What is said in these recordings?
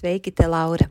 Sveiki, te Laura!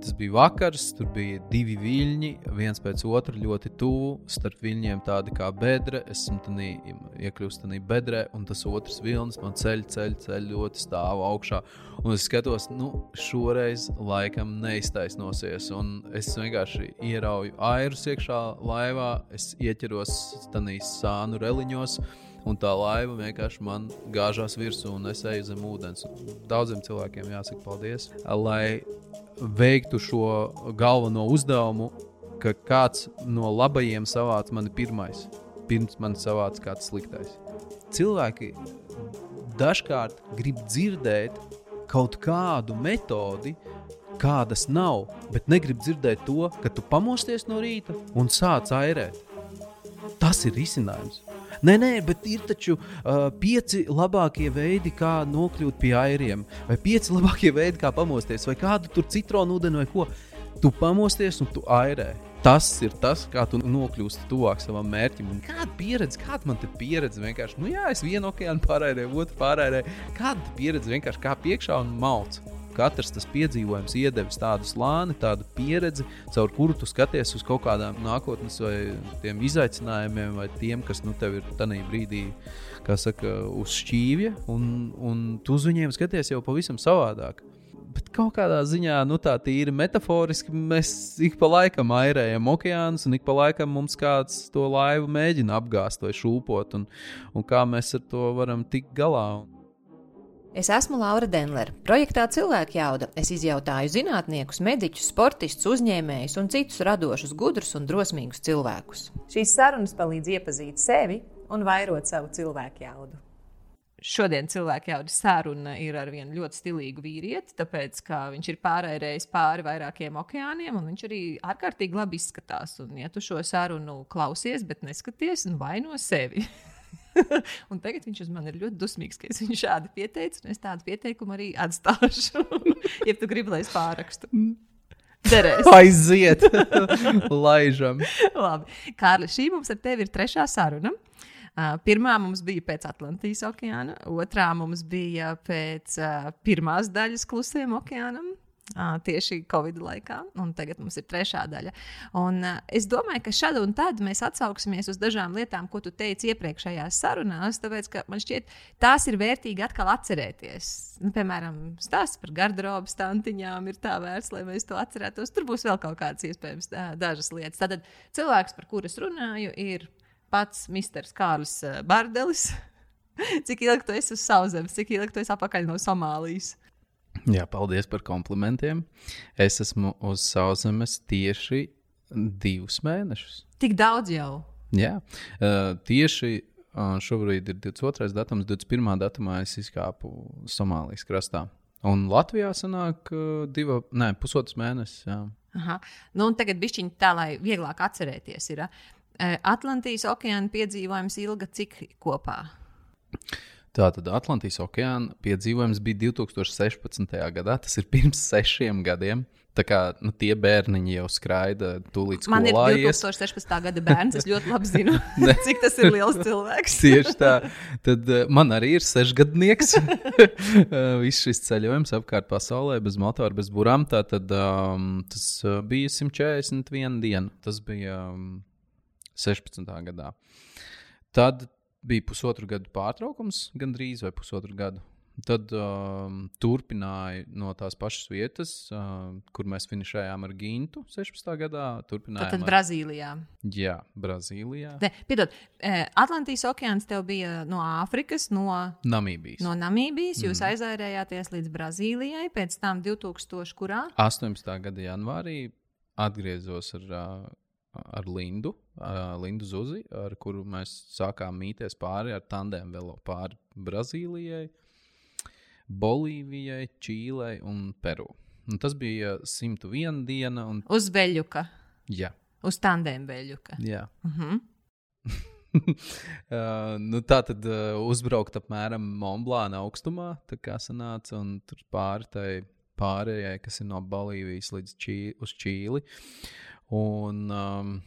Tas bija vakars, tur bija divi viļņi, viens pēc otra ļoti tuvu. Starp viļņiem tādi kā bedra, esmu tādā iekļuvis tādā bedrē, un tas otrs vilnis man ceļ, ceļ, ceļ ļoti stāv augšā. Un es skatos, nu, šoreiz laikam neiztaisnosies. Un es vienkārši ierauju airus iekšā laivā, es ieķeros tādīs sānu reliņos. Un tā laiva vienkārši man gāžās virsū, un es eju zem ūdens. Daudziem cilvēkiem jāsaka paldies. Lai veiktu šo galveno uzdevumu, ka kāds no labajiem savāc mani pirmais, pirms man savāc kāds sliktais. Cilvēki dažkārt grib dzirdēt kaut kādu metodi, kādas nav, bet negrib dzirdēt to, ka tu pamosties no rīta un sāc airēt. Tas ir risinājums. Nē, nē, bet ir taču uh, pieci labākie veidi, kā nokļūt pie airiem, vai pieci labākie veidi, kā pamosties, vai kādu tur citronu ūdeni vai ko. Tu pamosties un tu airē. Tas ir tas, kā tu nokļūsi tuvāk savam mērķim. Un kāda pieredze, kāda man te pieredze vienkārši, nu jā, es vienu okeānu pārējēju, otru pārējēju. Kāda pieredze vienkārši kā piekšā un malts katrs tas piedzīvojums iedevis tādu slāni, tādu pieredzi, caur kuru tu skaties uz kaut kādām nākotnes vai tiem izaicinājumiem, vai tiem, kas nu, tev ir tajā brīdī. Saka, uz šķīvja, un, un tu uz viņiem skaties jau pavisam savādāk. Bet kaut kādā ziņā, nu tā tīri metaforiski, mēs ik pa laikam airējam okeānus, un ik pa laikam mums kāds to laivu mēģina apgāzt vai šūpot, un, un kā mēs ar to varam tikt galā. Es esmu Laura Denlere. Projektā Cilvēka jauda es izjautāju zinātniekus, mediķus, sportistus, uzņēmējus un citus radošus, gudrus un drosmīgus cilvēkus. Šīs sarunas palīdz iepazīt sevi un vairot savu cilvēku jaudu. Šodien cilvēka jaudas saruna ir ar vienu ļoti stilīgu vīrieti, tāpēc, ka viņš ir pārējais pāri vairākiem okeāniem, un viņš arī ārkārtīgi labi izskatās. Un, ja tu šo sarunu klausies, bet neskaties, nu vaino sevi. un tagad viņš uz mani ir ļoti dusmīgs, ka es viņu šādi pieteicu, un es tādu pieteikumu arī atstāšu. ja tu gribi, lai es pārakstu. Derēs. Aiziet, laižam. Labi, Kārli, šī mums ar tevi ir trešā saruna. Uh, pirmā mums bija pēc Atlantijas okeāna, otrā mums bija pēc uh, pirmās daļas klusiem okeānam, tieši Covid laikā, un tagad mums ir trešā daļa. Un, es domāju, ka šādi un tad mēs atsauksimies uz dažām lietām, ko tu teici iepriekšējās sarunās, tāpēc ka man šķiet, tās ir vērtīgi atkal atcerēties. Nu, piemēram, stāsts par garderobu stantiņām ir tā vērts, lai mēs to atcerētos. Tur būs vēl kaut kādas iespējams dažas lietas. Tātad cilvēks, par kuru es runāju, ir pats Misters Kārlis Bardelis. cik ilgi tu esi uz sauszemes, cik ilgi tu esi apakaļ no Somālijas? Jā, paldies par komplimentiem. Es esmu uz sauszemes tieši divus mēnešus. Tik daudz jau. Jā, uh, tieši uh, šobrīd ir 22. datums, 21. datumā es izkāpu Somālijas krastā. Un Latvijā sanāk uh, divi, ne, pusotrs mēnesis. Jā. Aha. Nu, tagad bišķiņi tā, lai vieglāk atcerēties, ir uh, Atlantijas okeāna piedzīvojums ilga cik kopā? Tātad Atlantijas okeāna piedzīvojums bija 2016. gadā. Tas ir pirms sešiem gadiem. Tā kā nu, tie bērniņi jau skraida tūlīt skolā. Man ir ies. 2016. gada bērns. Es ļoti labi zinu, cik tas ir liels cilvēks. Tieši tā. Tad uh, man arī ir sešgadnieks. uh, Viss šis ceļojums apkārt pasaulē, bez motora, bez burām. Tātad um, tas uh, bija 141 diena. Tas bija um, 16. gadā. Tad bija pusotru gadu pārtraukums, gandrīz vai pusotru gadu. Tad um, turpināja no tās pašas vietas, uh, kur mēs finišējām ar Gintu 16. gadā. Turpinājām Tad ar... Brazīlijā. Jā, Brazīlijā. Ne, piedod, eh, Atlantijas okeāns tev bija no Āfrikas, no, Namībijas. no Namībijas. Jūs mm. aizvairējāties līdz Brazīlijai, pēc tam 2000. kurā? 18. gada janvārī atgriezos ar, uh, ar Lindu, uh, Lindu Zuzi, ar kuru mēs sākām mīties pāri ar tandēm vēl pāri Brazīlijai. Bolīvijai, Čīlei un Peru. Un tas bija 101 diena. Un, Uz Beļģuka, jā, uz tandēm Beļģuka. jā. Uh -huh. uh, nu, tā tad uh, uzbraukt apmēram Monblāna augstumā, tā kā sanāca, un tur pāri tai pārējai, kas ir no Bolīvijas līdz Čī, uz Čīli. Un, um,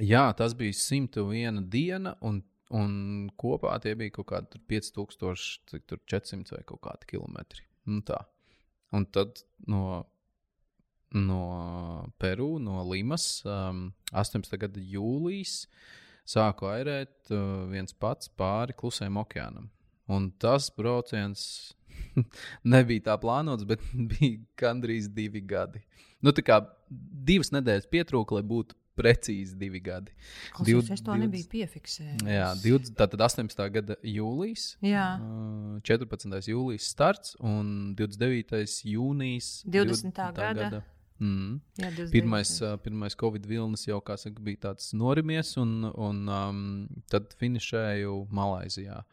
jā, tas bija 101 diena, un, un kopā tie bija kaut kādi tur 5000, cik tur 400 vai kaut kādi kilometri. Nu, tā. un tad no no Peru, no Limas. Um, 18. gada jūlijas sāku airēt uh, viens pats pāri klusajam okeānam. Un tas brauciens nebija tā plānots, bet bija gandrīz divi gadi. Nu, tā kā divas nedēļas pietrūka, lai būtu precīzi divi gadi. Klausies, es to nebiju piefiksējis. Jā, 20, tātad 18. gada jūlijas, Jā. uh, 14. jūlijas starts un 29. jūnijas 20. gada. Mm. Jā, 29. Pirmais, pirmais Covid vilnis jau saka, bija tāds norimies, un, un um, tad finišēju Malaisijā.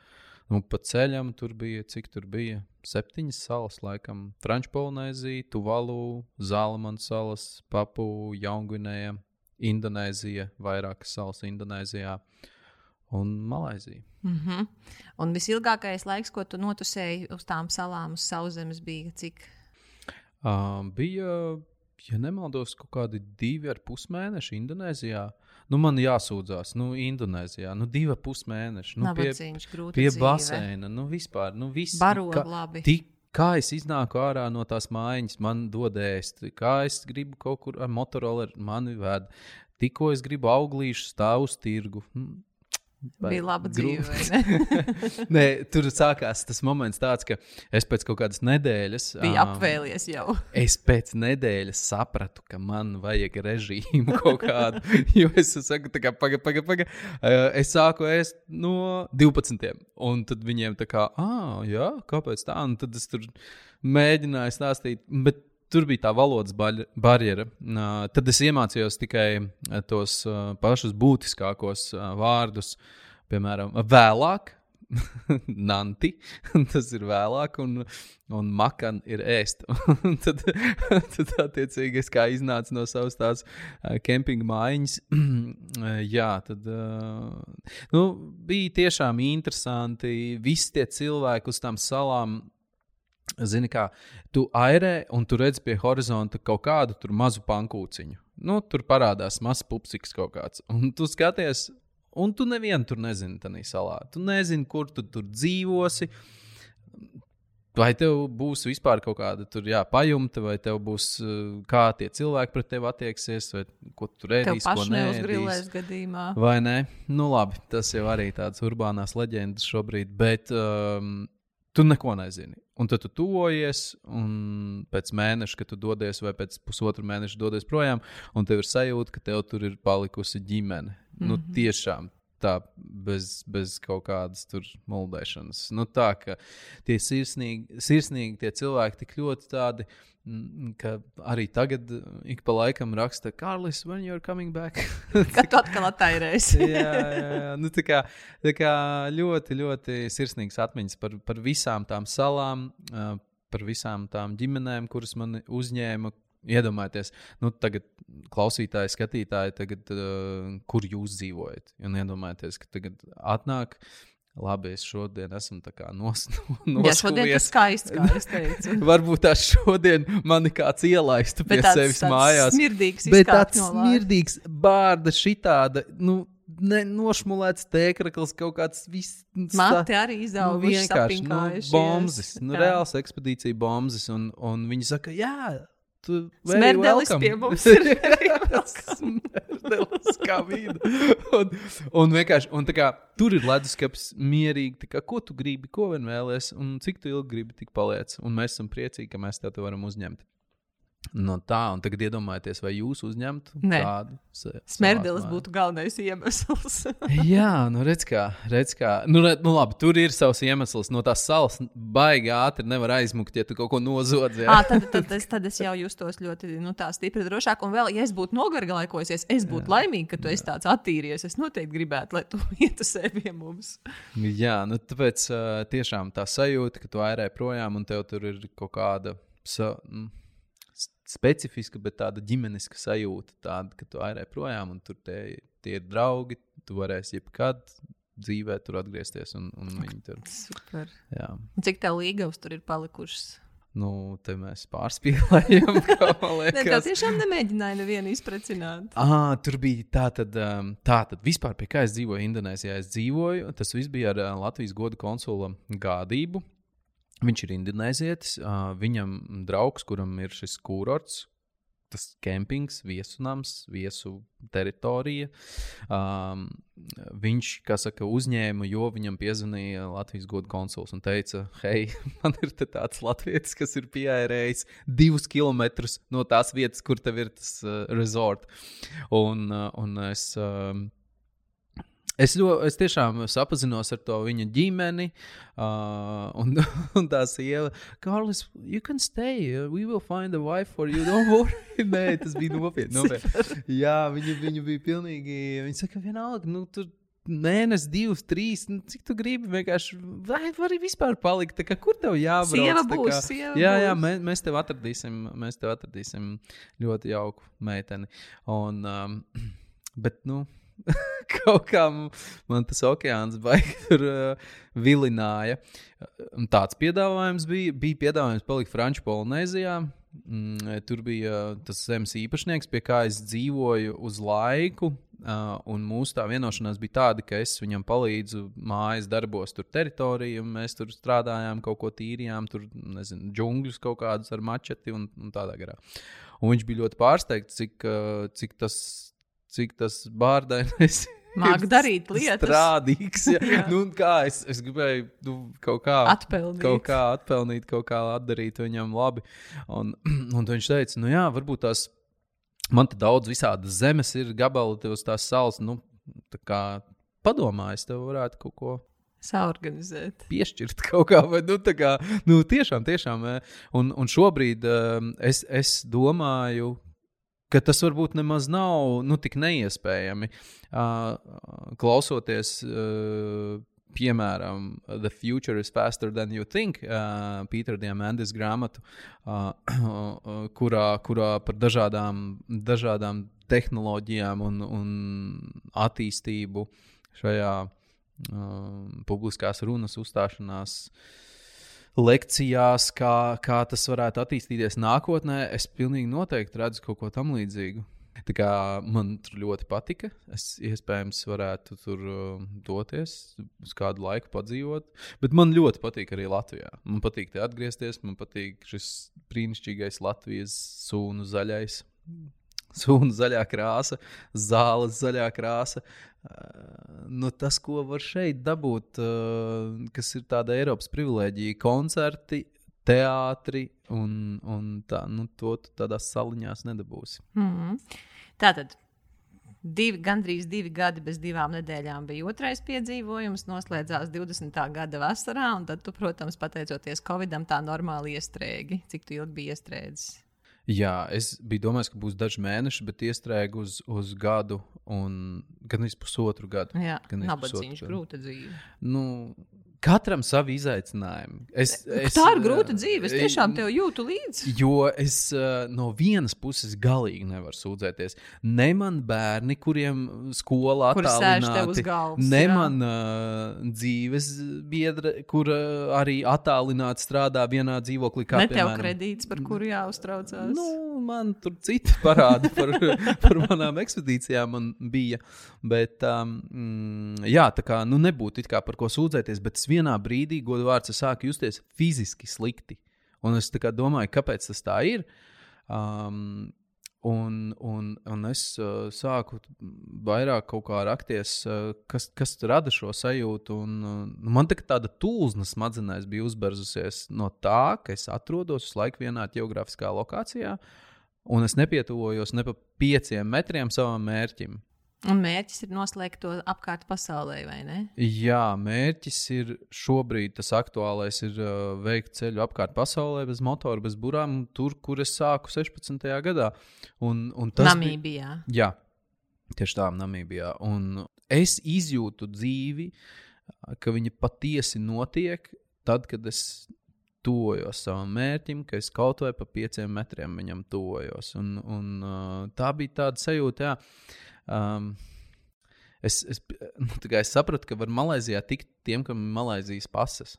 Nu, pa ceļam tur bija, cik tur bija? Septiņas salas, laikam, Frančpolnēzija, Tuvalu, Zālamans salas, Papu, Jaungvinēja, Indonēzija, vairākas salas Indonēzijā un Malaisija. Mm -hmm. Un visilgākais laiks, ko tu notusēji uz tām salām, uz sauszemes, bija cik? Um, bija, ja nemaldos, kaut kādi divi ar pus mēneši Indonēzijā. Nu, man jāsūdzās, nu, Indonēzijā, nu, divi ar pus mēneši. Nu, pie, grūti pie dzīve. baseina, nu, vispār, nu, viss. Barog kā- labi. Tik, kā es iznāku ārā no tās mājiņas, man dod ēst, kā es gribu kaut kur ar motoroleru mani ved. Tikko es gribu auglīšu stāvu uz tirgu. Bija laba dzīve. Nē, tur sākās tas moments, tāds, ka es pēc kaut kādas nedēļas. Bija ām, apvēlies jau. Es pēc nedēļas sapratu, ka man vajag režīmu kaut kādu. Jo es saku, kā pagaidi, pagaidi. Paga. Uh, es sāku ēst no 12. Un tad viņiem tā kā, ah, jā, kāpēc tā? Un tad es tur mēģināju stāstīt. Bet Tur bija tā valodas barjera. Tad es iemācījos tikai tos pašus būtiskākos vārdus, piemēram, vēlāk, nanti, tas ir vēlāk, un, un makan ir ēst. Tad, tad, attiecīgi, es kā iznācu no savas tās kempinga mājiņas, jā, tad nu, bija tiešām interesanti. Visi tie cilvēki uz tām salām. Zini, kā tu airē, un tu redz pie horizonta kaut kādu tur mazu pankūciņu. Nu, tur parādās mazs pupsiks kaut kāds. Un tu skaties, un tu nevienu tur nezini tajā salā. Tu nezini, kur tu tur dzīvosi. Vai tev būs vispār kaut kāda tur, jā, pajumta, vai tev būs uh, kā tie cilvēki pret tevi attieksies, vai ko tu Tev ēdīsi, ko neuzgrilēs gadījumā. Vai ne? Nu, labi, tas jau arī tāds urbānās leģendas šobrīd, bet um, tu neko nezini. Un tad tu tuvojies, un pēc mēneša, kad tu dodies, vai pēc pusotra mēneša dodies projām, un tev ir sajūta, ka tev tur ir palikusi ģimene. Mm -hmm. Nu, tiešām tā, bez, bez kaut kādas tur muldēšanas. Nu, tā kā tie sirsnīgi, sirsnīgi tie cilvēki tik ļoti tādi. mm, Ka arī tagad ik pa laikam raksta, Kārlis, when you're coming back? Kad tu atkal attairēsi. jā, jā, jā. Nu, tā, kā, tā kā ļoti, ļoti sirsnīgas atmiņas par, par visām tām salām, par visām tām ģimenēm, kuras man uzņēma. Iedomājieties, nu, tagad klausītāji, skatītāji, tagad, uh, kur jūs dzīvojat. Un iedomājieties, ka tagad atnāk Labi, es šodien esmu nos, Jā, šodien tas skaisti, kā es teicu. Varbūt tās šodien mani kāds ielaistu pie tāds, sevis tāds mājās. smirdīgs Bet tāds no smirdīgs, bārda, šitāda, nu, ne, nošmulēts tēkrakls, kaut kāds viss. Mati arī izauguši, nu, vienkārši nu, bombas, nu, reāls ekspedīcija bombas. Un, un viņi saka, jā, tu welcome." pie mums ir very Smerdelis kā vīna. Un, un vienkārši, un kā tur ir leduskapis mierīgi, kā, ko tu gribi, ko vien vēlies, un cik tu ilgi gribi, tik paliec. Un mēs esam priecīgi, ka mēs tev to varam uzņemt. No tā, un tagad iedomājieties, vai jūs uzņemtu Nē. tādu mājās? būtu galvenais iemesls. Jā, nu redz, kā. Redz kā. Nu, re, nu, labi, tur ir savs iemesls. No tās salas baigi ātri nevar aizmukt, ja tu kaut ko nozodzi. jā. À, tad, tad, es, tad es jau justos ļoti nu, stipri drošāk. Un vēl, ja es būtu nogarlaikojusies, es būtu laimīga, ka tu esi tāds attīries. Es noteikti gribētu, lai tu ietu sevi mums. Jā, nu, tāpēc uh, tiešām tā sajūta, ka tu airē projām un tev tur ir kaut kāda sa, mm, specifiska, bet tāda ģimeniska sajūta, tāda, ka tu airē projām un tur tie, tie ir draugi. Tu varēsi jebkad dzīvē tur atgriezties un, un viņi tur. Super. Jā. Cik tev līgavas tur ir palikušas? Nu, te mēs Nē, tev liekas. tiešām nemēģināja nevienu izprecināt. Ah, tur bija tā, tad, um, tā tad vispār pie kā es dzīvoju Indonēzijā. Es dzīvoju, tas viss bija ar uh, Latvijas godu konsula gādību. Viņš ir indonēzietis, viņam draugs, kuram ir šis kurorts. Tas kempings, viesunams, viesu teritorija. Um, viņš, kā saka, uzņēma, jo viņam piezvanīja Latvijas godu konsuls un teica, hei, man ir te tāds latvietis, kas ir pieairējis divus kilometrus no tās vietas, kur tev ir tas uh, resort. Un, uh, un es. Um, Es, ļo, es tiešām sapazinos ar to viņa ģimeni, uh, un, un tā sieva, Kārlis, you can stay. We will find a wife for you. Don't worry. Nē, tas bija nopietni. nopietni. Jā, viņa, viņa bija pilnīgi. Viņa saka, vienalga, nu, tur mēnesis, divs, trīs. Nu, cik tu gribi vienkārši. Vai vari vispār palikt? Kā, kur tev? Sieva tā būs, jā, jā, mēs, mēs tev atradīsim. Mēs tev atradīsim ļoti jauku meiteni. Un, um, bet, nu. Kaut kā man tas okeāns baigi tur uh, vilināja. Un Tāds piedāvājums bija. Bija piedāvājums palikt Franču Polinēzijā. Mm, tur bija uh, tas zemes īpašnieks, pie kā es dzīvoju uz laiku. Uh, un mūsu tā vienošanās bija tāda, ka es viņam palīdzu mājas darbos, tur teritorijā. Mēs tur strādājām, kaut ko tīrījām, tur nezinu, džungļus kaut kādus ar mačeti un, un tādā garā. Un viņš bija ļoti pārsteigts, cik, uh, cik tas, cik tas bārdainais. Māk darīt lietas. Strādīgs. Ja. Jā. nu, kā es, es gribēju nu, kaut kā Atpelnīt. Kaut kā atpelnīt, kaut kā atdarīt viņam labi. Un, un viņš teica, nu jā, varbūt tās man te daudz visādas zemes ir gabali te uz tās salas. Nu, tā kā padomā, es tev varētu kaut ko Saorganizēt. piešķirt kaut kā. Vai, nu, tā kā nu, tiešām, tiešām. eh, Un, un šobrīd um, es, es domāju. Ka tas varbūt nemaz nav nu, tik neiespējami. Uh, klausoties, uh, piemēram, The Future is Faster Than You Think, uh, Pītera Diamandis grāmatu, uh, uh, kurā, kurā par dažādām, dažādām tehnoloģijām un, un attīstību šajā um, publiskās runas uzstāšanās lekcijās, kā, kā tas varētu attīstīties nākotnē, es pilnīgi noteikti redzu kaut ko tam līdzīgu. Tā kā man tur ļoti patika. Es iespējams varētu tur uh, doties, uz kādu laiku padzīvot. Bet man ļoti patīk arī Latvijā. Man patīk te atgriezties, man patīk šis brīnišķīgais Latvijas sūnu zaļais. Sūna zaļā krāsa, zāles zaļā krāsa. Uh, nu, tas, ko var šeit dabūt, uh, kas ir tāda Eiropas privilēģija, koncerti, teātri, un, un tā, nu, to tu tādās saliņās nedabūsi. Mm -hmm. Tātad. Divi, gandrīz divi gadi bez divām nedēļām bija otrais piedzīvojums. Noslēdzās 20. gada vasarā, un tad, tu, protams, pateicoties Covidam, tā normāli iestrēgi. Cik tu ilgi biji iestrēdzis? Jā, es biju domājis, ka būs daži mēneši, bet iestrēgu uz, uz gadu, un gan arī pusotru gadu. Jā, Gan arī pusotru gadu. grūta dzīve. Nu, Katram savi izaicinājumi. Es, es, Tā ir grūta dzīve. Es tiešām tev jūtu līdzi. Jo es uh, no vienas puses galīgi nevaru sūdzēties. Ne man bērni, kuriem skolā uz galvas, ne jā. man uh, dzīves biedra, kur uh, arī attālināti strādā vienā dzīvoklī. Kā, Ne tev piemēram, kredīts, par kuru jāuztraucās. Nu, man tur citi parādi par, par manām ekspedīcijām man bija. Bet, um, jā, tā kā nu, nebūtu it kā par ko sūdzēties, bet es vienā brīdī, godu vārds, es sāku justies fiziski slikti. Un es domāju, kāpēc tas tā ir. Um, Un, un, un es uh, sāku vairāk kaut kā rakties, uh, kas, kas rada šo sajūtu. Un, uh, man tā, tāda tūzna smadzenēs bija uzbērzusies no tā, ka es atrodos visu laiku vienā geogrāfiskā lokācijā, un es nepietuvojos ne pa pieciem metriem savam mērķim. Un mērķis ir noslēgt to apkārt pasaulē, vai ne? Jā, mērķis ir šobrīd tas aktuālais, ir uh, veikt ceļu apkārt pasaulē bez motora, bez burām, tur, kur es sāku 16. gadā. Un, un tas bija- Namībijā. Jā, tieši tā, Namībijā. Un es izjūtu dzīvi, ka viņa patiesi notiek tad, kad es tuvojos savam mērķim, ka es kaut vai pa pieciem metriem viņam tuvojos. Un, un, uh, tā bija tāda sajūta, jā. Um, Es, es, nu, es sapratu, ka var Malaisijā tikt tiem, kam ir Malaisijas pases.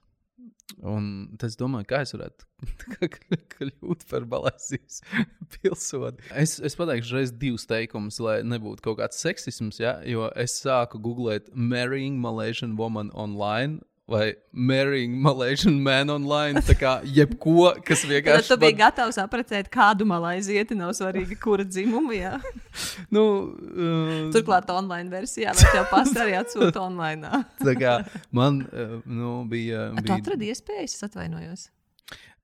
Un es domāju, kā es varētu kļūt par Malaisijas pilsoni. Es, es pateikšu reiz divus teikumus, lai nebūtu kaut kāds seksisms, ja? jo es sāku googlēt Marrying Malaysian Woman online. Vai marrying Malaysian man online. Tā kā jebko, kas Tad vienkārši. tu biji man- gatavs apprecēt kādu malaizieti, nav svarīgi, kura dzimuma. Jā. Nu, uh, Turklāt online versijā, vai tev pasta arī atsūta online. tā kā man uh, nu, bija. Tu bija atradi iespējas, es atvainojos.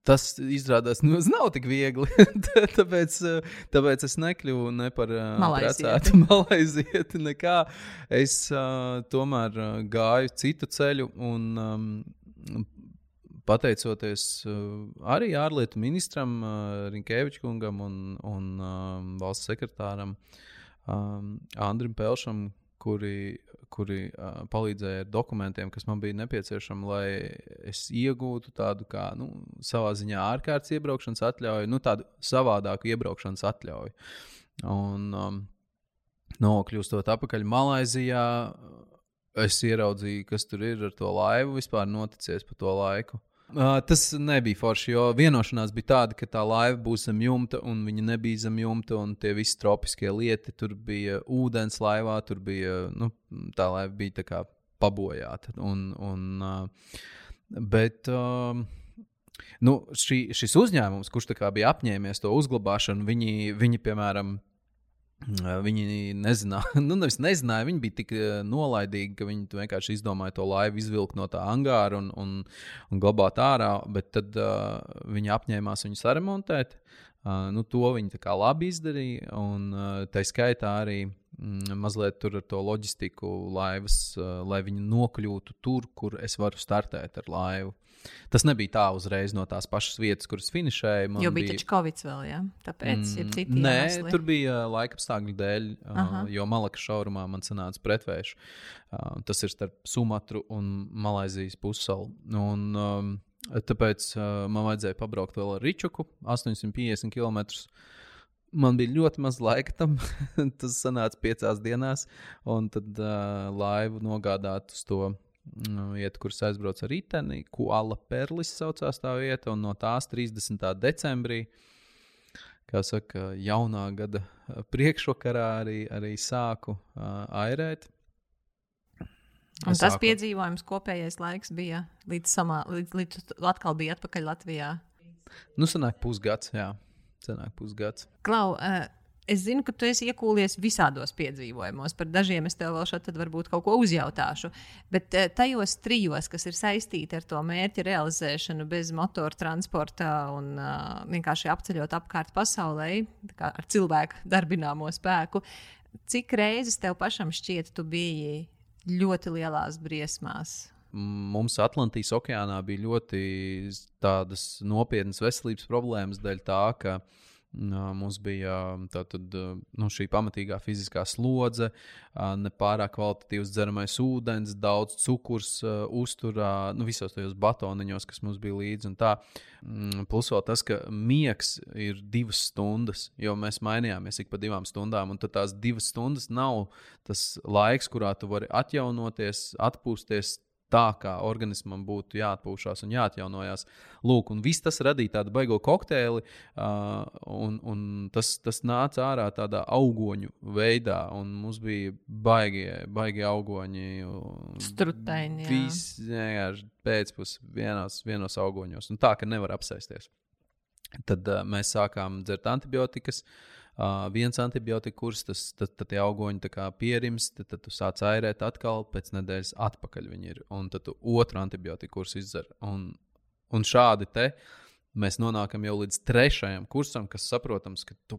Tas izrādās, nu, nav tik viegli. tāpēc, tāpēc es nekļuvu ne par Malaizieti. malaizieti. Nekā. Es uh, tomēr gāju citu ceļu un um, pateicoties uh, arī ārlietu ministram uh, Rinkēvičkungam un, un um, valsts sekretāram um, Andrim Pelšam, kuri, kuri uh, palīdzēja ar dokumentiem, kas man bija nepieciešami, lai es iegūtu tādu kā nu, savā ziņā ārkārtas iebraukšanas atļauju, nu, tādu savādāku iebraukšanas atļauju. Un, um, nokļūstot atpakaļ Malaisijā, es ieraudzīju, kas tur ir ar to laivu vispār noticies pa to laiku. Uh, tas nebija forši, jo vienošanās bija tāda, ka tā laiva būs zem jumta, un viņa nebija zem jumta, un tie visi tropiskie lieti, tur bija ūdens laivā, tur bija, nu, tā laiva bija tā kā pabojāta. Un, un, uh, bet, um, nu, šī, šis uzņēmums, kurš bija apņēmies to uzglabāšanu, viņi, viņi piemēram, Viņi nezināja, nu, nevis nezināja, viņi bija tik nolaidīgi, ka viņi vienkārši izdomāja to laivu izvilkt no tā angāra un, un, un glabāt ārā. Bet tad uh, viņi apņēmās viņu saremontēt. Uh, nu, to viņi labi izdarīja. Un uh, tā skaitā arī mm, mazliet tur ar to loģistiku laivas, uh, lai viņi nokļūtu tur, kur es varu startēt ar laivu. Tas nebija tā uzreiz no tās pašas vietas, kuras finišēja. Jo bija taču Covid vēl, jā. Tāpēc mm, ir citi. Nē, iemesli. tur bija uh, laika apstākļu dēļ, uh, Aha. jo Malakas šaurumā man sanāca pretvērš. Uh, tas ir starp Sumatru un Malaisijas pussalu. Un, um, tāpēc uh, man vajadzēja pabraukt vēl ar Ričuku 850 km. Man bija ļoti maz laika tam. tas sanāca piecās dienās, un tad uh, laivu nogādāt uz to mm, vietu, kuras aizbraucu ar riteni. Kuala Perlis saucās tā vieta, un no tās 30. decembrī kā saka, jaunā gada priekšvakarā arī, arī sāku uh, airēt. Un Es tas sāku- piedzīvojums, kopējais laiks bija līdz, samā, līdz, līdz atkal bija atpakaļ Latvijā. Nu, sanāk pusgads, jā. Sanāk pusgads. Klau, uh, es zinu, ka tu esi iekūlies visādos piedzīvojumos. Par dažiem es tev vēl šeit varbūt kaut ko uzjautāšu. Bet uh, tajos trijos, kas ir saistīti ar to mērķa realizēšanu bez motora transporta un uh, vienkārši apceļot apkārt pasaulē, ar cilvēku darbināmo spēku, cik reizes tev pašam šķiet, tu biji ļoti lielās briesmās? Mums Atlantijas okeānā bija ļoti nopietnas veselības problēmas dēļ tā, ka Mums bija tātad, nu, šī pamatīgā fiziskā slodze, nepārāk kvalitatīvs dzeramais ūdens, daudz cukurs uzturā, nu, visos tajos batoniņos, kas mums bija līdzi. Mm, plus vēl tas, ka miegs ir divas stundas, jo mēs mainījāmies ik pa divām stundām, un tās divas stundas nav tas laiks, kurā tu vari atjaunoties, atpūsties tā, kā organismam būtu jāatpūšas un jāatjaunojas. Lūk, un viss tas radīja tādu baigo kokteili, uh, un, un tas, tas nāca ārā tādā augoņu veidā, un mums bija baigie, baigie augoņi. Strutaini. Viss vienkārši pēcpusē vienos, vienos augoņos, un tā, ka nevar apsēsties. Tad uh, mēs sākām dzert antibiotikas. Uh, Uh, viens antibiotika kurs, tas, tad, tad tie augoņi pierims, tad, tad tu sāc airēt atkal, pēc nedēļas atpakaļ viņi ir. Un tad tu otru antibiotika kursu izdzer. Un, un šādi te mēs nonākam jau līdz trešajam kursam, kas saprotams, ka tu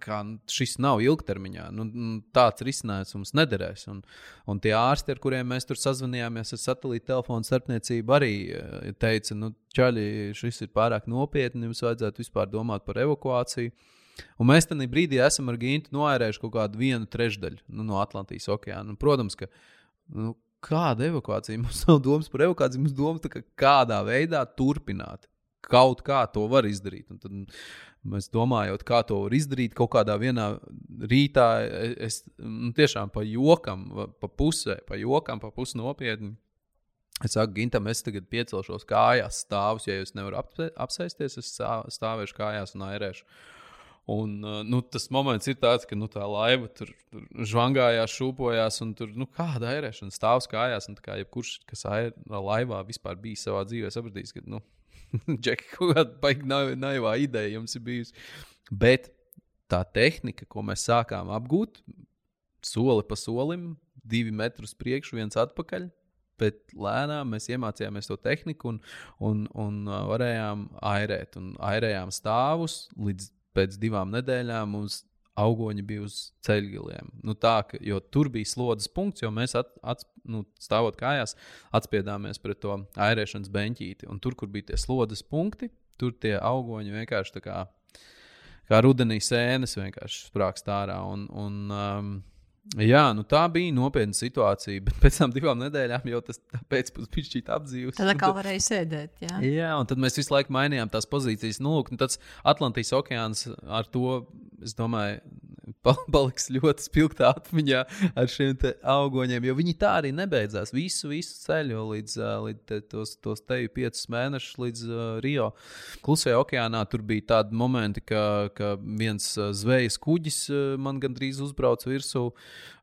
kā, šis nav ilgtermiņā. Nu, tāds risinājums mums nederēs. Un, un tie ārsti, ar kuriem mēs tur sazvanījāmies ar satelīta telefonu starpniecību, arī teica, nu, ķaļi, šis ir pārāk nopietni, jums vajadzētu vispār domāt par evakuāciju. Un mēs tam brīdī esam ar Gintu noērējuši kaut kādu vienu trešdaļu nu, no Atlantijas okeāna. Un, protams, ka nu, kāda evakuācija mums nav domas par evakuāciju, mums domas kā kādā veidā turpināt. Kaut kā to var izdarīt. Un tad mēs domājam, kā to var izdarīt. Kaut kādā rītā es nu, tiešām pa jokam, pa pusē, pa jokam, pa pusi nopietni. Es saku, Gintam, es tagad piecelšos kājās, stāvus. Ja jūs nevarat apsēsties, es stāvēšu kājās un airēšu. Un, nu, tas moments ir tāds, ka nu, tā laiva tur, tur žvangājās, šūpojās, un tur nu, kāda airēšana stāvs kājās. Un, kā jebkurš, kas air, laivā vispār bijis savā dzīvē, sapratīs, ka, nu, džeki, kaut kāda baigta naivā ideja jums ir bijusi. Bet tā tehnika, ko mēs sākām apgūt, soli pa solim, divi metrus priekšu, viens atpakaļ. Bet lēnām mēs iemācījāmies to tehniku un, un, un varējām airēt. Un airējām stāvus līdz pēc divām nedēļām mums augoņi bija uz ceļgaliem. Nu, tā, ka, jo tur bija slodzes punkts, jo mēs at, at, nu, stāvot kājās, atspiedāmies pret to airēšanas beņķīti. Un tur, kur bija tie slodzes punkti, tur tie augoņi vienkārši tā kā, kā rudenī sēnes vienkārši sprākst ārā. Un, un, um, Jā, nu tā bija nopietna situācija, bet pēc tam divām nedēļām jau tas pēcpusdienas bija apdzīvots. Tad kā varēja sēdēt. Jā. jā, un tad mēs visu laiku mainījām tās pozīcijas. Nu, lūk, nu, tāds Atlantijas okeāns ar to, es domāju, paliks ļoti spilgtā atmiņā ar šiem augoņiem. Jo viņi tā arī nebeidzās visu, visu ceļu līdz, līdz te, tos, tos teju piecus mēnešus līdz uh, Rio. Klusajā okeānā tur bija tādi momenti, ka, ka viens zvejas kuģis man gandrīz uzbrauca virsū.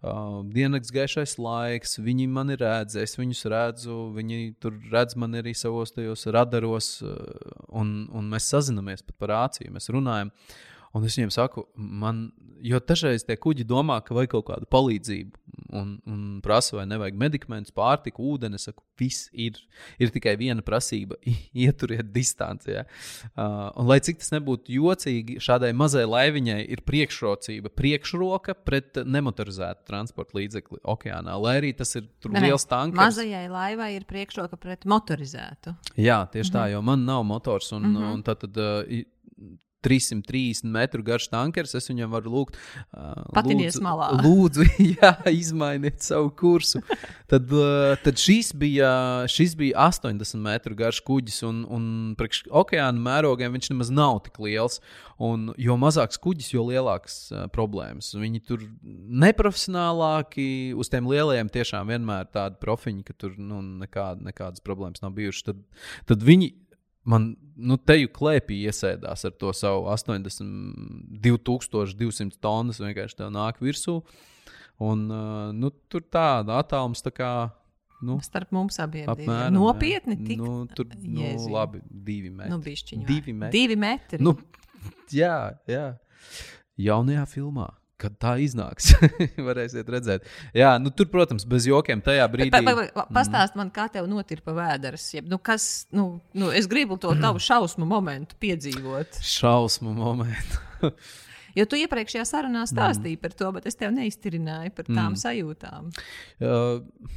Uh, Diennakts gaišais laiks, viņi mani redz, es viņus redzu, viņi tur redz mani arī savos tajos radaros, uh, un, un mēs sazinamies pat par rāciju, mēs runājam. Uh, Un es viņiem saku, man, jo dažreiz tie kuģi domā, ka vajag kaut kādu palīdzību, un, un prasa, vai nevajag medikamentus, pārtiku, ūdeni. Es saku, viss ir, ir tikai viena prasība - ieturiet distanci. Ja? Uh, un, lai cik tas nebūtu jocīgi, šādai mazai laiviņai ir priekšrocība, priekšroka pret nemotorizētu transporta līdzekli okeānā. Lai arī tas ir ne, liels tankers. Mazajai laivai ir priekšroka pret motorizētu. Jā, tieši mhm. tā, jo man nav motors. Un, mhm. un tad, tad, uh, 330 metru garš tankers. Es viņam varu lūgt, uh, patinies lūdzu, malā. Lūdzu, jā, izmainiet savu kursu. tad, uh, tad šis, bija, šis bija 80 metru garš kuģis, un, un priekš okeāna mērogiem viņš nemaz nav tik liels. Un, jo mazāks kuģis, jo lielākas uh, problēmas. Viņi tur neprofesionālāki, uz tiem lielajiem tiešām vienmēr tādi profiņi, ka tur nu, nekād, nekādas problēmas nav bijušas. Tad, tad viņi man nu, teju klēpī iesēdās ar to savu 8200 tonnas, vienkārši tā nāk virsū. Un, nu, tur tāda attālums tā kā. Nu, Starp mums abiem apmēram, nopietni. Tik... Nu, tur nu, labi, divi metri. Nu, bišķiņu, divi metri. Divi metri. Nu, jā, jā. Jaunajā filmā kad tā iznāks. Varēsiet redzēt. Jā, nu, tur, protams, bez jokiem tajā brīdī. Pa, pa, pa, pastāst man, kā tev notirpa vēders. Jeb, nu, kas, nu, nu, es gribu to tavu šausmu momentu piedzīvot. Šausmu momentu. Jo tu iepriekšējā sarunā stāstīji mm. par to, bet es tev neiztirināju par tām mm. sajūtām. Uh,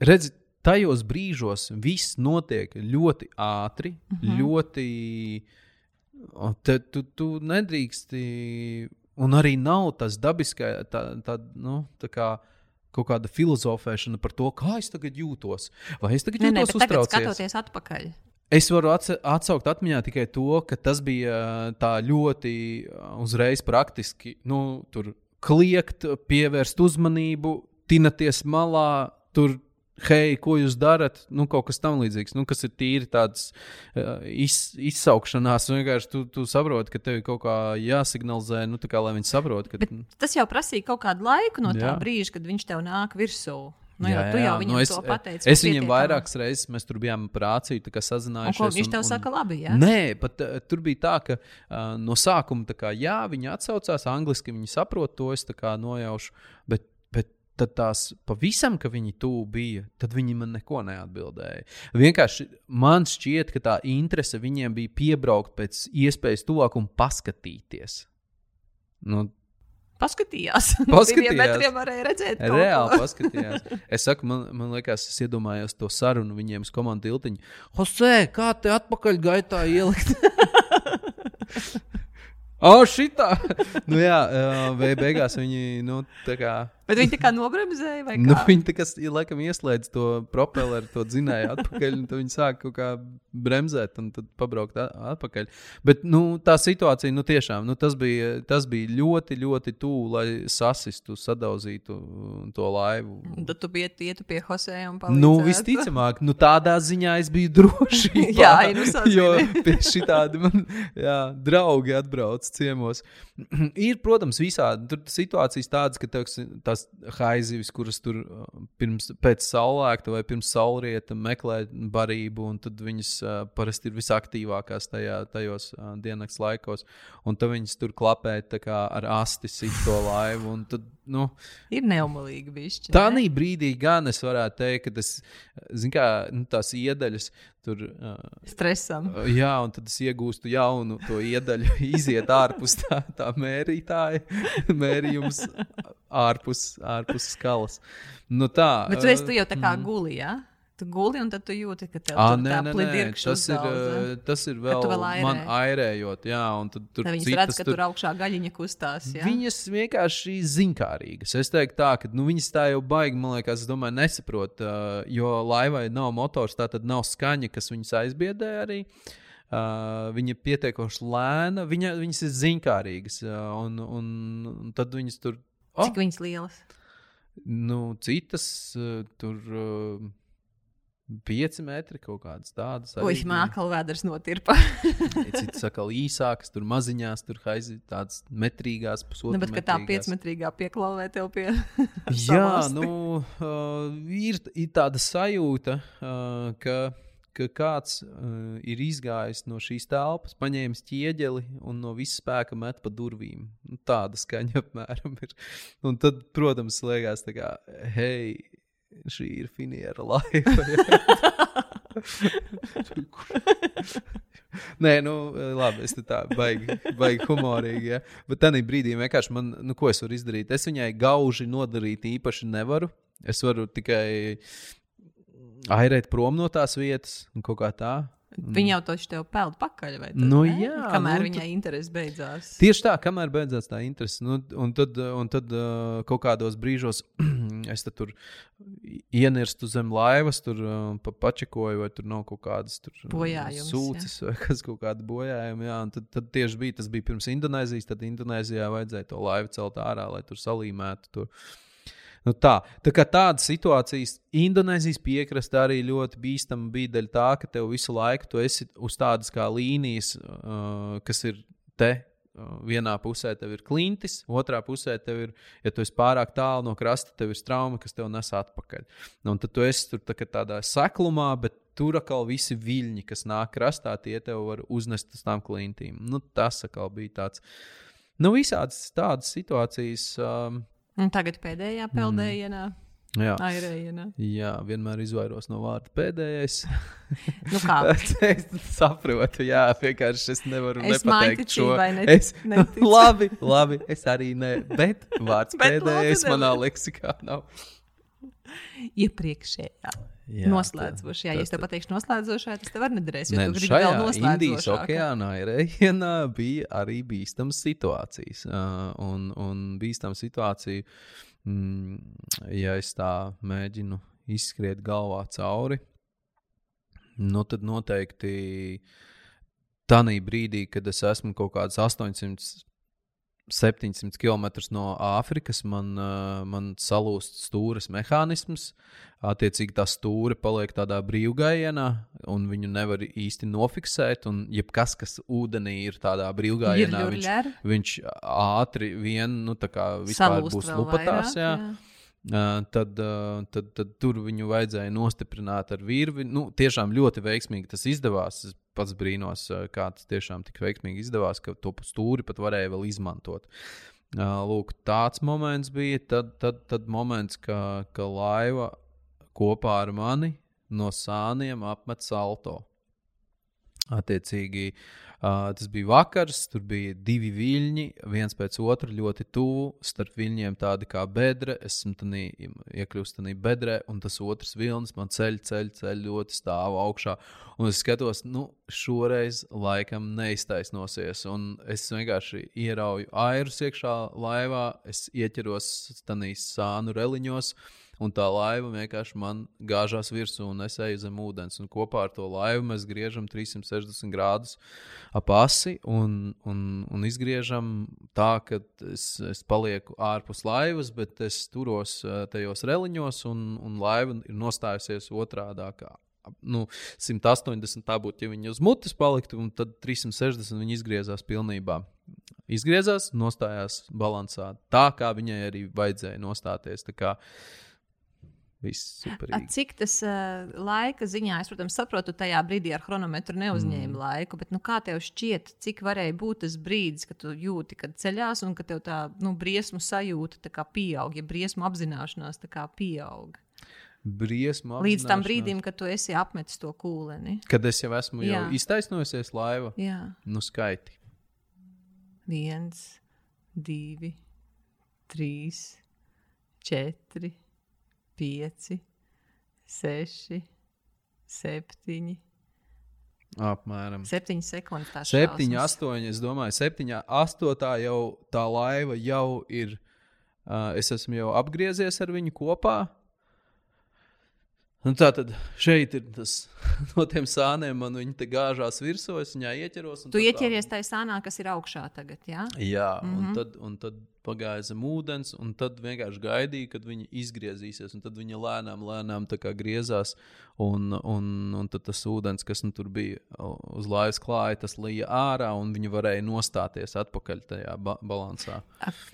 redzi, tajos brīžos viss notiek ļoti ātri, mm -hmm. ļoti te, tu, tu nedrīksti, un arī nav tas dabiskais, tā, tā, nu, tā kā kaut kāda filozofēšana par to, kā es tagad jūtos. Vai es tagad nē, jūtos tagad uztraucies? skatoties atpakaļ. Es varu atsaukt atmiņā tikai to, ka tas bija tā ļoti uzreiz praktiski. Nu, tur kliegt, pievērst uzmanību, tinaties malā, tur, hei, ko jūs darat? Nu, kaut kas tam līdzīgs, nu, kas ir tīri tāds uh, iz, izsaukšanās. Un Vienkārši tu, tu saproti, ka tev ir kaut kā jāsignalizē, nu, kā lai viņi saprot, ka. Bet tas jau prasīja kaut kādu laiku no tā Jā. brīža, kad viņš tev nāk virsū. Nu, jā, tu jau viņam Nu, es, to pateici. Es ka viņam vairākas reizes, mēs tur bijām prācī, tā kā Un sazinājušies. ko viņš tev saka, labi? Jā? Nē, pat uh, tur bija tā, ka uh, no sākuma kā, jā, viņi atsaucās angliski, viņi saprot to, es kā nojaušu. Bet tad tās pavisam, ka viņi tuvu bija, tad viņi man neko neatbildēja. Vienkārši man šķiet, ka tā interese viņiem bija piebraukt pēc iespējas tuvāk un paskatīties. Nu, Paskatījās. Paskatījās. Metriem varēja redzēt. kaut Reāli paskatījās. Es saku, man, man liekas, es iedomājos to sarunu viņiem uz komandas tiltiņa. Hosē, kā te atpakaļ gaitā ielikt? O, šitā! nu, jā, vai beigās viņi, nu, tā kā. Bet viņi tā kā nobremzēja vai kā? Nu, viņi tā kā laikam ieslēdz to propelleru, to dzinēju atpakaļ, un tad viņi sāk kaut kā bremzēt un tad pabraukt atpakaļ. Bet nu, tā situācija, nu, tiešām, nu, tas, bija, tas bija ļoti, ļoti tuvu, lai sasistu, sadauzītu to laivu. Tad tu biji ietu pie Hosē un palīdzēji. Nu, visticamāk, nu, tādā ziņā es biju drošībā. Jā, nu, sazini. jo pie šitādi man jā, draugi atbrauc ciemos. Ir, protams, visādi tur situācijas tādas, ka tev tās haizivis, kuras tur uh, pirms, pēc saulēkta vai pirms saulrieta meklē barību, un tad viņas uh, parasti ir visaktīvākās tajā, tajos uh, diennakts laikos, un tad viņas tur klapē ar asti sit to laivu, un tad, nu, Ir neumalīgi bišķi. Tā brīdī gan es varētu teikt, ka tas, kā, nu, tās iedaļas tur. Uh, Stresam. Jā, un tad es iegūstu jaunu to iedaļu, iziet ārpus tā, tā mērītāja, mērījums ārpus, ārpus skalas. Nu, tā, Bet tu, esi, tu jau tā kā mm. guli, jā? Tu guli un tad tu jūti, ka tev Ā, tur nē, tā tas ir, uh, tas ir vēl, vēl vēl man airē. airējot, jā, un tad tur Viņas citas redz, ka tur augšā gaļiņa kustās. Jā? Viņas vienkārši zinkārīgas. Es teiktu, tā, ka nu, viņas tā jau baigi, man liekas, es domāju, nesaprot, jo laivai nav motors, tā tad nav skaņa, kas viņas aizbiedē arī. Uh, viņa ir pietiekoši lēna, viņa, viņas ir zinkārīgas. Un, un, un tad viņas tur. Oh, Cik viņas lielas? nu, citas uh, tur. Uh, Pieci metri kaut kādas tādas. bija. mākslinieks vēders notirpa. Citas atkal īsākas, tur maziņās, tur haizi tādas metrīgās, pusotras. nu, bet, tā piecmetrīgā pieklauvē tev pie. Jā, nu, uh, ir, ir tāda sajūta, uh, ka, ka kāds uh, ir izgājis no šīs telpas, paņēmis ķieģeli un no visas spēka met pa durvīm. Nu, tāda skaņa apmēram ir. Un tad, protams, liekas, tā kā, hei, šī ir finiera laiva. Nē, nu, labi, es tā baigi, baigi humorīgi. Ja? Bet tajā brīdī vienkārši man, nu, ko es varu izdarīt? Es viņai gauži nodarīt īpaši nevaru. Es varu tikai airēt prom no tās vietas un kaut kā tā. Viņa jau to tev peld pakaļ. vai tad Nu, ne? jā, Kamēr nu, viņai interesi beidzās. Tieši tā, kamēr beidzās tā interese. Nu, un tad, un tad uh, kaut kādos brīžos es tur ienirstu zem laivas, tur uh, pa, pačekoju, vai tur nav kaut kādas tur, uh, Bojājums, sūcis vai kas kaut kāda bojājuma. Jā, tad, tad tieši bija tas bija pirms Indonēzijas. Tad Indonēzijā vajadzēja to laivu celt ārā, lai tur salīmētu. Tur. Nu tā, tā kā tādas situācijas Indonēzijas piekrastē arī ļoti bīstama bija daļa tā, ka tev visu laiku tu esi uz tādas kā līnijas, uh, kas ir te. Uh, Vienā pusē tev ir klintis, otrā pusē tev ir, ja tu esi pārāk tālu no krasta, tev ir strauma, kas tev nes atpakaļ. Nu, un tad tu esi tur tā tādā seklumā, bet tur atkal visi viļņi, kas nāk krastā, tie tev var uznest uz tām klintīm. Nu, tas atkal bija tāds. Nu, visādas tādas situācijas. Um, Un tagad pēdējā peldējienā, mm. Jā. airējienā. Jā, vienmēr izvairos no vārda pēdējais. Nu kā? es saprotu, jā, vienkārši es nevaru Es nepateikt šo. net- Es, neticu. labi, labi, es arī ne, bet vārds Bet labi, pēdējais nevar. manā leksikā nav. Iepriekšējā. Jā, noslēdzoši. Jā, ja es tev pateikšu, noslēdzošā, tas tev arī nederēs. Jo Nē, tu gribi vēl noslēdzošāk. Indijas okeānā ir ejana, bija arī bīstamas situācijas. Uh, un, un bīstama situācija, mm, ja es tā mēģinu izskriet galvā cauri, nu tad noteikti tādā brīdī, kad es esmu kaut kāds 800 700 km no Āfrikas man, man salūst stūres mehānisms. Attiecīgi, tā stūre paliek tādā brīvgājienā, un viņu nevar īsti nofiksēt. Un jebkas, kas ūdenī ir tādā brīvgājienā, viņš, viņš ātri vien nu, būs lupatās. Jā. Jā. Uh, tad, uh, tad, tad tur viņu vajadzēja nostiprināt ar virvi. Nu, tiešām ļoti veiksmīgi tas izdevās. Es pats brīnos, kā tas tiešām tik veiksmīgi izdevās, ka to stūri pat varēja vēl izmantot. Lūk, tāds moments bija. Tad, tad, tad moments, ka, ka laiva kopā ar mani no sāniem apmet salto. Attiecīgi, uh, tas bija vakars, tur bija divi viļņi, viens pēc otra ļoti tuvu. Starp viļņiem tādi kā bedre, es esmu iekļuvis tajā bedrē, un tas otrs vilnis man ceļ, ceļ, ceļ ļoti stāv augšā. Un es skatos, nu, šoreiz laikam neiztaisnosies. Un es vienkārši ierauju airus iekšā laivā, es ieķeros tajos sānu reliņos. Uh, un tā laiva vienkārši man gāžās virsū un es eju zem ūdens. Un kopā ar to laivu mēs griežam 360 grādus ap asi un, un, un izgriežam tā, ka es, es palieku ārpus laivas, bet es turos eh, tajos reliņos un, un laiva ir nostājusies otrādā nu, 180 tā būtu, ja viņi uz mutes paliktu, un tad 360 viņi izgriezās pilnībā. Izgriezās, nostājās balansā tā, kā viņai arī vajadzēja nostāties. Tā kā Viss superīgi. Cik tas uh, laika ziņā, es, protams, saprotu, tajā brīdī ar chronometru neuzņēmu mm. laiku, bet nu, kā tev šķiet, cik varēja būt tas brīdis, kad tu jūti, kad ceļās un ka tev tā nu, briesmu sajūta pieaug, ja briesmu apzināšanās pieaug? Briesmu Līdz tam brīdim, kad tu esi apmetis to kūleni. Kad es jau esmu jau iztaisnojusies laiva, Jā. nu skaiti. Viens, divi, trīs, četri 5, 6, 7. Apmēram 7 sekundes. 7, 8. Es domāju, 7, 8. jau tā laiva jau ir. Uh, es esmu jau apgriezies ar viņu kopā. Nu, tā tad šeit ir tas no tiem sāniem, man viņa te gāžās virsū, es viņā ieķeros. Tu ieķeries tajā sānā, kas ir augšā tagad, jā? Jā, mm -hmm. un, mhm. tad, un tad pagāja zem ūdens, un tad vienkārši gaidīja, kad viņi izgriezīsies. Tad viņi lēnām, lēnām griezās, un, un, un tad tas ūdens, kas nu, tur bija uz laivas klāja, tas lija ārā, un viņi varēja nostāties atpakaļ tajā ba balansā.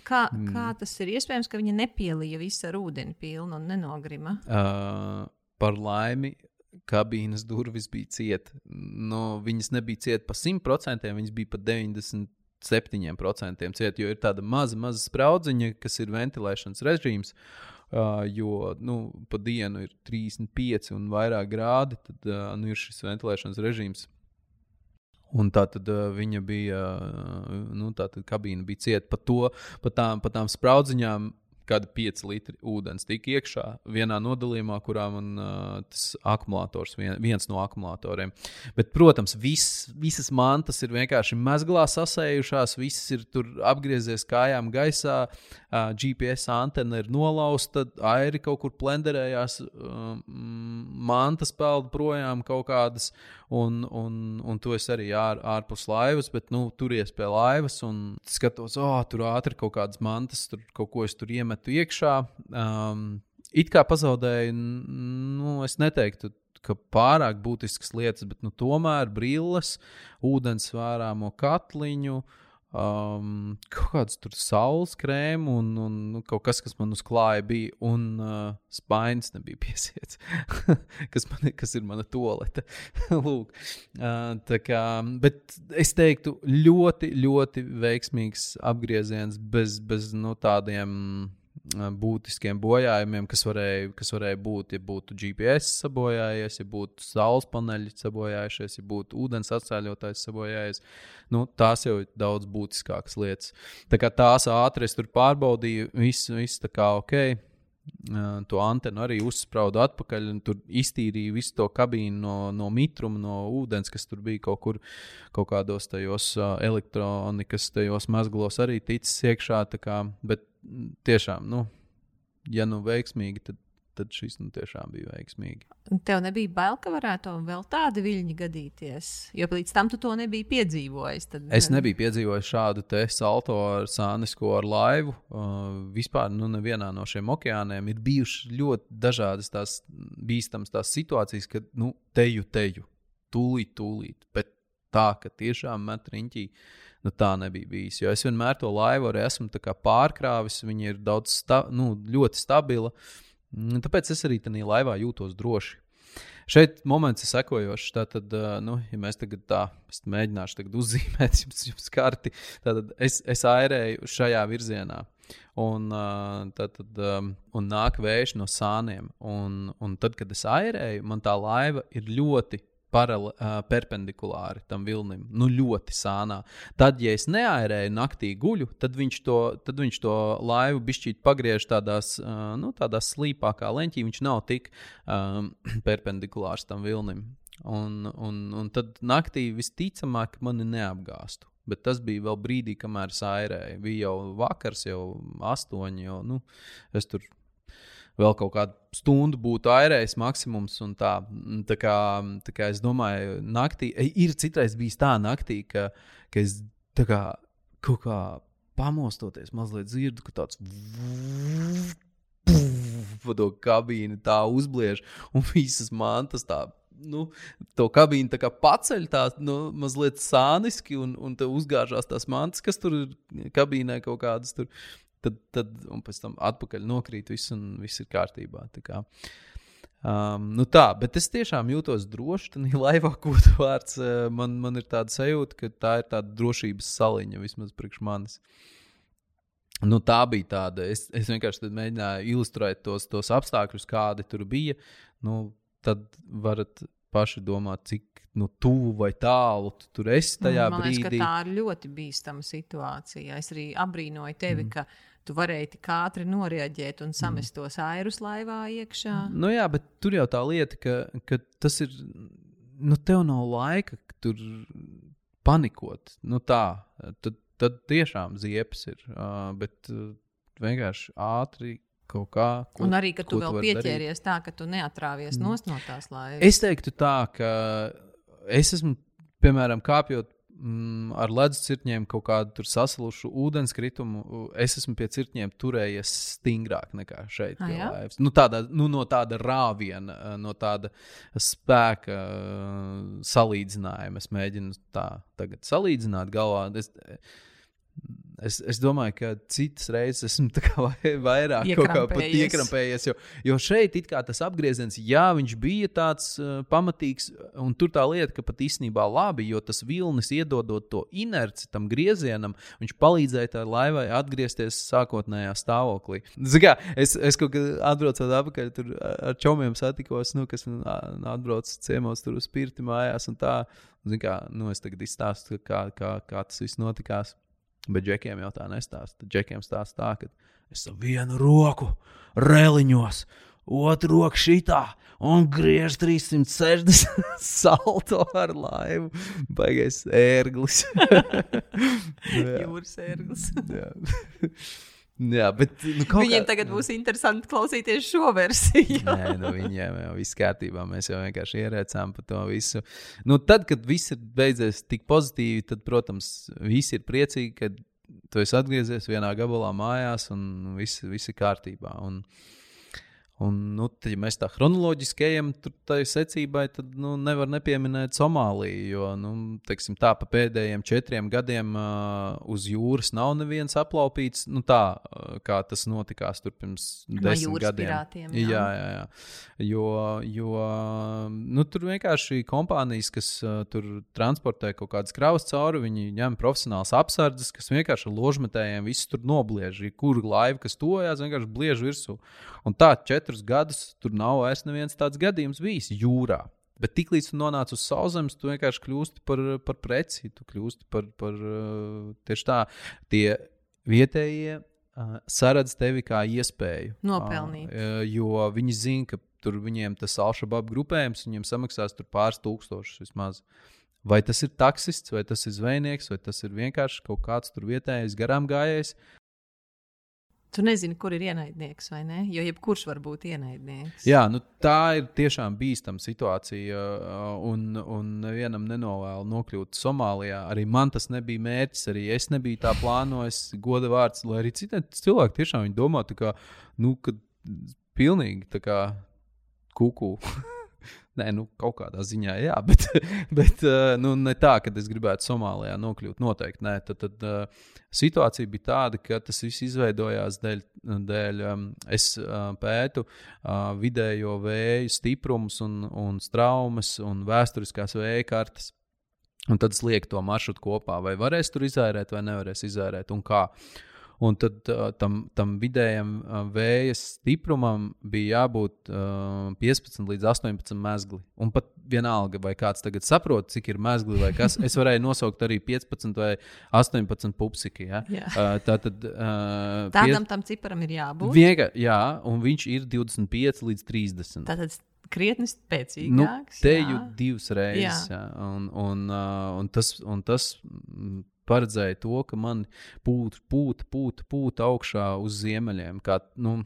Kā, mm. kā tas ir iespējams, ka viņi nepielīja visu ar ūdeni pilnu un nenogrima? Uh, par laimi kabīnes durvis bija cietas. Nu, viņas nebija cietas pa 100%, viņas bija pa 97% cietas, jo ir tāda maza, maza spraudziņa, kas ir ventilēšanas režīms. Uh, jo nu, pa dienu ir 35 un vairāk grādi, tad uh, nu, ir šis ventilēšanas režīms. Un tā tad uh, viņa bija, uh, nu, tā tad kabīne bija cieta pa to, pa tām, pa tām spraudziņām kādi 5 litri ūdens tika iekšā vienā nodalījumā, kurā man uh, tas akumulators, vien, viens no akumulatoriem. Bet, protams, viss, visas mantas ir vienkārši mezglā sasējušās, viss ir tur apgriezies kājām gaisā, uh, GPS antena ir nolausta, airi kaut kur plenderējās, uh, mantas peld projām kaut kādas. Un, un, un tu esi arī ār, ārpus laivas, bet nu, turies pie laivas un skatos, oh, tur ātri kaut kādas mantas, tur kaut ko es tur iemetu iekšā. Um, it kā pazaudēju, nu, es neteiktu, ka pārāk būtiskas lietas, bet nu, tomēr brilles, ūdens vērāmo katliņu. Um, kaut kāds tur saules krēms un, un nu, kaut kas, kas man uz klāja bija, un uh, spainis nebija piesiets, kas, man, kas ir mana tolete. Lūk, uh, kā, bet es teiktu, ļoti, ļoti veiksmīgs apgrieziens bez, bez no nu, tādiem būtiskiem bojājumiem, kas varēja, kas varēja būt, ja būtu GPS sabojājies, ja būtu saules paneļi sabojājušies, ja būtu ūdens atcēļotājs sabojājies. Nu, tās jau ir daudz būtiskākas lietas. Tā kā tās ātri es tur pārbaudīju, viss, tā kā ok. To antenu arī uzsprādu atpakaļ, un tur iztīrīja visu to kabīnu no, no mitruma, no ūdens, kas tur bija kaut kur, kaut kādos tajos elektronikas, tajos mazglos arī ticis iekšā. Kā, bet tiešām, nu, ja nu veiksmīgi, tad tad šis nu, tiešām bija veiksmīgi. Tev nebija bail, ka varētu vēl tādi viļņi gadīties, jo līdz tam tu to nebiji piedzīvojis. Tad... Es nebiju piedzīvojis šādu te salto ar sānisko ar laivu. Uh, vispār nu, nevienā no šiem okeāniem ir bijušas ļoti dažādas tās bīstamas tās situācijas, kad nu, teju, teju, tūlīt, tūlīt. Bet tā, ka tiešām met riņķī. Nu, tā nebija bijis. Jo es vienmēr to laivu arī esmu pārkrāvis. Viņa ir daudz, sta nu, ļoti stabila. Nu, tāpēc es arī tajā laivā jūtos droši. Šeit moments ir sekojošs. Tātad, nu, ja mēs tagad tā mēģināsim tagad uzzīmēt jums, jums karti, tad es, es airēju šajā virzienā. Un, tātad, un nāk vējš no sāniem. Un, un tad, kad es airēju, man tā laiva ir ļoti parale, uh, perpendikulāri tam vilnim, nu ļoti sānā. Tad, ja es neairēju naktī guļu, tad viņš to, tad viņš to laivu bišķīt pagriež tādās, uh, nu, tādās slīpākā leņķī. Viņš nav tik um, perpendikulārs tam vilnim. Un, un, un tad naktī visticamāk mani neapgāstu. Bet tas bija vēl brīdī, kamēr es airēju. Bija jau vakars, jau astoņi. Jau, nu, es tur vēl kaut kādu stundu būtu airējis maksimums. Tā, tā, kā, tā kā es domāju, naktī ir citreiz bijis tā naktī, ka, ka es kā kaut kā pamostoties, mazliet dzirdu, ka tāds pa to kabīni tā uzbliež un visas mantas tā. Nu, to kabīni tā paceļ tā, nu, mazliet sāniski, un, un te uzgāžās tās mantas, kas tur ir kabīnē kaut kādas tur tad, tad un pēc tam atpakaļ nokrīt, viss, un viss ir kārtībā. Um, nu tā, bet es tiešām jūtos droši. Tad, laivā kaut vārds, uh, man, man ir tāda sajūta, ka tā ir tāda drošības saliņa vismaz priekš manis. Nu, tā bija tāda. Es, es vienkārši mēģināju ilustrēt tos, tos apstākļus, kādi tur bija. Nu, tad varat paši domāt, cik nu, tuvu vai tālu tu tur esi tajā Man brīdī. Liekas, tā ir ļoti bīstama situācija. Es arī abrīnoju tevi, mm. ka tu varēji tik ātri noreaģēt un samest mm. tos airus laivā iekšā. Nu jā, bet tur jau tā lieta, ka, ka tas ir. Nu, tev nav laika tur panikot. Nu, tā, tad, tad tiešām ziepes ir. Uh, bet uh, vienkārši ātri kaut kā. Ko, un arī, ka tu vēl tu pieķēries darīt. tā, ka tu neatrāvies mm. no tās laivas. Es teiktu tā, ka es esmu, piemēram, kāpjot mm, ar ledus cirkņiem kaut kādu sasalušu ūdenskritumu, es esmu pie cirkņiem turējies stingrāk nekā šeit. Ah, nu, tādā, nu, no tāda rāviena, no tāda spēka salīdzinājuma. Es mēģinu tā tagad salīdzināt galvā. Es, Es, es domāju, ka citas reizes esmu vairāk iekrampējies. Jo, jo šeit tas apgrieziens, jā, viņš bija tāds uh, pamatīgs. Un tur tā lieta, ka pat īstenībā labi, jo tas vilnis iedodot to inerci tam griezienam, viņš palīdzēja tai laivai atgriezties sākotnējā stāvoklī. Kā, es, es kaut kā atbraucu atpakaļ, tur ar čomiem satikos, nu, kas atbrauc ciemos tur uz spirti mājās. Tā, kā, nu, es tagad izstāstu, kā, kā, kā tas viss notikās. Bet džekiem jau tā nestāsta. Džekiem stāsta tā, ka es ar vienu roku reliņos, otru roku šitā un griež 360 salto ar laivu. Baigais ērglis. Jūras ērglis. Jā, bet, nu, viņiem kā... tagad būs interesanti klausīties šo versiju. Nē, nu, viņiem jau viss kārtībā. Mēs jau vienkārši ierēcām par to visu. Nu, tad, kad viss ir beidzies tik pozitīvi, tad, protams, visi ir priecīgi, ka tu esi atgriezies vienā gabalā mājās un viss, viss ir kārtībā. Un, uh, Un, nu, tad, ja mēs tā chronoloģiski ejam tai secībai, tad nu, nevar nepieminēt Somāliju. Jo nu, teiksim, tā pa pēdējiem četriem gadiem uh, uz jūras nav neviens aplaupīts. Nu, tā uh, kā tas notikās pirms no desmit gadiem. Pirātiem, jā. Jā, jā, jā. Jo, jo nu, tur vienkārši kompānijas, kas uh, tur transportē kaut kādas kravas cauri, viņi ņem profesionāls apsardzes, kas vienkārši ar ložmetējiem visu tur nobliež. Kur laiva, kas tojās, vienkārši bliež virsū. Un tā četrus gadus tur nav vairs neviens tāds gadījums bijis jūrā. Bet tiklīdz tu nonāc uz sauszemes, tu vienkārši kļūsti par, par preci. Tu kļūsti par, par tieši tā. Tie vietējie uh, saredz tevi kā iespēju. Nopelnīt. Uh, jo viņi zina, ka tur viņiem tas alšababu grupējums, viņiem samaksās tur pāris tūkstošus vismaz. Vai tas ir taksists, vai tas ir zvejnieks, vai tas ir vienkārši kaut kāds tur vietējais garām gājējs. Tu nezini, kur ir ienaidnieks vai ne? Jo jebkurš var būt ienaidnieks. Jā, nu, tā ir tiešām bīstama situācija. Un, un nevienam nenovēlu nokļūt Somālijā. Arī man tas nebija mērķis, arī es nebiju tā plānojis. Goda vārds, lai arī citi cilvēki tiešām domā, ka nu, pilnīgi tā kā kuku. Nē, nu, kaut kādā ziņā, jā, bet, bet nu, ne tā, ka es gribētu Somālijā nokļūt. Noteikti nē. Tad, tad uh, situācija bija tāda, ka tas viss izveidojās dēļ, dēļ um, es uh, pētu vidējo vēju stiprumus un, un straumes un vēsturiskās vēja kartes. Un tad es lieku to maršrutu kopā, vai varēs tur izērēt, vai nevarēs izērēt, un kā. Uh, Un tad uh, tam, tam vidējam uh, vēja stiprumam bija jābūt uh, 15 līdz 18 mezgli. Un pat vienalga, vai kāds tagad saprot, cik ir mezgli vai kas. Es varēju nosaukt arī 15 vai 18 pupsiki. Ja? Jā. Uh, tā tad, uh, Tādam piec... tam ciparam ir jābūt. Viega, jā, un viņš ir 25 līdz 30. Tātad krietni spēcīgāks. Nu, te jau divas reizes. Jā. Jā, un, un, un tas, un tas paredzēja to, ka man pūta, pūta, pūta, pūta augšā uz ziemeļiem. Kā, nu,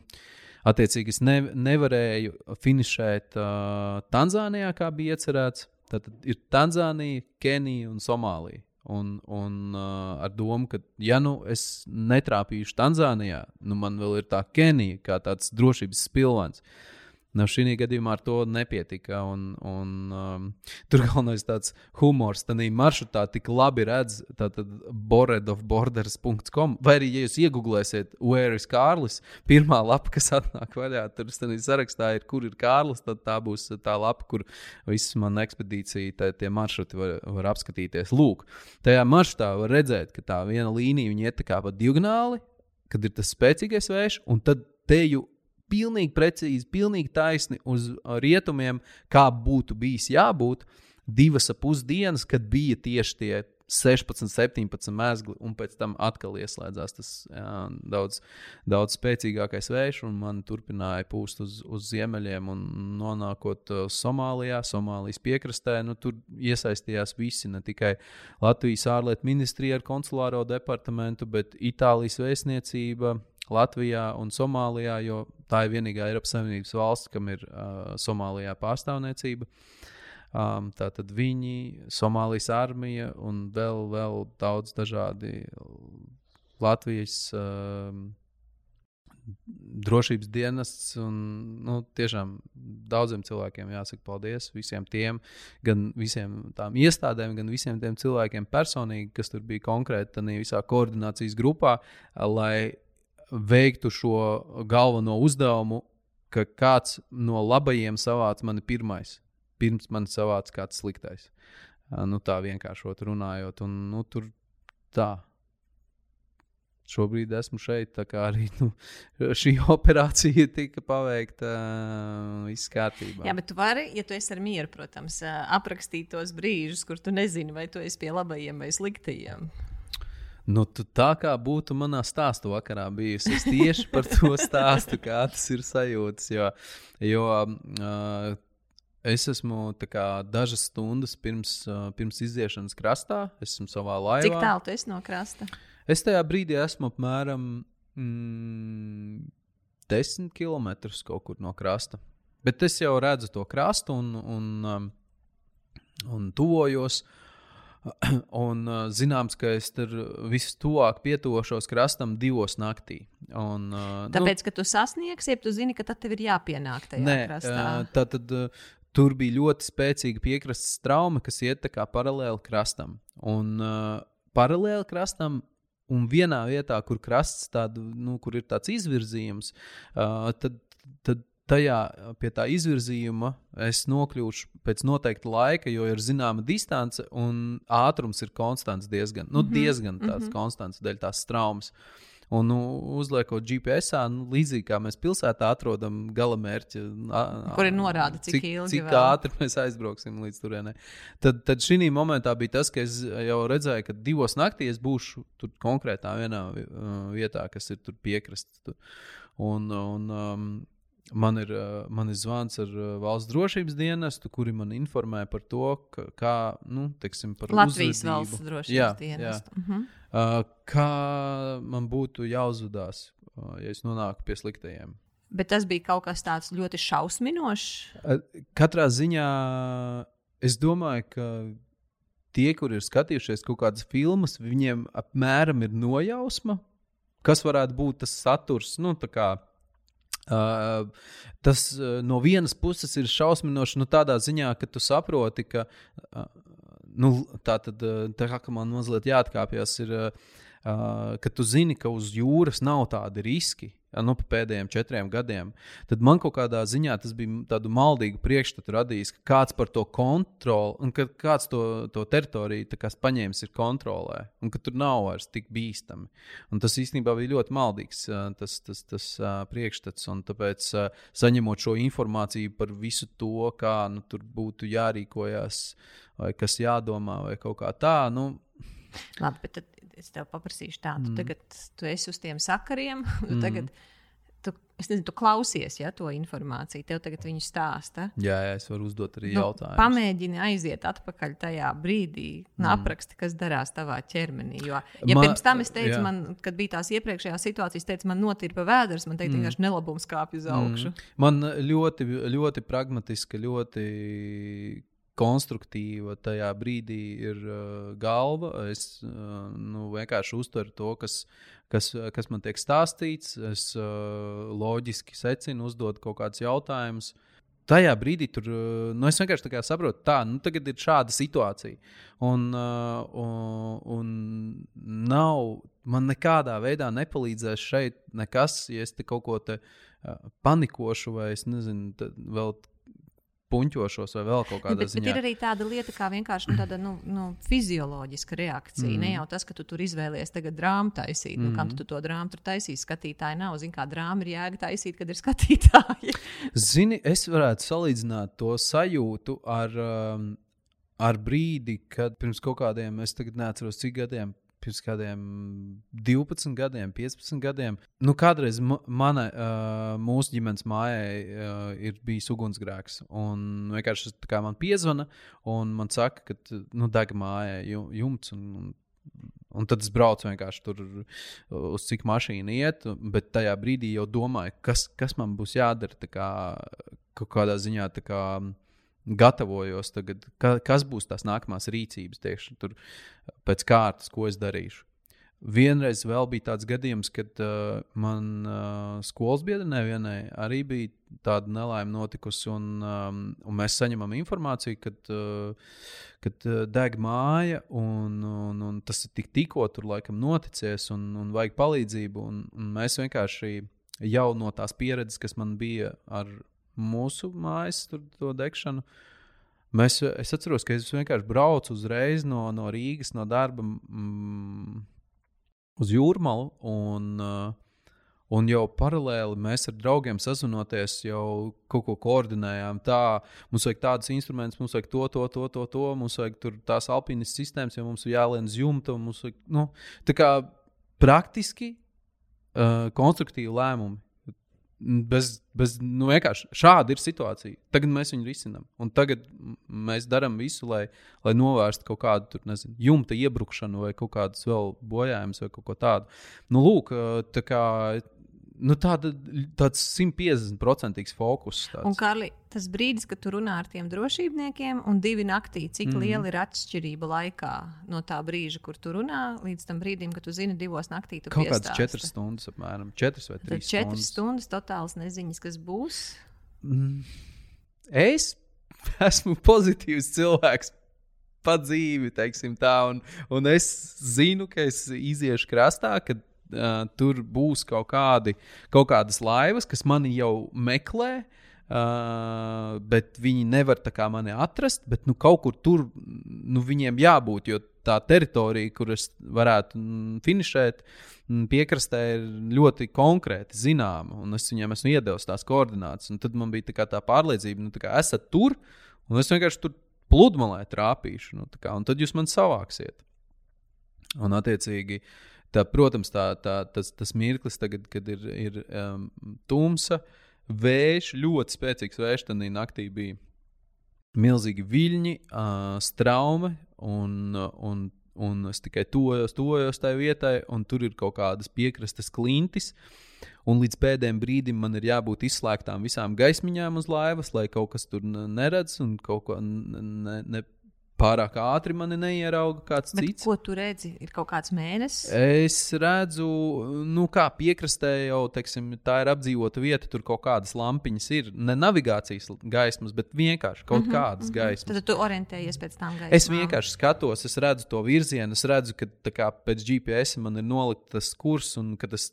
attiecīgi, es ne, nevarēju finišēt uh, Tanzānijā, kā bija iecerēts. Tad ir Tanzānija, Kenija un Somālija. Un, un uh, ar domu, ka, ja nu es netrāpīšu Tanzānijā, nu man vēl ir tā Kenija, kā tāds drošības spilvens. Uh, Nu, šī gadījumā ar to nepietika. Un, un, um, tur galvenais tāds humors, tā maršrutā tik labi redz, tātad boredofborders.com. Vai arī, ja jūs iegūlēsiet, where is Kārlis, pirmā lapa, kas atnāk vaļā, tur sarakstā ir, kur ir Kārlis, tad tā būs tā lapa, kur visas man ekspedīcija, tā, tie maršruti var, var apskatīties. Lūk, tajā maršrutā var redzēt, ka tā viena līnija iet tā kā pa diagonāli, kad ir tas spēcīgais vējš, un tad te jau pilnīgi precīzi, pilnīgi taisni uz rietumiem, kā būtu bijis jābūt. Divas ap pusdienas, kad bija tieši tie 16, 17 mēsli, un pēc tam atkal ieslēdzās tas jā, daudz, daudz spēcīgākais vējš, un man turpināja pūst uz, uz ziemeļiem, un nonākot uh, Somālijā, Somālijas piekrastē, nu, tur iesaistījās visi, ne tikai Latvijas ārlietu ministrija ar konsulāro departamentu, bet Itālijas vēstniecība, Latvijā un Somālijā, jo tā ir vienīgā Eiropas Savienības valsts, kam ir uh, Somālijā pārstāvniecība. Um, Tātad viņi, Somālijas armija un vēl, vēl daudz dažādi Latvijas uh, drošības dienests. Un, nu, tiešām daudziem cilvēkiem jāsaka paldies. Visiem tiem, gan visiem tām iestādēm, gan visiem tiem cilvēkiem personīgi, kas tur bija konkrēti tajā visā koordinācijas grupā, lai veiktu šo galveno uzdevumu, ka kāds no labajiem savāc mani pirmais, pirms man savāc kāds sliktais. Nu, tā vienkāršot runājot, un nu, tur tā. Šobrīd esmu šeit, tā kā arī nu, šī operācija tika paveikta uh, viss kārtībā. Jā, bet tu vari, ja tu esi ar mieru, protams, aprakstīt tos brīžus, kur tu nezini, vai tu esi pie labajiem vai sliktajiem. Nu, tā kā būtu manā stāstu vakarā bijusi. Es tieši par to stāstu, kā tas ir sajūtas. Jo, jo uh, es esmu kā, dažas stundas pirms, uh, pirms iziešanas krastā, esmu savā laivā. Cik tālu tu esi no krasta? Es tajā brīdī esmu apmēram mm, 10 km kaut kur no krasta. Bet es jau redzu to krastu un, un, um, un tuvojos. Uh, Un uh, zināms, ka es tur vistuvāk pietuvošos krastam divos naktī. Un, uh, Tāpēc, nu, ka tu sasniegsi, ja tu zini, ka tad tev ir jāpienāk tajā nē, krastā. Uh, tā tad uh, tur bija ļoti spēcīga piekrastes trauma, kas iet paralēli krastam. Un uh, paralēli krastam un vienā vietā, kur krasts tādu, nu, kur ir tāds izvirzījums, uh, tad, tad tajā pie tā izvirzījuma es nokļūšu pēc noteikta laika, jo ir zināma distance un ātrums ir konstants diezgan, nu, mhm, diezgan tāds mm -hmm. konstants dēļ tās traumas. Un nu, uzliekot GPS, nu, līdzīgi kā mēs pilsētā atrodam galamērķi, kur ir norāda, cik, cik ilgi cik ātri mēs aizbrauksim līdz turienei. Tad, tad šī momentā bija tas, ka es jau redzēju, ka divos naktī es būšu tur konkrētā vienā vietā, kas ir piekrastes. Un, un, um, Man ir, man ir zvans ar valsts drošības dienestu, kuri man informē par to, ka, kā, nu, teiksim, par Latvijas uzvedību. valsts drošības jā, dienestu. Jā. -huh. uh, kā man būtu jāuzvedās, uh, ja es nonāku pie sliktajiem. Bet tas bija kaut kas tāds ļoti šausminošs. Uh, katrā ziņā es domāju, ka tie, kur ir skatījušies kaut kādas filmas, viņiem apmēram ir nojausma, kas varētu būt tas saturs. Nu, Uh, tas uh, no vienas puses ir šausminoši, nu, tādā ziņā, ka tu saproti, ka uh, nu, tā tad tā kā man mazliet jāatkāpjas, ir, uh, ka tu zini, ka uz jūras nav tādi riski nu, pēdējiem četriem gadiem, tad man kaut kādā ziņā tas bija tādu maldīgu priekšstatu radījis, ka kāds par to kontroli un ka kāds to, to teritoriju paņēmis ir kontrolē un ka tur nav vairs tik bīstami. Un tas īstenībā bija ļoti maldīgs tas, tas, tas priekšstats. Un tāpēc, saņemot šo informāciju par visu to, kā nu, tur būtu jārīkojas, vai kas jādomā, vai kaut kā tā. Nu, Labi, bet tad es tev paprasīšu tādu. Mm. Tagad tu esi uz tiem sakariem, mm. tagad tu, es nezinu, tu klausies ja, to informāciju, tev tagad viņi stāsta. Jā, jā, es varu uzdot arī nu, jautājumu. Pamēģini aiziet atpakaļ tajā brīdī un mm. apraksti, kas darās tavā ķermenī. Jo, ja man, pirms tam es teicu, jā. man, kad bija tās iepriekšējās situācijas, teicu, man notirpa vēders, man teikt, mm. vienkārši nelabums kāpj uz augšu. Mm. Man ļoti, ļoti pragmatiski, ļoti konstruktīva tajā brīdī ir uh, galva. Es uh, nu, vienkārši uztveru to, kas, kas, kas man tiek stāstīts. Es uh, loģiski secinu, uzdodu kaut kādus jautājumus. Tajā brīdī tur uh, nu, es vienkārši saprotu, ka nu, tagad ir šāda situācija. Un, uh, un, un nav, man nekādā veidā nepalīdzēs šeit nekas, ja es te kaut ko te, uh, panikošu vai es nezinu, vēl puņķošos vai vēl kaut kādā bet, ziņā. Bet ir arī tāda lieta, kā vienkārši nu, tāda, nu, nu, fizioloģiska reakcija. Mm. Ne jau tas, ka tu tur izvēlies tagad drāmu taisīt. Mm. Nu, kam tu mm. to drāmu tur taisīsi? Skatītāji nav. Zini, kā drāma ir jēga taisīt, kad ir skatītāji. Zini, es varētu salīdzināt to sajūtu ar. Um, ar brīdi, kad pirms kaut kādiem, es tagad neatceros, cik gadiem, pirms kādiem 12 gadiem, 15 gadiem. Nu, kādreiz mana, uh, mūsu ģimenes mājai uh, ir bijis ugunsgrēks. Un vienkārši kā man piezvana un man saka, ka nu, deg mājai jumts. Un, un, Un tad es braucu vienkārši tur, uz cik mašīna iet, bet tajā brīdī jau domāju, kas, kas man būs jādara. Kā, kaut kādā ziņā kā, gatavojos tagad, ka, kas būs tās nākamās rīcības tieši tur pēc kārtas, ko es darīšu. Vienreiz vēl bija tāds gadījums, kad uh, man uh, skolas biedrenē vienai arī bija tāda nelaime notikusi, un, um, un mēs saņemam informāciju, kad, uh, kad uh, deg māja, un, un, un tas ir tik, tikko tur laikam noticies, un, un vajag palīdzību. Un, un mēs vienkārši jau no tās pieredzes, kas man bija ar mūsu mājas degšanu. Mēs, es atceros, ka es vienkārši braucu uzreiz no, no Rīgas, no darba mm, uz jūrmālu. Un, un jau paralēli mēs ar draugiem sazinoties, jau kaut ko koordinējām. Tā, mums vajag tādus instrumentus, mums vajag to, to, to, to, to mums vajag tās alpīnas sistēmas, jo mums ir jālien uz jumta. Vajag, nu, tā kā praktiski uh, konstruktīvi lēmumi Bez, bez, nu, vienkārši šāda ir situācija. Tagad mēs viņu risinām. Un tagad mēs darām visu, lai, lai novērstu kaut kādu tur, nezinu, jumta iebrukšanu vai kaut kādus vēl bojājumus vai kaut ko tādu. Nu, lūk, tā kā nu, tāda, tāds 150% fokus. Tāds. Un, Kārli, tas brīdis, kad tu runā ar tiem drošībniekiem, un divi naktī, cik mm. liela ir atšķirība laikā no tā brīža, kur tu runā, līdz tam brīdim, kad tu zini, divos naktī tu kaut kādas četras stundas, apmēram četras vai trīs. Tad četras stundas, totāls neziņas, kas būs. Mm. Es esmu pozitīvs cilvēks pa dzīvi, teiksim tā, un, un es zinu, ka es iziešu krastā, kad uh, tur būs kaut, kādi, kaut kādas laivas, kas mani jau meklē. Uh, bet viņi nevar mani atrast, bet nu, kaut kur tur nu, viņiem jābūt. Jo tā teritorija, kur es varētu mm, finišēt, mm, piekrastē ir ļoti konkrēti zināma. Un es viņiem esmu iedevis tās koordinātas. Tad man bija tā, tā pārliecība, ka nu, esat tur, un es vienkārši tur pludmalē trāpīšu. Nu, kā, un tad jūs man savāksiet. Un, attiecīgi, tā, protams, tā, tā, tas, tas mirklis, tagad, kad ir, ir um, tumsa, vējš, ļoti spēcīgs vējš, tad naktī bija milzīgi viļņi, uh, straume, un, un, un es tikai tojos, tojos tajā vietai, un tur ir kaut kādas piekrastes klintis. Un līdz pēdējiem brīdim man ir jābūt izslēgtām visām gaismiņām uz laivas, lai kaut kas tur neredz un kaut ko ne, ne, pārāk ātri mani neierauga kāds Bet cits. Ko tu redzi? Ir kaut kāds mēnesis? Es redzu, nu, kā piekrastē jau teiksim, tā ir apdzīvota vieta, tur kaut kādas lampiņas ir. Ne navigācijas gaismas, bet vienkārši kaut mm -hmm, kādas mm -hmm. gaismas. Tad tu orientējies pēc tām gaismām. Es vienkārši skatos, es redzu to virzienu, es redzu, ka kā, pēc GPS man ir nolikts tas kurs un ka es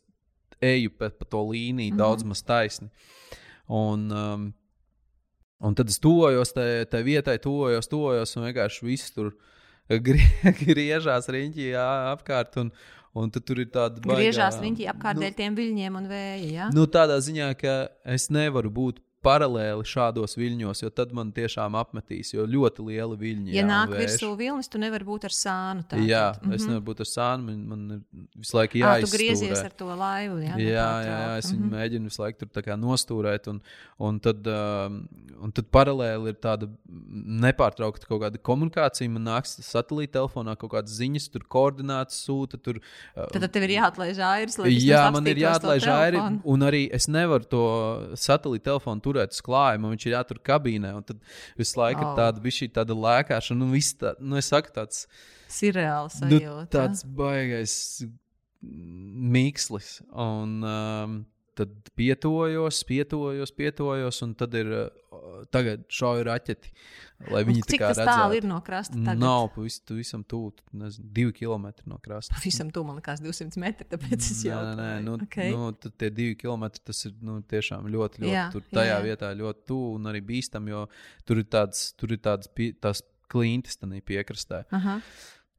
eju pa, pa to līniju mm -hmm. daudz maz taisni. Un, um, Un tad es tuvojos tajā vietai, tuvojos, tuvojos, un vienkārši viss tur griežās riņķī jā, apkārt. Un, un tur ir tāda baigā, griežās riņķī apkārt nu, dēļ tiem viļņiem un vēja. Ja? Nu, tādā ziņā, ka es nevaru būt paralēli šādos viļņos, jo tad man tiešām apmetīs, jo ļoti liela viļņa. Ja jā, nāk virsū vilnis, tu nevari būt ar sānu. Tātad. Jā, mm -hmm. es nevaru būt ar sānu, man, man ir visu laiku jāizsaka. Tu griezies ar to laivu. Jā, jā, jā, jā, es mm -hmm. mēģinu visu laiku tur nostūrēt, un, un, tad, um, un tad paralēli ir tāda nepārtraukta kaut kāda komunikācija. Man nāks satelīta telefonā kaut kādas ziņas, tur koordinātas sūta. Tur, uh, tad, tad tev ir jāatlaiž airis, lai jā, man ir jāatlaiž airis, un arī es nevaru to satelīta telefonu turēt uz klājuma, viņš ir jātur kabīnē. Tad visu laiku oh. tāda, šī tāda lēkāšana, nu, tā, nu, saku, tāds surreāls, nu, tāds baigais mīkslis. Un, um, tad pietojos, pietojos, pietojos, un tad ir tagad šauju raķeti. Lai viņi tā kā tālu ir no krasta? Tagad? Nav pavisam, tuvu, nezinu, divi kilometri no krasta. Pavisam tuvu, man liekas, 200 metri. Tāpēc es jau tādu nē, nu, okay. nu, tad tie divi kilometri, tas ir nu, tiešām ļoti, ļoti, jā, tur tajā jā. vietā ļoti tuvu un arī bīstam, jo tur ir tāds, tur ir tāds, tās klintis tādā piekrastē. Aha.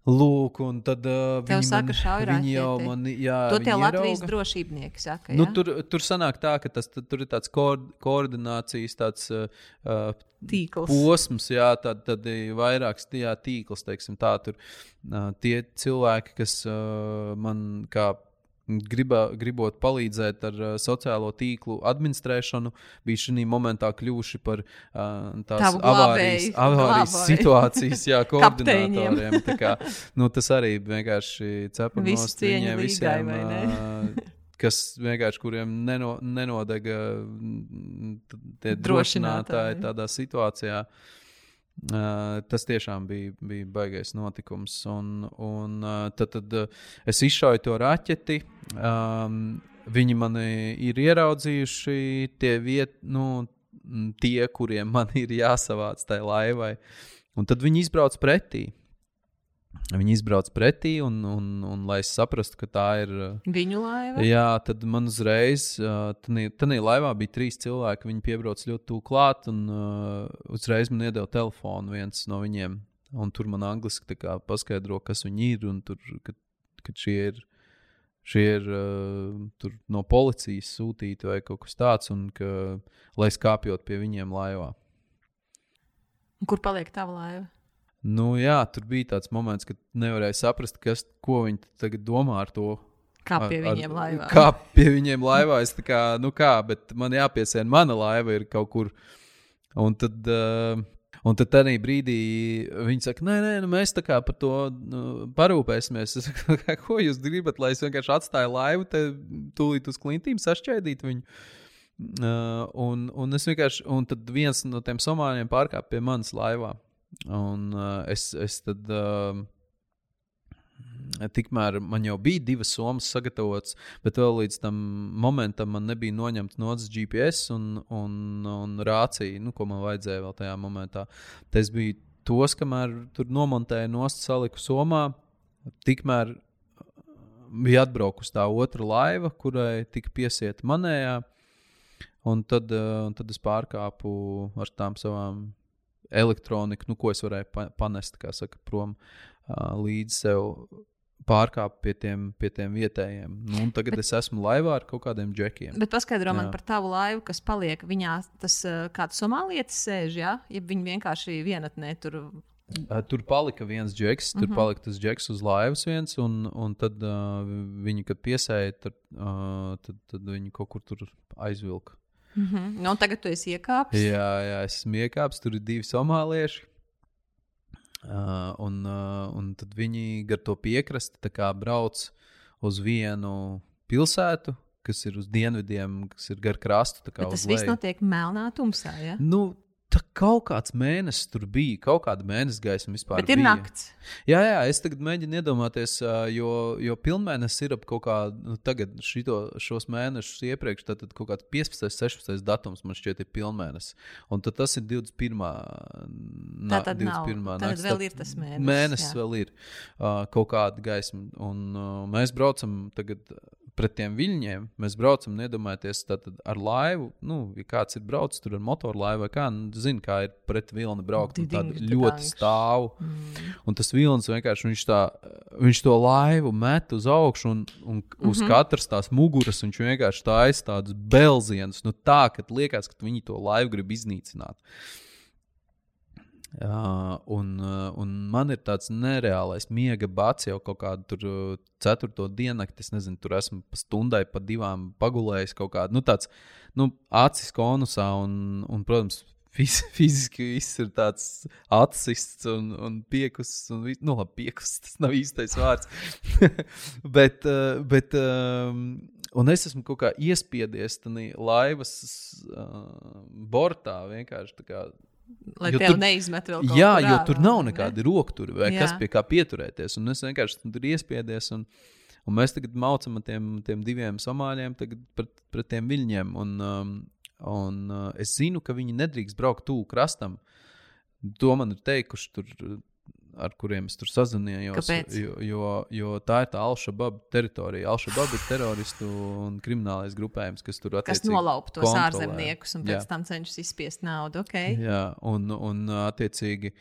Lūk, un tad uh, viņi, saka, man, viņi jau man, jā, to te Latvijas drošībnieki saka. Ja? Nu, tur, tur sanāk tā, ka tas, tur ir tāds ko koordinācijas tāds, uh, tīkls. posms, jā, tad, tad vairāks jā, tīkls, teiksim tā, tur uh, tie cilvēki, kas uh, man kā Griba, gribot palīdzēt ar uh, sociālo tīklu administrēšanu, bija šī momentā kļuvuši par uh, tās avārijas, avārijas situācijas jā, koordinatoriem. kā, nu, tas arī vienkārši cepam no viņiem visiem. Uh, kas vienkārši kuriem neno, nenodega tie drošinātāji tādā situācijā. Uh, Uh, tas tiešām bija, bija baisais notikums. Un, un uh, tad, tad uh, es izšauju to raķeti. Um, viņi mani ir ieraudzījuši, tie, viet, nu, tie kuriem man ir jāsavāc tajā laivai. Un tad viņi izbrauc pretī. Viņi izbrauc pretī, un, un, un lai es saprastu, ka tā ir uh, viņu laiva. Jā, tad man uzreiz, uh, tādā laivā bija trīs cilvēki. Viņi piebrauc ļoti tuvu klāt, un uh, uzreiz man iedeva telefonu viens no viņiem. Un tur man angliski paskaidro, kas viņi ir, un tur, ka, ka šie ir, šie ir uh, no policijas sūtīti vai kaut kas tāds, un ka, lai skāpjot pie viņiem laivā. Kur paliek tava laiva? Nu, jā, tur bija tāds moments, kad nevarēja saprast, kas, ko viņi tagad domā ar to. Kā pie ar, viņiem laivā? Kā pie viņiem laivā? Es tā kā, nu kā, bet man jāpiesien, mana laiva ir kaut kur. Un tad, uh, un tad tajā brīdī viņi saka, nē, nē, nu mēs tā kā par to nu, parūpēsimies. Es saku, ko jūs gribat, lai es vienkārši atstāju laivu, te tūlīt uz klintīm sašķēdīt viņu. Uh, un, un es vienkārši, un tad viens no tiem somāļiem pārkāpa pie manas laivā. Un uh, es, es tad. Uh, Tikmēr man jau bija divas somas sagatavotas, bet vēl līdz tam momentam man nebija noņemta nodas GPS un, un, un rācija, nu, ko man vajadzēja vēl tajā momentā. Tas bija tos, kamēr tur nomontēju nost, saliku somā. Tikmēr bija atbraukusi tā otra laiva, kurai tika piesieta manējā. Un tad, un tad es pārkāpu ar tām savām elektroniku, nu, ko es varēju pa panest saka, prom. uh, līdz sev pārkāpt pie tiem, pie tiem vietējiem. Nu, tagad bet, es esmu laivā ar kaut kādiem džekiem. Bet paskaidro man par tavu laivu, kas paliek viņā. Tas kāds somālietis sēž, ja? ja viņi vienkārši vienatnē tur. Tur palika viens džeks, tur mhm. -huh. palika tas džeks uz laivas viens, un, un tad uh, viņi, kad piesēja, tad, uh, tad, tad viņi kaut kur tur aizvilka. Mm -hmm. nu, tagad tu esi iekāpis. Jā, jā, esmu iekāpis. Tur ir divi somālieši. Uh, un, uh, un tad viņi gar to piekrasti brauc uz vienu pilsētu, kas ir uz dienvidiem, kas ir gar krastu. Tas viss notiek melnā tumsā. Ja? Nu, Tā kaut kāds mēnesis tur bija, kaut kāda mēnesis gaisma vispār. Bet ir bija. naktis. Jā, jā, es tagad mēģinu iedomāties, jo, jo pilnmēnesis ir ap kaut kādu, nu, tagad šito, šos mēnešus iepriekš, tad, tad kaut kāds 15, 16 datums man šķiet ir pilnmēnesis. Un tad tas ir 21. Tā tad 21. Nav. Tad vēl ir tas mēnesis. Mēnesis jā. vēl ir uh, kaut kāda gaisma. Un uh, mēs braucam tagad pret tiem viļņiem mēs braucam, nedomājieties, ar laivu. Nu, ja kāds ir braucis tur ar motorlaivu vai kā, nu, zina, kā ir pret vilni braukt. Tad ļoti stāv. Mm. Un tas vilnis vienkārši viņš, tā, viņš to laivu met uz augšu, un, un mm -hmm. uz katras tās muguras viņš vienkārši taisa tādus belzienus. Nu, tā, ka liekas, ka viņi to laivu grib iznīcināt. Uh, un, uh, un man ir tāds nereālais miega bats jau kaut kādu tur uh, ceturto diennakti. Es nezinu, tur esmu pa stundai, pa divām pagulējis kaut kādu. Nu, tāds, nu, acis konusā un, un protams, fiz, fiziski viss ir tāds atsists un, un piekusts. Un, nu, labi, piekusts tas nav īstais vārds. bet, uh, bet, um, un es esmu kaut kā iespiedies tajā laivas bortā vienkārši tā kā Lai jo tev tur, neizmet vēl kaut ko. Jā, jo tur nav nekādi ne? rokturi vai jā. kas pie kā pieturēties. Un es vienkārši tur iespiedies. Un, un mēs tagad maucam ar tiem, tiem diviem somāļiem pret, pret tiem viļņiem. Un, um, un uh, es zinu, ka viņi nedrīkst braukt tuvu krastam. To man ir teikuši tur ar kuriem es tur sazinājos. Jo, jo, jo tā ir tā Alšababa teritorija. Alšababa ir teroristu un kriminālais grupējums, kas tur atrodas. Kas nolaupa tos kontrolē. ārzemniekus un pēc Jā. tam cenšas izspiest naudu. Okay. Jā, un, un attiecīgi.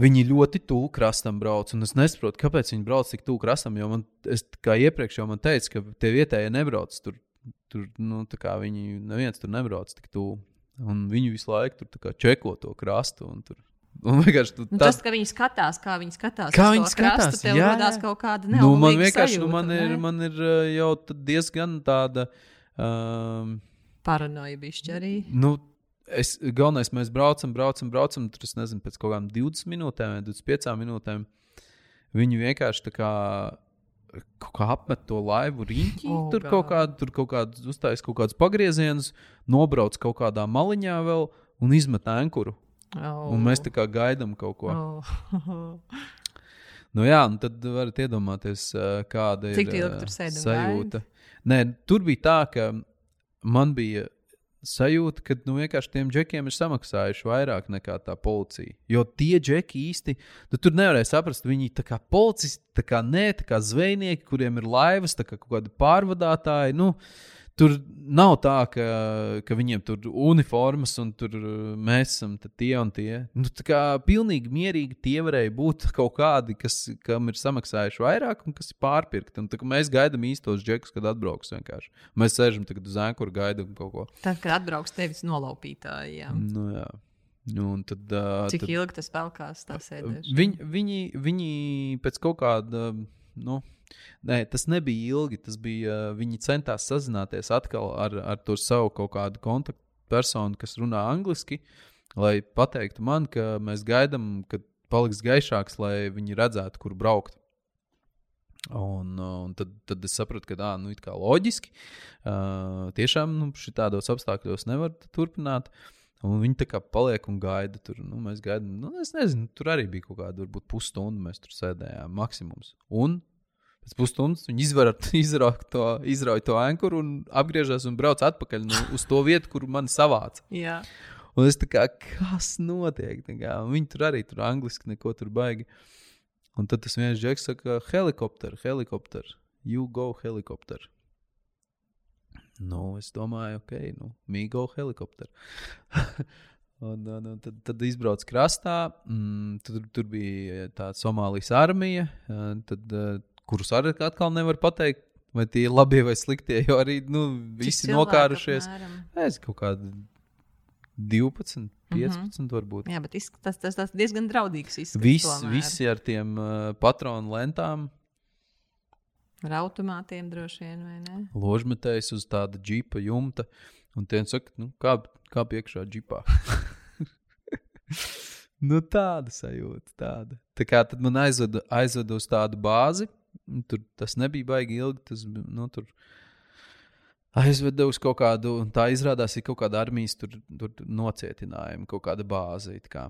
Viņi ļoti tuvu krastam brauc, un es nesaprotu, kāpēc viņi brauc tik tuvu krastam. Jo man, es, kā iepriekš jau man teica, ka tie vietējie nebrauc tur. tur nu, viņi neviens tur nebrauc tik tuvu. Un viņi visu laiku tur čeko to krastu. Tur Un vienkārši tu, nu, tas, ka viņi skatās, kā viņi skatās, kā viņi skatās, krastu, tev jā, radās kaut kāda neuzmanīga. Nu, man vienkārši sajūta, nu, man, ir, ne? man ir jau diezgan tāda. Um, Paranoja bišķi arī. Nu, es, galvenais, mēs braucam, braucam, braucam. Tur es nezinu, pēc kaut kādām 20 minūtēm vai 25 minūtēm. Viņi vienkārši tā kā, kā apmet to laivu riņķī. Oh, tur, kaut kādu, tur kaut kādu uztaisīja kaut kādus pagriezienus, nobrauc kaut kādā maliņā vēl un izmet ankuru. Oh. Un mēs tā kā gaidām kaut ko. Oh. nu, jā, un tad varat iedomāties, kāda Cik ir tur sajūta. Nē, tur bija tā, ka man bija sajūta, ka nu, vienkārši tiem džekiem ir samaksājuši vairāk nekā tā policija. Jo tie džeki īsti, tu tur nevarēja saprast, viņi kā policisti, tā kā nē, tā kā zvejnieki, kuriem ir laivas, kā kaut kādi pārvadātāji. Nu, uh, Tur nav tā, ka, ka viņiem tur ir uniformas un tur mēs esam tie un tie. Nu, tā kā pilnīgi mierīgi tie varēja būt kaut kādi, kas, kam ir samaksājuši vairāk un kas ir pārpirkti. Un, tā, mēs gaidām īstos džekus, kad atbrauks vienkārši. Mēs sēžam uz ēku, gaidām kaut ko. Tad, kad atbrauks tevis nolaupītāji. Jā. Nu, jā. Nu, tad, uh, Cik tad, ilgi tas vēl kās? Viņi, viņi, viņi pēc kaut kāda. Nu, Nē, tas nebija ilgi. Tas bija, viņi centās sazināties atkal ar, ar to savu kaut kādu kontaktpersonu, kas runā angliski, lai pateiktu man, ka mēs gaidām, kad paliks gaišāks, lai viņi redzētu, kur braukt. Un, un tad, tad es sapratu, ka tā nu, ir loģiski. Uh, tiešām nu, šādos apstākļos nevar turpināt. Un viņi tā kā paliek un gaida. Tur, nu, mēs gaidām, nu, es nezinu, tur arī bija kaut kāda, varbūt pusstunda. Mēs tur sēdējām maksimums. Un Pēc pusstundas viņi izrauj to, izrauj to ankuru un apgriežas un brauc atpakaļ nu, uz to vietu, kur man savāca. Jā. Un es tā kā, kas notiek? Viņi tur arī tur angliski neko tur baigi. Un tad tas viens džeks saka, helikopter, helikopter, you go helikopter. Nu, es domāju, ok, nu, me go helikopter. Un, un, un tad, tad izbraucu krastā. Mm, tur, tur bija tāda Somālijas armija, tad, uh, kurus arī atkal nevar pateikt, vai tie ir labie vai sliktie. Jo arī nu, visi cilvēku nokārušies. Es kaut kādā 12, 15 mm. -hmm. varbūt. Jā, bet izskatās, tas, tas diezgan draudīgs. izskats Vis, tomēr. visi ar tiem uh, patronu lentām, Ar automātiem droši vien, vai ne? ložmetējs uz tāda džipa jumta. Un tie saka, nu, kā, kā piekšā džipā. nu, tāda sajūta. Tāda. Tā kā tad man aizveda, aizveda uz tādu bāzi. Un Tur tas nebija baigi ilgi. Tas, nu, tur aizveda uz kaut kādu, un tā izrādās, ir kaut kāda armijas tur, tur nocietinājuma, kaut kāda bāze. kā.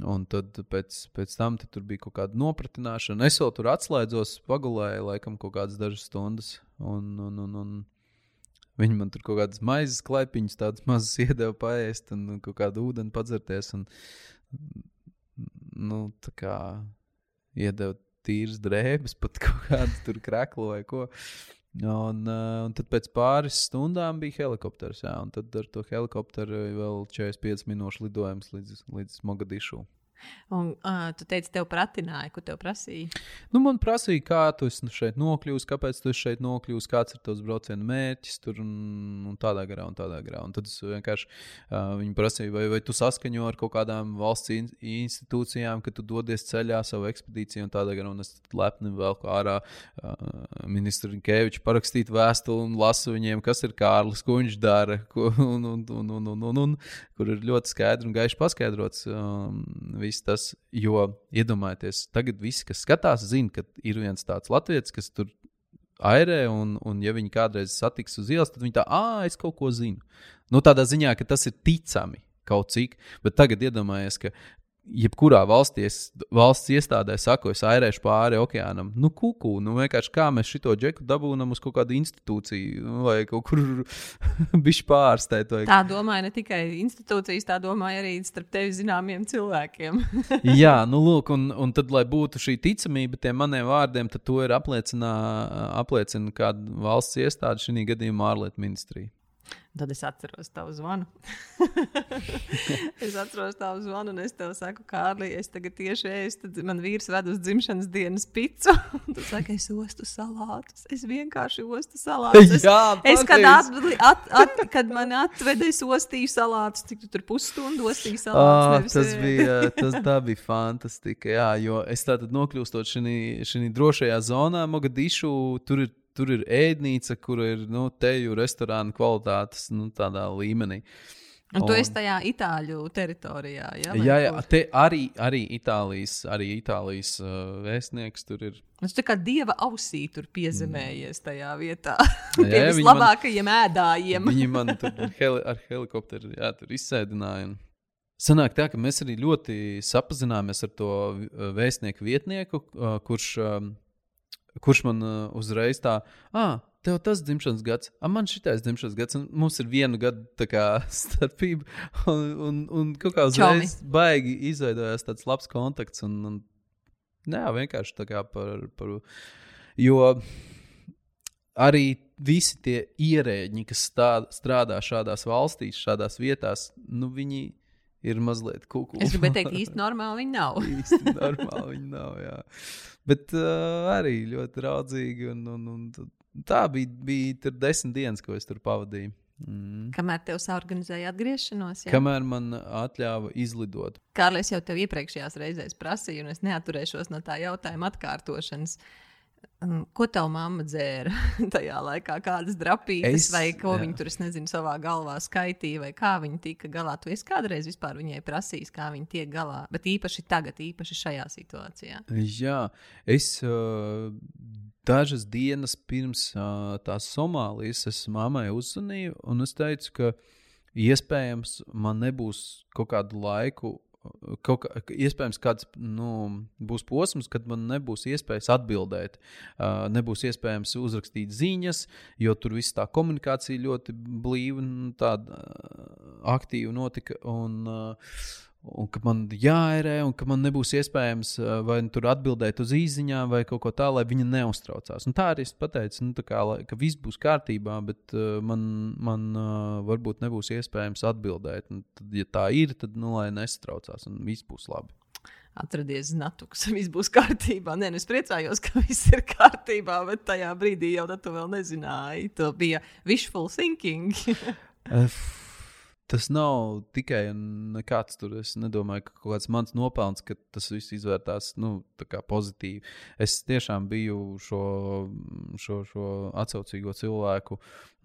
Un tad pēc, pēc tam tad tur bija kaut kāda nopratināšana. Es vēl tur atslēdzos, pagulēju laikam kaut kādas dažas stundas. Un, un, un, un viņi man tur kaut kādas maizes klaipiņas, tādas mazas iedeva paēst un un kaut kādu ūdeni padzerties. Un, nu, tā kā iedeva tīras drēbes, pat kaut kādu tur kreklu vai ko. Un, uh, un tad pēc pāris stundām bija helikopters. Jā, un tad ar to helikopteru vēl 45 minūšu lidojums līdz, līdz Mogadišu. Un uh, tu teici, tev pratināja, ko tev prasīja. Nu, man prasīja, kā tu šeit nokļuvis, kāpēc tu šeit nokļuvis, kāds ir tavs brauciena mērķis, tur un, un tādā garā, un tādā garā. Un tad es vienkārši uh, viņi prasīja, vai, vai tu saskaņo ar kaut kādām valsts in institūcijām, ka tu dodies ceļā savu ekspedīciju un tādā garā. Un es lepni velku ārā uh, ministru Rinkeviču parakstīt vēstuli un lasu viņiem, kas ir Kārlis, ko viņš dara, ko, un, un, un, un, un, un, un, kur ir ļoti skaidri un gaiši paskaidrots. Um, viss tas, jo iedomājieties, tagad visi, kas skatās, zina, ka ir viens tāds latviečs, kas tur airē, un, un ja viņi kādreiz satiks uz ielas, tad viņi tā, ah, es kaut ko zinu. Nu, tādā ziņā, ka tas ir ticami kaut cik, bet tagad iedomājieties, ka jebkurā valstī, es, valsts iestādē saku, es airēšu pāri okeānam. Nu, kuku, nu vienkārši kā mēs šo džeku dabūjam uz kaut kādu institūciju nu, vai kaut kur bišķi pārsteigt. Vai... Tā domāja ne tikai institūcijas, tā domāja arī starp tevi zināmiem cilvēkiem. Jā, nu, lūk, un, un tad, lai būtu šī ticamība tiem maniem vārdiem, tad to ir apliecinā, apliecina kāda valsts iestāde, šī gadījumā ārlietu ministrija. Tad es atceros tavu zvanu. es atceros tavu zvanu, un es tev saku, Kārlī, es tagad tieši ēstu. Tad man vīrs ved uz dzimšanas dienas picu. tu saki, es ostu salātus. Es vienkārši ostu salātus. Es, Jā, es kad, at, at, at, kad man atveda, es ostīju salātus. Cik tu tur pusstundu ostīji salātus? Nevis tas bija, tas tā bija fantastika. Jā, jo es tātad nokļūstot šajā drošajā zonā, Mogadišu, tur ir, tur ir ēdnīca, kur ir nu, teju restorāna kvalitātes nu, līmenī. Un tu Un- esi tajā Itāļu teritorijā. Ja, Jā, jā, kur? te arī, arī Itālijas, arī Itālijas uh, vēstnieks tur ir. Es tā kā dieva ausī tur piezemējies tajā vietā. Pie viņi man- vislabākajiem ēdājiem. Viņi man tur heli, ar helikopteru jā, tur izsēdināja. un Sanāk tā, ka mēs arī ļoti sapazināmies ar to uh, vēstnieku vietnieku, uh, kurš, um, kurš man uh, uzreiz tā, ah, tev tas dzimšanas gads, ah, man šitais dzimšanas gads, un mums ir viena gada kā, starpība. Un, un, un kaut kā uzreiz baigi izveidojās tāds labs kontakts. Un, un, jā, vienkārši tā kā par. par jo arī visi tie ierēģi, kas stād, strādā šādās valstīs, šādās vietās, nu, viņi ir mazliet kukuļi. Es gribēju teikt, īsti normāli viņi nav. īsti normāli viņi nav. Jā. Bet uh, arī ļoti raudzīgi. Un, un, un tā bija, bija tur desmit dienas, ko es tur pavadīju. Mm. Kamēr tev saorganizēja atgriešanos, jā. Kamēr man atļāva izlidot. Kārlis jau tev iepriekšējās reizēs prasīja, un es neaturēšos no tā jautājuma atkārtošanas. Um, Ko tev mamma dzēra tajā laikā? Kādas drapītes, Es- vai ko jā. viņa tur, es nezinu, savā galvā skaitīja, vai kā viņa tika galā? Tu esi kādreiz vispār viņai prasījis, kā viņa tiek galā, bet īpaši tagad, īpaši šajā situācijā. Jā, es uh, dažas dienas pirms uh, tās Somālijas es mammai uzzvanīju, un es teicu, ka iespējams man nebūs kaut kādu laiku. Kaut kā, iespējams, kāds nu, būs posms, kad man nebūs iespējas atbildēt. Uh, nebūs iespējams uzrakstīt ziņas, jo tur viss tā komunikācija ļoti blīva un tāda uh, aktīva notika. Un, uh, un ka man jāērē, un ka man nebūs iespējams uh, vai nu tur atbildēt uz īsiņām, vai kaut ko tādu, lai viņa neuztraucās. Un tā arī es pateicu, nu, kā, lai, ka viss būs kārtībā, bet uh, man, man uh, varbūt nebūs iespējams atbildēt. Un tad, ja tā ir, tad nu, lai nesatraucās, un viss būs labi. Atradies znatuks, viss būs kārtībā. Nē, nu es priecājos, ka viss ir kārtībā, bet tajā brīdī jau tu vēl nezināji. Tas bija wishful thinking. tas nav tikai nekāds tur. Es nedomāju, ka kaut kāds mans nopelns, ka tas viss izvērtās nu, pozitīvi. Es tiešām biju šo, šo, šo atsaucīgo cilvēku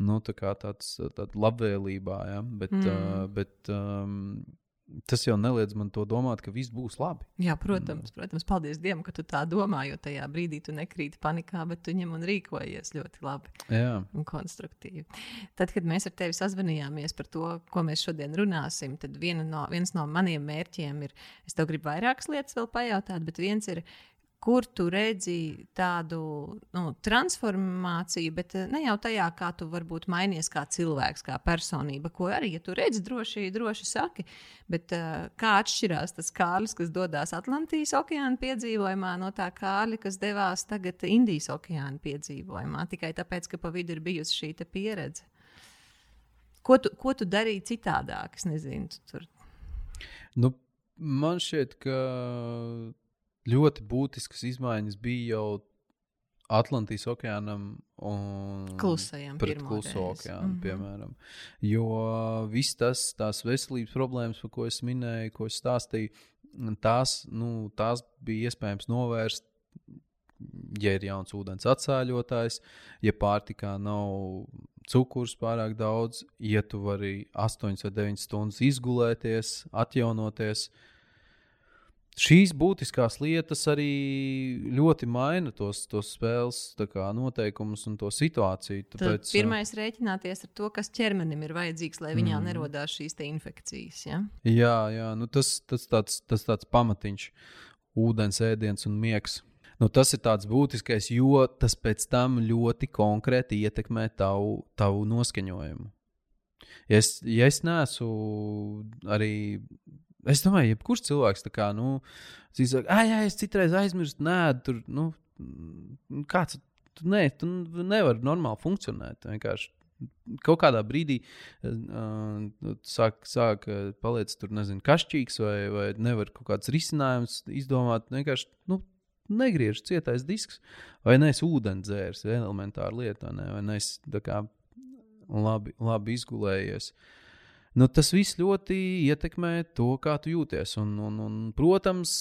nu, tā tāds, labvēlībā, ja? bet, mm. uh, bet um, tas jau neliedz man to domāt, ka viss būs labi. Jā, protams, protams. Paldies Dievam, ka tu tā domā, jo tajā brīdī tu nekrīti panikā, bet tu ņem un rīkojies ļoti labi Jā. un konstruktīvi. Tad, kad mēs ar tevi sazvanījāmies par to, ko mēs šodien runāsim, tad no, viens no maniem mērķiem ir, es tev gribu vairākas lietas vēl pajautāt, bet viens ir, kur tu redzi tādu nu, transformāciju, bet eh, ne jau tajā, kā tu varbūt mainies kā cilvēks, kā personība, ko arī, ja tu redzi, droši, droši saki, bet uh, kā atšķirās tas Kārlis, kas dodas Atlantijas okeāna piedzīvojumā, no tā Kārļa, kas devās tagad Indijas okeāna piedzīvojumā, tikai tāpēc, ka pa vidu ir bijusi šī pieredze. Ko tu, ko tu darīji citādāk? Es nezinu, tu tur. Nu, man šķiet, ka ļoti būtiskas izmaiņas bija jau Atlantijas okeānam un Klusajam, pret kluso okeānu, mm -hmm. piemēram. Jo viss tas, tās veselības problēmas, par ko es minēju, ko es stāstīju, tās, nu, tās bija iespējams novērst, ja ir jauns ūdens atsāļotājs, ja pārtikā nav cukurs pārāk daudz, ja tu vari 8 vai 9 stundas izgulēties, atjaunoties. Uh, šīs būtiskās lietas arī ļoti maina tos, tos spēles kā, noteikumus un to situāciju. Tāpēc, pirmais uh, rēķināties ar to, kas ķermenim ir vajadzīgs, lai viņā mm. nerodās šīs infekcijas. Ja? Jā, jā nu tas, tas, tāds, tas tāds pamatiņš, ūdens, ēdiens un miegs. Nu, tas ir tāds būtiskais, jo tas pēc tam ļoti konkrēti ietekmē tavu, tavu noskaņojumu. Ja es, ja es neesmu arī Es domāju, jebkurš cilvēks tā kā, nu, saka, ah, jā, es citreiz aizmirstu, nē, tur, nu, kāds, tu, nē, tu nevari normāli funkcionēt. Vienkārši kaut kādā brīdī uh, sāk, sāk paliec tur, nezinu, kašķīgs vai, vai nevar kaut kāds risinājums izdomāt. Vienkārši, nu, negriež cietais disks, vai nes ūdeni dzērs, elementāra lieta, ne, vai nes tā kā labi, labi izgulējies. Uh, nu, tas viss ļoti ietekmē to, kā tu jūties. Un, un, un, protams,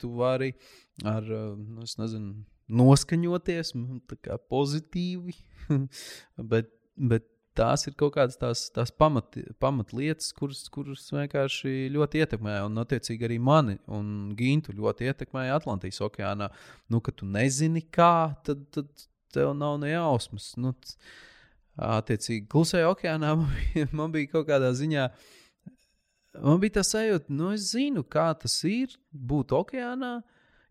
tu vari ar, nu, nezinu, noskaņoties pozitīvi, bet, bet tās ir kaut kādas tās, tās pamat, pamatlietas, kuras, kuras vienkārši ļoti ietekmē. Un, attiecīgi, arī mani un Gintu ļoti ietekmēja Atlantijas okeānā. Nu, kad tu nezini, kā, tad, tad tev nav ne jausmas. Nu, attiecīgi, klusajā okeānā man bija, kaut kādā ziņā. Man bija tā sajūta, nu, es zinu, kā tas ir būt okeānā.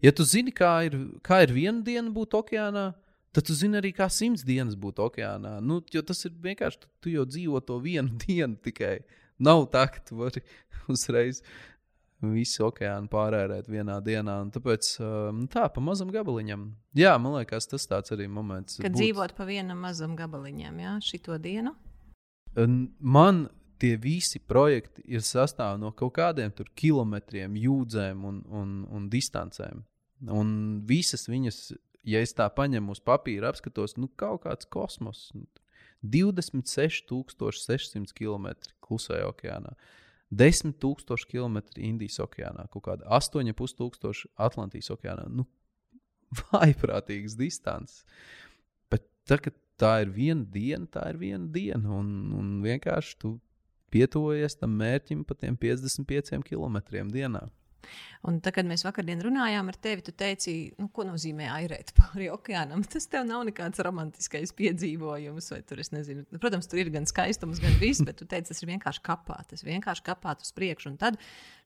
Ja tu zini, kā ir, kā ir viena diena būt okeānā, tad tu zini arī, kā simts dienas būt okeānā. Nu, tas ir vienkārši, tu, tu jau dzīvo to vienu dienu tikai. Nav tā, ka tu vari uzreiz visu okeānu pārērēt vienā dienā. Tāpēc um, tā, pa mazam gabaliņam. Jā, man liekas, tas tāds arī moments. Kad būt... dzīvot pa vienam mazam gabaliņam, jā, šito dienu. Man tie visi projekti ir sastāv no kaut kādiem kilometriem, jūdzēm un, un, un distancēm. Un visas viņas, ja es tā paņemu uz papīra, apskatos, nu, kaut kāds kosmos. 26,600 km klusajā okeānā. Uh, 10,000 km Indijas okeānā, kaut kāda 8,500 Atlantijas okeānā. Nu, vaiprātīgas distances. Bet tā, tā ir viena diena, tā ir viena diena. Un, un vienkārši tu pietuvojies tam mērķim pa tiem 55 km dienā. Un tad, kad mēs vakardien runājām ar tevi, tu teici, nu, ko nozīmē airēt pāri okeānam. Tas tev nav nekāds romantiskais piedzīvojums, vai tur es nezinu. Protams, tur ir gan skaistums, gan viss, bet tu teici, tas ir vienkārši kapāt. Tas vienkārši kapāt uz priekšu. Un tad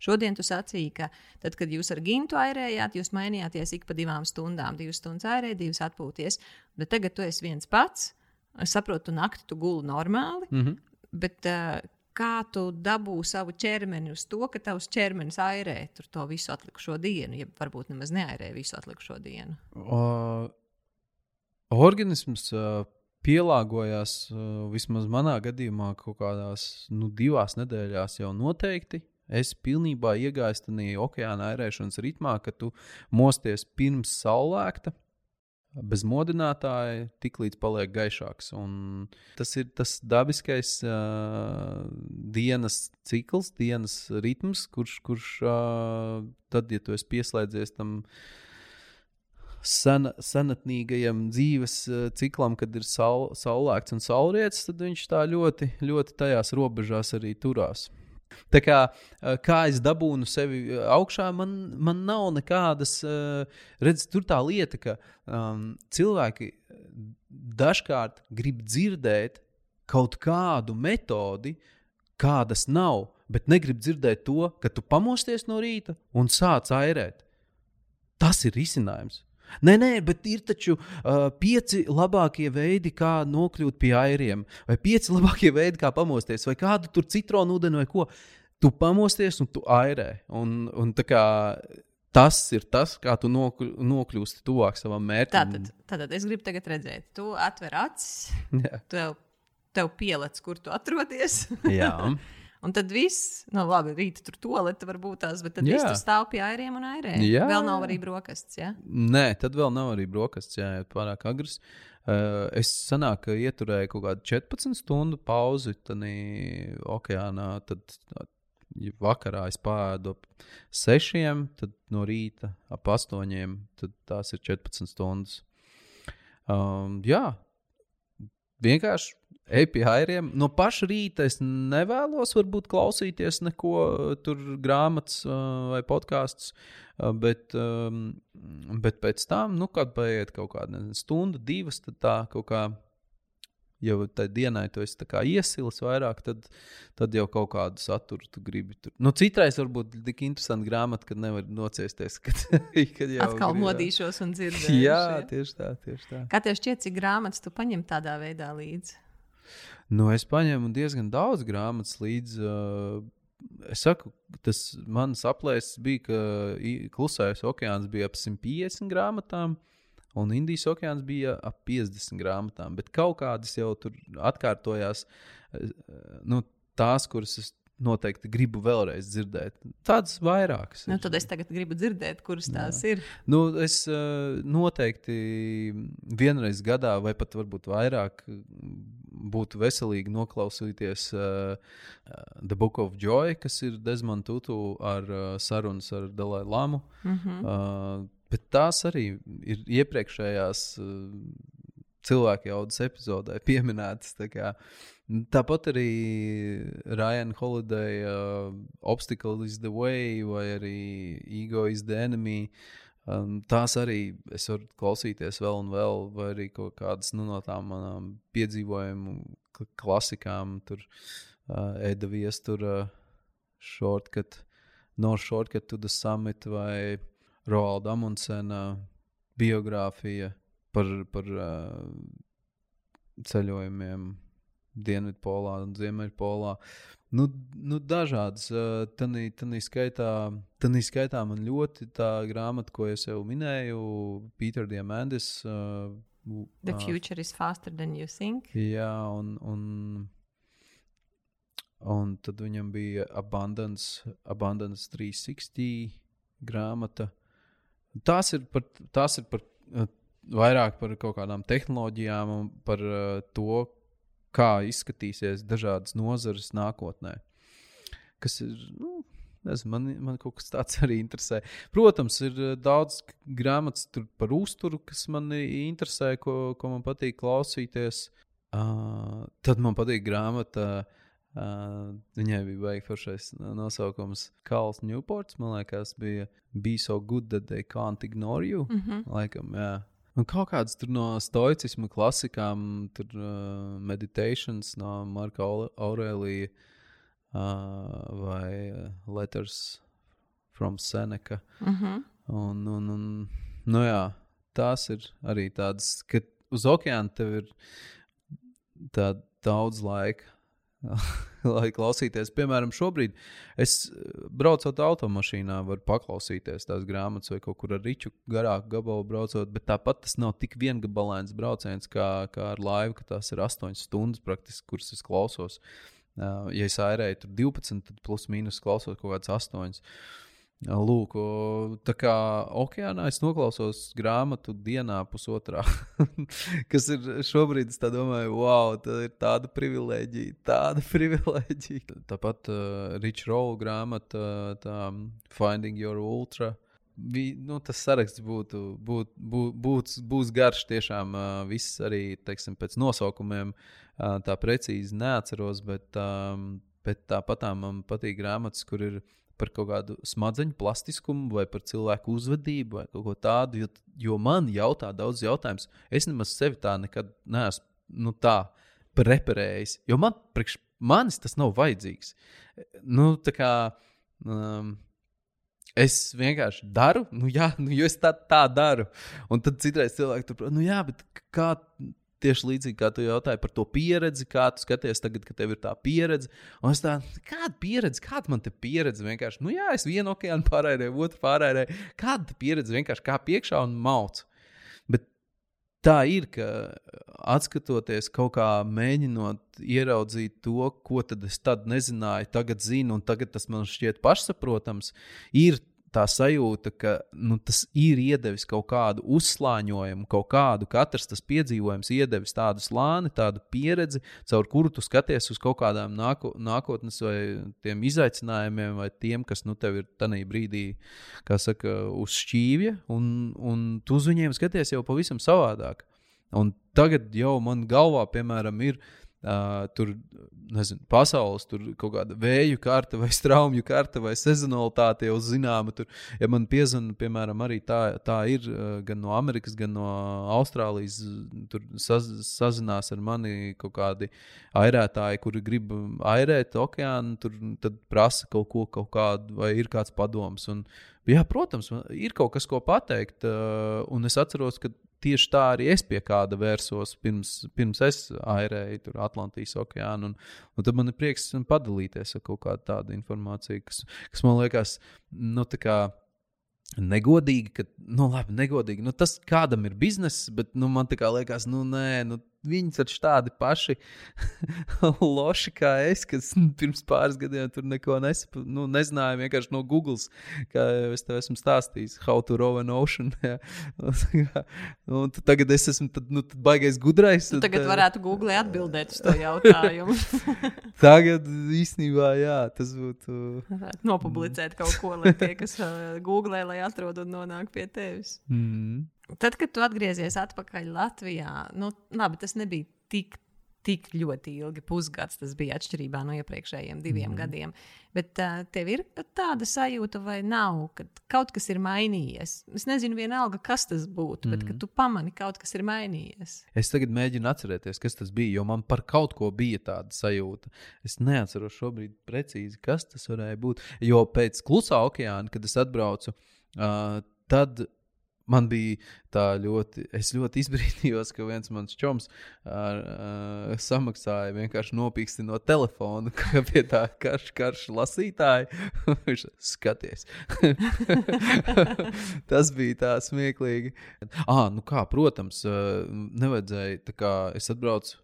šodien tu sacīki, ka tad, kad jūs ar gintu airējāt, jūs mainījāties ik pa divām stundām. Divas stundas airēt, divas atpūties. Bet tagad tu esi viens pats. Es saprotu, tu nakti tu guli normāli. Mm -hmm. Bet uh, kā tu dabū savu ķermeni uz to, ka tavs ķermenis airē to visu atlikušo dienu, ja varbūt nemaz neairē visu atlikušo dienu. Uh, organisms uh, pielāgojās uh, vismaz manā gadījumā kaut kādās nu, divās nedēļās jau noteikti. Es pilnībā iegāju tajā okeāna airēšanas ritmā, ka tu mosties pirms saulēkta, bez modinātāja, tik līdz paliek gaišāks. Un tas ir tas dabiskais uh, dienas cikls, dienas ritms, kurš, kurš uh, tad, ja tu esi pieslēdzies tam sen, senatnīgajam dzīves uh, ciklam, kad ir saul, saulēkts un saulrietis, tad viņš tā ļoti, ļoti tajās robežās arī turās. Tā kā, kā es dabūnu sevi augšā, man, man nav nekādas, redz, tur tā lieta, ka um, cilvēki dažkārt grib dzirdēt kaut kādu metodi, kādas nav, bet negrib dzirdēt to, ka tu pamosties no rīta un sāc airēt. Tas ir risinājums. Nē, nē, bet ir taču uh, pieci labākie veidi, kā nokļūt pie airiem, vai pieci labākie veidi, kā pamosties, vai kādu tur citronu ūdeni vai ko. Tu pamosties un tu airē. Un, un kā, tas ir tas, kā tu nokļ, nokļūsti tuvāk savam mērķim. Tātad, tātad es gribu tagad redzēt, tu atver acis, tev, tev pielec, kur tu atrodies. Jā. Un tad viss, nu, labi, rītā tur tolete var būt tās, bet tad jā. viss tur stāv pie airiem un airēm. Jā. Vēl nav arī brokastis. Ja? Nē, tad vēl nav arī brokastis, jā, pārāk agrs. Uh, es sanāku, ka ieturēju kaut kādu 14 stundu pauzi tādā okeānā. Tad ja vakarā es pāēdu ap 6, tad no rīta ap 8, tad tās ir 14 stundas. Um, jā, vienkārši ej pie airiem. No paša rīta es nevēlos, varbūt, klausīties neko tur grāmatas vai podkāstus, bet, bet pēc tam, nu, kad paiet kaut kāda nezinu, stunda, divas, tad tā kaut kā. Ja tajā dienā tu esi iesilis vairāk, tad, tad jau kaut kādu saturu tu gribi. Tur. Nu, citreiz varbūt tik interesanti grāmata, kad nevar nociesties. Kad, kad jau atkal gribā. modīšos un dzirdēšu. Jā, tieši tā, tieši tā. Kā tev šķiet, cik grāmatas tu paņem tādā veidā līdzi? Nu, es paņēmu diezgan daudz grāmatas līdzi. Uh, es saku, tas mans aplēses bija, ka klusais okeāns bija ap 150 grāmatām. Un Indijas okeāns bija ap 50 grāmatām, bet kaut kādas jau tur atkārtojās. Nu, tās, kuras es noteikti gribu vēlreiz dzirdēt. Tādas vairākas. Nu, tad es tagad gribu dzirdēt, kuras tās Jā. ir. Nu, es uh, noteikti vienreiz gadā, vai pat varbūt vairāk, būtu veselīgi noklausīties uh, The Book of Joy, kas ir Desmond Tutu ar uh, sarunas ar Dalai Lamu. Mm -hmm. uh, bet tās arī ir iepriekšējās uh, cilvēku jaudas epizodē pieminētas. Tā kā, uh, Tāpat arī Ryan Holiday, uh, Obstacle is the Way vai arī Ego is the Enemy. Um, tās arī es varu klausīties vēl un vēl, vai arī kaut kādas nu, no tām manām piedzīvojumu klasikām, tur uh, Eda Viestura, uh, Shortcut, No Shortcut to the Summit vai Roalda Amundsena biogrāfija par, par uh, ceļojumiem Dienvidpolā un Ziemeļpolā. Nu, nu dažādas. Tanī skaitā, tanī skaitā man ļoti tā grāmata, ko es jau minēju, Pīters Diamandis. Uh, The future is faster than you think. Jā, un, un, un tad viņam bija Abundance, Abundance 360 grāmata. Tās ir par, tās ir par vairāk par kaut kādām tehnoloģijām un par uh, to, kā izskatīsies dažādas nozares nākotnē. Kas ir. Nu, Nezinu, man, man kaut kas tāds arī interesē. Protams, ir eh, daudz grāmatas par uzturu, kas man interesē, ko, ko man patīk klausīties. Uh, tad man patīk grāmata. Uh, viņai bija baigts nosaukums Karls Newports. Man liekas, bija Be so good that they can't ignore you. Mm -hmm. Laikam, jā. Un kaut kādas no stoicisma klasikām, tur uh, meditations no Marka Aurēlija uh, vai uh, Letters from Seneca. Mm -hmm. un, un, un, nu jā, tās ir arī tādas, ka uz okeāna tev ir tā daudz laika. lai klausīties. Piemēram, šobrīd es braucot automašīnā, varu paklausīties tās grāmatas vai kaut kur ar rīču garāku gabalu braucot, bet tāpat tas nav tik viengabalains brauciens kā, kā ar laivu, ka tās ir 8 stundas praktiski, kuras es klausos. Uh, ja es airēju tur 12, tad plus mīnus klausos kaut kādas 8. Lūk, tā kā okeānā es noklausos grāmatu dienā, pusotrā. kas ir šobrīd, es domāju, wow, tā ir tāda privilēģija, tāda privilēģija. Tāpat uh, Rich Roll grāmata, tā Finding Your Ultra. Vi, nu, tas saraksts būtu, būt, būt, būt, būs garš. Tiešām uh, viss arī teiksim, pēc nosaukumiem uh, tā precīzi neatceros, bet, um, bet tāpat man patīk grāmatas, kur ir par kaut kādu smadzeņu plastiskumu, vai par cilvēku uzvedību, vai kaut ko tādu. Jo, jo man jautā daudz jautājumus. Es nemaz sevi tā nekad neesmu nu, tā preparējis. Jo man, priekš manis tas nav vajadzīgs. Nu, tā kā. Um, Es vienkārši daru, nu, jā, nu, jo es tā, tā daru. Un tad citreiz cilvēki tur prasa, nu, jā, bet kā Tieši līdzīgi kā tu jautāji par to pieredzi, kā tu skaties tagad, kad tev ir tā pieredze. Un es tādu, kāda pieredze, kāda man te pieredze vienkārši, nu jā, es vienu okeānu pārējēju, otru pārējēju. Kāda pieredze vienkārši kā piekšā un mauc. Bet tā ir, ka atskatoties kaut kā mēģinot ieraudzīt to, ko tad es tad nezināju, tagad zinu, un tagad tas man šķiet pašsaprotams, ir tā sajūta, ka nu, tas ir iedevis kaut kādu uzslāņojumu, kaut kādu katrs tas piedzīvojums, iedevis tādu slāni, tādu pieredzi, caur kuru tu skaties uz kaut kādām nāko, nākotnes vai tiem izaicinājumiem, vai tiem, kas nu, tev ir tajā brīdī, kā saka, uz šķīvja, un, un tu uz viņiem skaties jau pavisam savādāk. Un tagad jau man galvā, piemēram, ir Uh, tur, nezinu, pasaules tur kaut kāda vēju karte, vai straumju karte, vai sezonalitāte jau zināma. Tur, ja man piezvanīja, piemēram, arī tā, tā ir gan no Amerikas, gan no Austrālijas. Tur saz, sazinās ar mani kaut kādi airētāji, kuri grib airēt okeānu, tur prasa kaut ko, kaut kādu, vai ir kāds padoms. Un, jā, protams, ir kaut kas, ko pateikt. Uh, un es atceros, ka tieši tā arī es pie kāda vērsos pirms, pirms es airēju Atlantijas okeānu. Un, un tad man ir prieks padalīties ar kaut kādu tādu informāciju, kas, kas man liekas, nu, tā kā negodīgi, ka, nu, labi, negodīgi. Nu, tas kādam ir bizness, bet nu, man liekas, nu, nē, nu, viņi taču tādi paši loši kā es, kas pirms pāris gadiem tur neko nesap, nu, nezināju. Vienkārši no Google, kā jau es tev esmu stāstījis, how to row an ocean. un tagad es esmu tad, nu, tad baigais gudrais. Tu tagad varētu Google atbildēt uz to jautājumu. tagad īstenībā, jā, tas būtu. Nopublicēt kaut ko, lai tie, kas Google, lai atrod un nonāk pie tevis. Mm. Tad, kad tu atgriezies atpakaļ Latvijā, nu, labi, tas nebija tik, tik ļoti ilgi. Pusgads tas bija atšķirībā no iepriekšējiem diviem mm. gadiem. Bet uh, tev ir tāda sajūta, vai nav, ka kaut kas ir mainījies. Es nezinu, vienalga, kas tas būtu, mm. bet ka mhm. tu pamani, ka kaut kas ir mainījies. Es tagad mēģinu atcerēties, kas tas bija, jo man par kaut ko bija tāda sajūta. Es neatceros šobrīd precīzi, kas tas varēja būt. Jo pēc klusā okeāna, kad es atbraucu, uh, tad man bija tā ļoti, es ļoti izbrīnījos, ka viens mans čoms ar, uh, samaksāja vienkārši nopīksti no telefona, kā pie tā karš, karš lasītāja. Viņš skaties. Tas bija tā smieklīgi. Ah, nu kā, protams, nevajadzēja, tā kā es atbraucu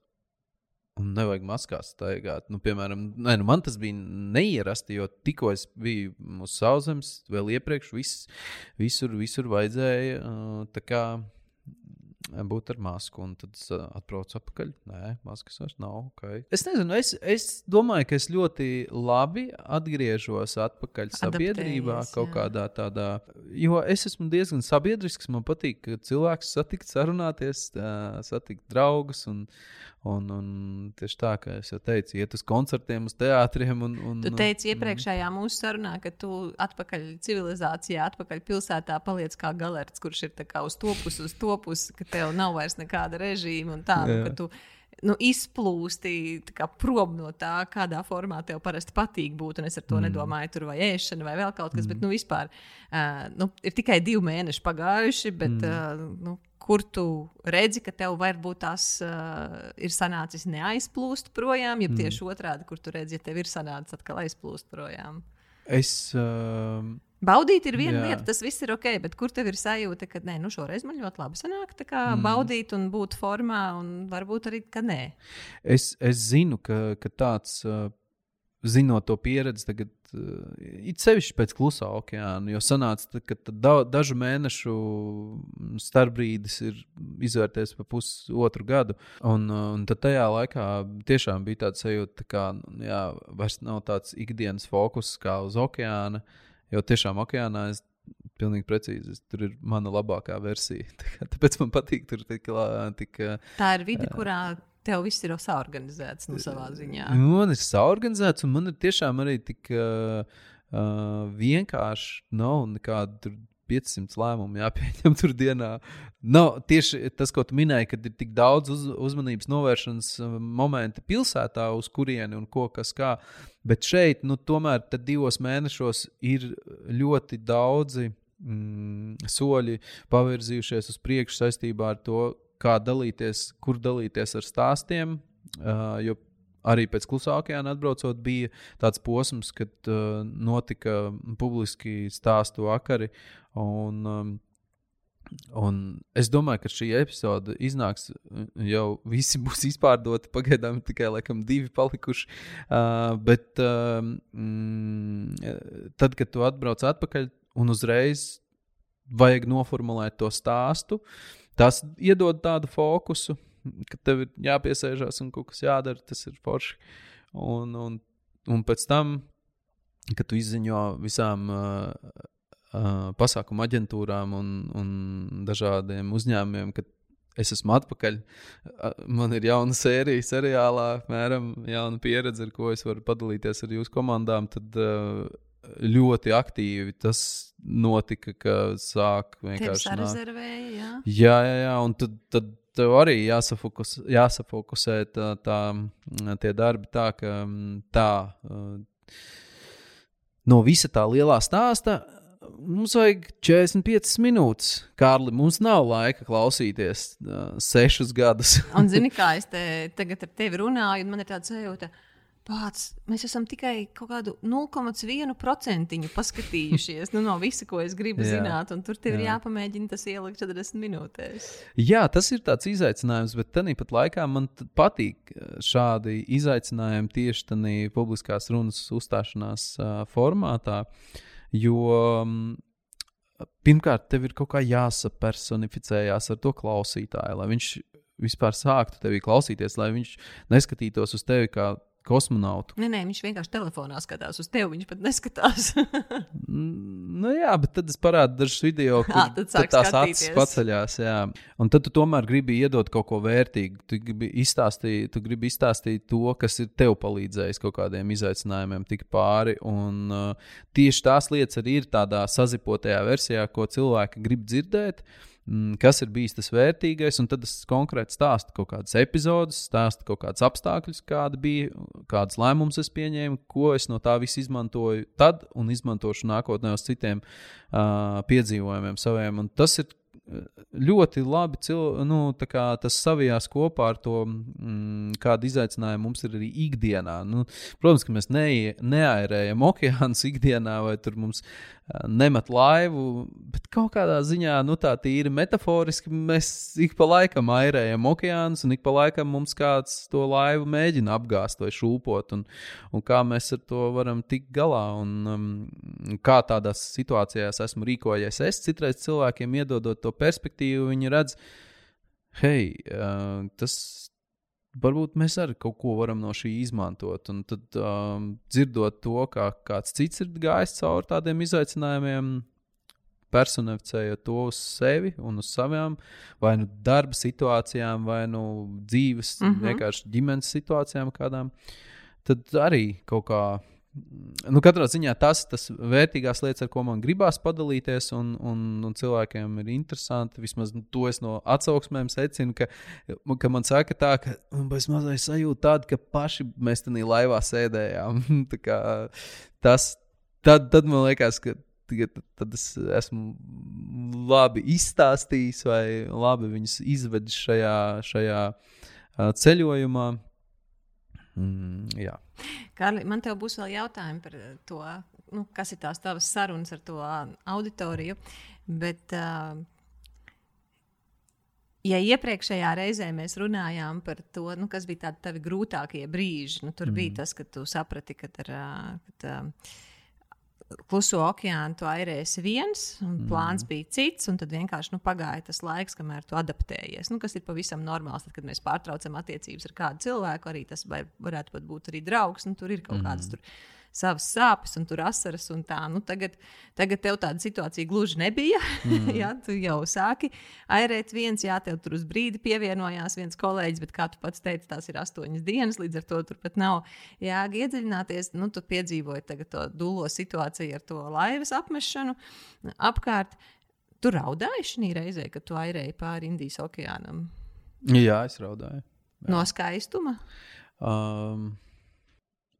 Un nevajag maskās staigāt. Nu, piemēram, nē, nu man tas bija neierasti, jo tikko es biju uz sauszemes, vēl iepriekš vis, visur, visur vajadzēja. Tā kā būt ar masku, un tad es atbraucu atpakaļ. Nē, maskas vairs nav. Okay. Es nezinu, es, es domāju, ka es ļoti labi atgriežos atpakaļ sabiedrībā, kaut jā. kādā tādā. Jo es esmu diezgan sabiedrisks. Man patīk cilvēks satikt, sarunāties, satikt draugus. Un, Un, un tieši tā, kā es jau teicu, iet uz koncertiem, uz teātriem. Un, un, tu teici iepriekšējā mūsu sarunā, ka tu atpakaļ civilizācijā, atpakaļ pilsētā paliec kā galerts, kurš ir uz to pusi, uz to pusi, ka tev nav vairs nekāda režīma un tā. Un, tu, nu, izplūsti kā, prom no tā, kādā formā tev parasti patīk būt. Es ar to mm. nedomāju, tur vai ēšana, vai vēl kaut kas, mm. bet nu, vispār uh, nu, ir tikai divi mēneši pagājuši. Bet, mm. uh, nu, kur tu redzi, ka tev varbūt tās uh, ir sanācis neaizplūst projām, ja tieši mm. otrādi, kur tu redzi, ja tev ir sanācis atkal aizplūst projām. Es. Uh, Baudīt ir viena jā. lieta, tas viss ir ok, bet kur tev ir sajūta, ka nē, nu šoreiz man ļoti labi sanāk, mm. baudīt un būt formā, un varbūt arī, ka nē. Es, es zinu, ka, ka tāds. Uh, zinot to pieredzi, tagad it sevišķi pēc klusā okeāna, jo sanāca, ka da, dažu mēnešu starpbrīdis ir izvērties pa pusotru gadu. Un, uh, un tad tajā laikā tiešām bija tāds sajūta, ka nu, jā, vairs nav tāds ikdienas fokus kā uz okeāna, jo tiešām okeānā es pilnīgi precīzi. Tur ir mana labākā versija. Tāpēc man patīk tur tik. tik Tā ir vide, kurā Tev viss ir saorganizēts nu, savā ziņā. Man ir saorganizēts, un man ir tiešām arī tik uh, uh, vienkārši nav nekāda 500 lēmumu jāpieņem tur dienā. Nav tieši tas, ko tu minēji, kad ir tik daudz uz, uzmanības novēršanas momenti pilsētā, uz kurieni un ko kas kā. Bet šeit, nu, tomēr divos mēnešos ir ļoti daudzi mm, soļi pavirzījušies uz priekšu saistībā ar to, kā dalīties, kur dalīties ar stāstiem. Uh, jo arī pēc klusā okeāna atbraucot, bija tāds posms, kad uh, notika publiski stāstu vakari. Un, um, un es domāju, ka šī epizode iznāks, jau visi būs izpārdoti. Pagaidām tikai laikam divi palikuši. Uh, bet uh, mm, tad, kad tu atbrauc atpakaļ un uzreiz vajag noformulēt to stāstu, uh, Tas iedod tādu fokusu, ka tev ir jāpiesēžās un kaut kas jādara, tas ir forši. Un, un, un pēc tam, kad tu izziņo visām uh, uh, pasākumu aģentūrām un, un dažādiem uzņēmumiem, ka es esmu atpakaļ. Man ir jauna sērija, seriālā, apmēram jauna pieredze, ar ko es varu padalīties ar jūsu komandām. Tad uh, ļoti aktīvi tas notika, ka sāk vienkārši sarezervēja. Jā, jā, jā, jā un tad, tad tev arī jāsafokus, jāsafokusē tā, tā, tie darbi tā, ka tā. No visa tā lielā stāsta mums vajag 45 minūtes. Kārli, mums nav laika klausīties uh, sešus gadus. un zini, kā es te tagad ar tevi runāju, un man ir tāds sajūta, ka Pats, mēs esam tikai kaut kādu 0,1% paskatījušies nu, no visa, ko es gribu jā, zināt. Tur tev jā. ir jāpamēģina tas ielikt 40 minūtēs. Jā, tas ir tāds izaicinājums, bet tāpat laikā man patīk eh, šādi izaicinājumi tieši tādā publiskās runas uzstāšanās uh, formātā. Jo um, pirmkārt, tev ir kaut kā jāsapersonificējās ar to klausītāju, lai viņš vispār sāktu tevi klausīties, lai viņš neskatītos uz tevi kā kosmonautu. Nē, nē, viņš vienkārši telefonā skatās uz tevi. Viņš pat neskatās. nu, jā, bet tad es parādīju dažus video, kur à, tad tad tās acis paceļās. Jā. Un tad tu tomēr gribi iedot kaut ko vērtīgu. Tu gribi izstāstīt, tu gribi izstāstīt to, kas ir tev palīdzējis kaut kādiem izaicinājumiem tikt pāri. Un uh, tieši tās lietas arī ir tādā sazipotajā versijā, ko cilvēki grib dzirdēt. Uh, kas ir bijis tas vērtīgais, un tad es konkrēti stāstu kaut kādas epizodes, stāstu kaut kādus apstākļus, kāda bija, kādas lēmumus es pieņēmu, ko es no tā visu izmantoju tad un izmantošu nākotnē uz citiem uh, piedzīvojumiem saviem. Un tas ir ļoti labi cil, nu, tas savijās kopā ar to, mm, kāda izaicinājuma mums ir arī ikdienā. Nu, protams, ka mēs ne, neairējam okeānus ikdienā, vai tur mums nemet laivu, bet kaut kādā ziņā, nu tā tīri metaforiski, mēs ik pa laikam airējam okeānus, un ik pa laikam mums kāds to laivu mēģina apgāzt vai šūpot, un, un kā mēs ar to varam tikt galā, un um, kā tādās situācijās esmu rīkojies. Es citreiz cilvēkiem iedodot to perspektīvu, viņi redz, hei, uh, tas varbūt mēs arī kaut ko varam no šī izmantot. Un tad um, dzirdot to, kā kāds cits ir gājis cauri tādiem izaicinājumiem, personificējot to uz sevi un uz savām vai nu darba situācijām, vai nu dzīves, mm -hmm. vienkārši ģimenes situācijām kādām, tad arī kaut kā nu, katrā ziņā tas ir vērtīgās lietas, ar ko man gribās padalīties, un, un, un cilvēkiem ir interesanti. Vismaz nu, to es no atsauksmēm secinu, ka, ka man saka, tā, ka es mazliet sajūtu tādu, ka paši mēs tajā laivā sēdējām. tas, tad, tad man liekas, ka tad, tad es esmu labi izstāstījis vai labi viņus izvedis šajā, šajā uh, ceļojumā. Mm, jā. Kārli, man te būs vēl jautājumi par to, nu, kas ir tās tavas sarunas ar to auditoriju. Bet, uh, ja iepriekšējā reizē mēs runājām par to, nu, kas bija tādi grūtākie brīži, nu, tur mm. bija tas, ka tu saprati, ka ar kluso okeānu tu airēsi viens, un mm. plāns bija cits, un tad vienkārši nu, pagāja tas laiks, kamēr tu adaptējies. Nu, kas ir pavisam normāls, tad, kad mēs pārtraucam attiecības ar kādu cilvēku, arī tas var, varētu būt arī draugs, nu, tur ir kaut mm. kādas tur savas sāpes, un tur asaras. Un tā, nu, tagad, tagad tev tāda situācija gluži nebija. Mm. jā, tu jau sāki airēt viens, jā, tev tur uz brīdi pievienojās viens kolēģis, bet kā tu pats teici, tās ir astoņas dienas, līdz ar to tur pat nav jēga iedziļināties. Nu, tu piedzīvoji to dūlo situāciju ar to laivas apmešanu apkārt. Tu raudāji šī reizē, kad tu airēji pāri Indijas okeānam. Jā, es raudāju. Jā. No skaistuma? Um,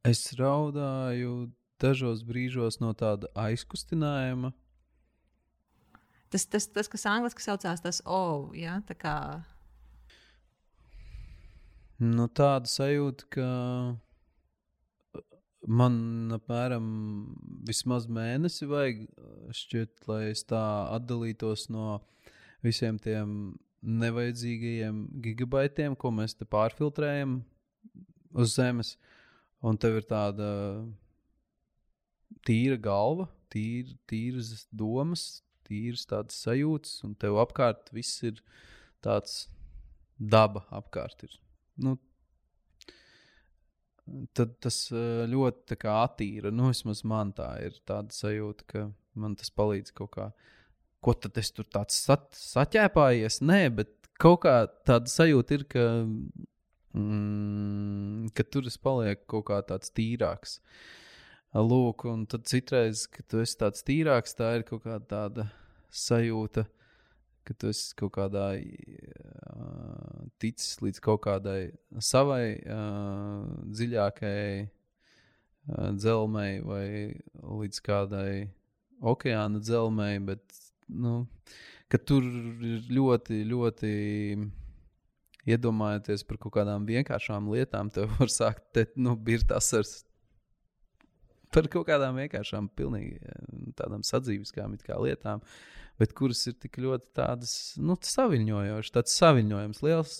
Es raudāju dažos brīžos no tāda aizkustinājuma. Tas, tas, tas kas angļuiski saucās, tas oh, ja, tā kā. Nu, tāda sajūta, ka man apmēram vismaz mēnesi vajag šķiet, lai es tā atdalītos no visiem tiem nevajadzīgajiem gigabaitiem, ko mēs te pārfiltrējam uz Zemes. Uh, un tev ir tāda tīra galva, tīra, tīras domas, tīras tādas sajūtas, un tev apkārt viss ir tāds daba apkārt. Ir. Nu, tad tas ļoti attīra. Nu, vismaz man tā ir tāda sajūta, ka man tas palīdz kaut kā. Ko tad es tur tāds sat, saķēpājies? Nē, bet kaut kā tāda sajūta ir, ka mm, ka tur es palieku kaut kā tāds tīrāks. Lūk, un tad citreiz, kad tu esi tāds tīrāks, tā ir kaut kāda tāda sajūta, ka tu esi kaut kādā uh, ticis līdz kaut kādai savai uh, dziļākajai uh, dzelmei vai līdz kādai okeāna dzelmei, bet nu, tur ir ļoti, ļoti iedomājieties par kaut kādām vienkāršām lietām, tev var sākt te, nu, birt asars. Par kaut kādām vienkāršām, pilnīgi eh, tādām sadzīviskām lietām, bet kuras ir tik ļoti tādas nu, saviņojošas, tāds saviņojums, liels,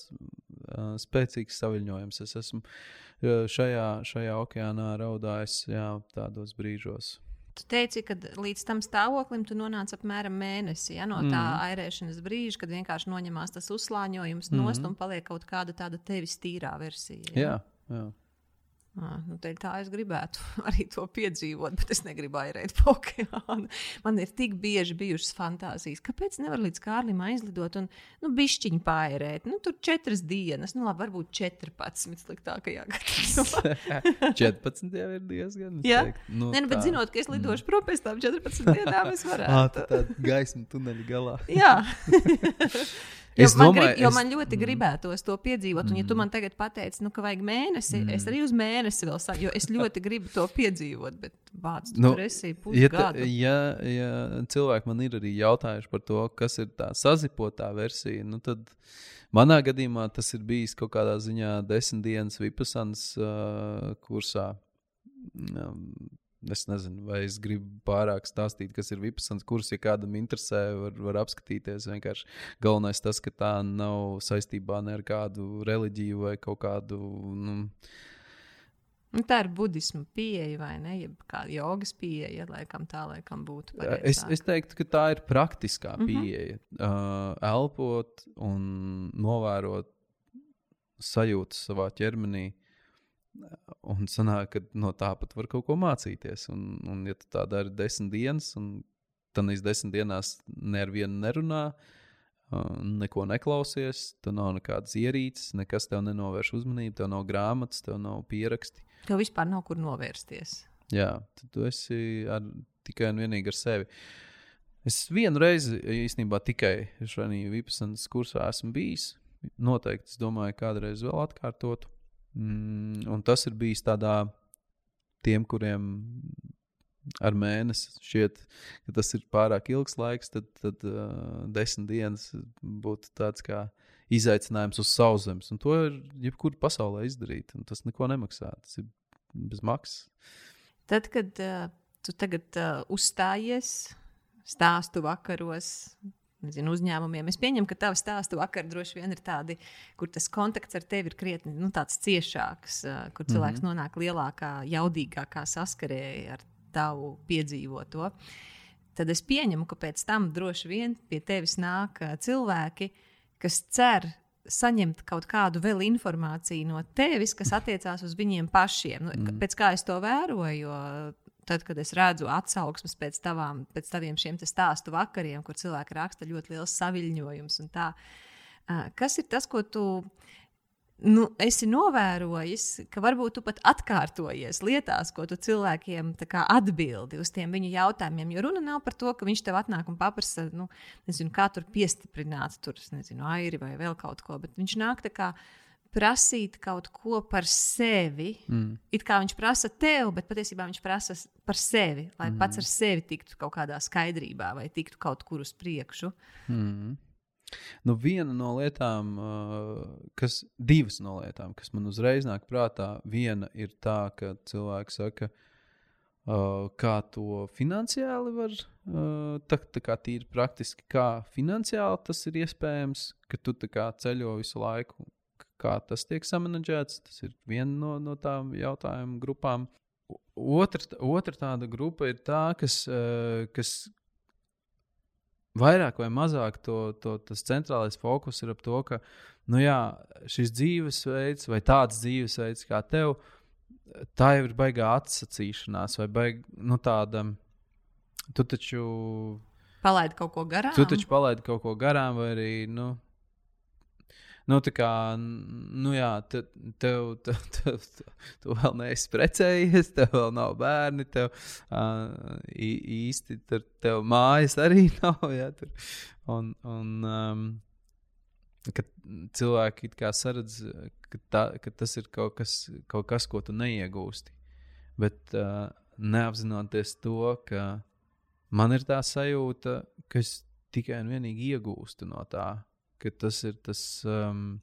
uh, spēcīgs saviņojums. Es esmu uh, šajā, šajā okeānā raudājis jā, tādos brīžos. Tu teici, ka līdz tam stāvoklim tu nonāc apmēram mēnesi ja, no tā mm. airēšanas brīža, kad vienkārši noņemās tas uzslāņojums mm. nost un paliek kaut kāda tāda tevis tīrā versija. Ja? Jā, jā. À, nu, tā es gribētu arī to piedzīvot, bet es negribu airēt Pokemonu. Man ir tik bieži bijušas fantāzijas, kāpēc nevar līdz Kārlim aizlidot un nu, bišķiņu pārēt. Nu, tur četras dienas, nu labi, varbūt 14 sliktākajā gadījumā. 14 jau ir diezgan. Jā, nu, Nē, nu, bet tā. zinot, ka es lidošu mm. prom pēc tam 14 dienām, es varētu. Tā tāda gaisma tuneļa galā. Jā. Jo es man, domāju, grib, jo es... man ļoti mm. gribētos to piedzīvot, un, ja tu mm. man tagad pateici, nu, ka vajag mēnesi, mm. es arī uz mēnesi vēl saku, jo es ļoti gribu to piedzīvot. Bet, tu nu, tur esi pusgadu. Ja, ja, ja cilvēki man ir arī jautājuši par to, kas ir tā sazipotā versija, nu, tad manā gadījumā tas ir bijis kaut kādā ziņā desmit dienas Vipasans uh, kursā. Um, Es nezinu, vai es gribu pārāk stāstīt, kas ir Vipasans kurs. Ja kādam interesē, var, var apskatīties. Vienkārši galvenais tas, ka tā nav saistībā ne ar kādu reliģiju vai kaut kādu. Nu, Nu, tā ir budisma pieeja, vai ne? Ja kāda jogas pieeja, laikam tā laikam būtu. Pareizāk. Es, es teiktu, ka tā ir praktiskā mhm. pieeja. Mm -hmm. uh, elpot un novērot sajūtas savā ķermenī. Uh, Un sanāk, ka no tā pat var kaut ko mācīties. Un, un ja tu tā dari desmit dienas, un tad iz desmit dienās ne ar vienu nerunā, neko neklausies, tad nav nekādas ierīces, nekas tev nenovērš uzmanību, tev nav grāmatas, tev nav pieraksti. Tev vispār nav kur novērsties. Jā, tad tu esi ar, tikai un vienīgi ar sevi. Es vienu reizi īstenībā tikai šajā Vipasnas kursā esmu bijis. Noteikti es domāju, kādreiz vēl atkārtotu. Mm, un tas ir bijis tādā tiem, kuriem ar mēnesi šķiet, ka tas ir pārāk ilgs laiks, tad, tad uh, desmit dienas būtu tāds kā izaicinājums uz sauszemes. Un to ir jebkurā pasaulē izdarīt. Tas neko nemaksā. Tas ir bez maksas. Tad, kad uh, tu tagad uh, uzstājies stāstu vakaros, nezinu, uzņēmumiem. Es pieņemu, ka tavi stāstu vakar droši vien ir tādi, kur tas kontakts ar tevi ir krietni nu, ciešāks, kur cilvēks mm -hmm. nonāk lielākā, jaudīgākā saskarē ar tavu piedzīvoto. Tad es pieņemu, ka pēc tam droši vien pie tevis nāk cilvēki, kas cer saņemt kaut kādu vēl informāciju no tevis, kas attiecās uz viņiem pašiem. Nu, mm. Pēc kā es to vēroju, tad, kad es redzu atsauksmes pēc, tavām, pēc taviem šiem stāstu vakariem, kur cilvēki raksta ļoti liels saviņojums. Kas ir tas, ko tu nu, esi novērojis, ka varbūt tu pat atkārtojies lietās, ko tu cilvēkiem atbildi uz tiem viņu jautājumiem? Jo runa nav par to, ka viņš tev atnāk un paprasa, nu, nezinu, kā tur piestiprināt, tur, nezinu, airi vai vēl kaut ko, bet viņš nāk tā kā prasīt kaut ko par sevi. Mm. It kā viņš prasa tev, bet patiesībā viņš prasa par sevi, lai mm. pats ar sevi tiktu kaut kādā skaidrībā vai tiktu kaut kur uz priekšu. Mm. Nu, viena no lietām, kas, divas no lietām, kas man uzreiz nāk prātā, viena ir tā, ka cilvēks saka, kā to finansiāli var, tā, tā kā tīri praktiski, kā finansiāli tas ir iespējams, ka tu ceļo visu laiku kā tas tiek samanģēts. Tas ir viena no, no tām jautājumu grupām. Otra, otra tāda grupa ir tā, kas, uh, kas vairāk vai mazāk to, to, tas centrālais fokus ir ap to, ka nu jā, šis dzīvesveids vai tāds dzīvesveids kā tev, tā jau ir baigā atsacīšanās vai baig, nu, tāda. Tu taču. Palaidi kaut ko garām. Tu taču palaidi kaut ko garām, vai arī. Nu, Nu, tā kā, nu jā, te, tev, tev, tev, tev, tu vēl neesi precējies, tev vēl nav bērni, tev uh, īsti tur tev mājas arī nav. Jā, tur. un, un um, kad cilvēki saredz, ka, tā, ka tas ir kaut kas, kaut kas, ko tu neiegūsti. Bet uh, neapzinoties to, ka man ir tā sajūta, ka es tikai un vienīgi iegūstu no tā ka tas ir tas. Um,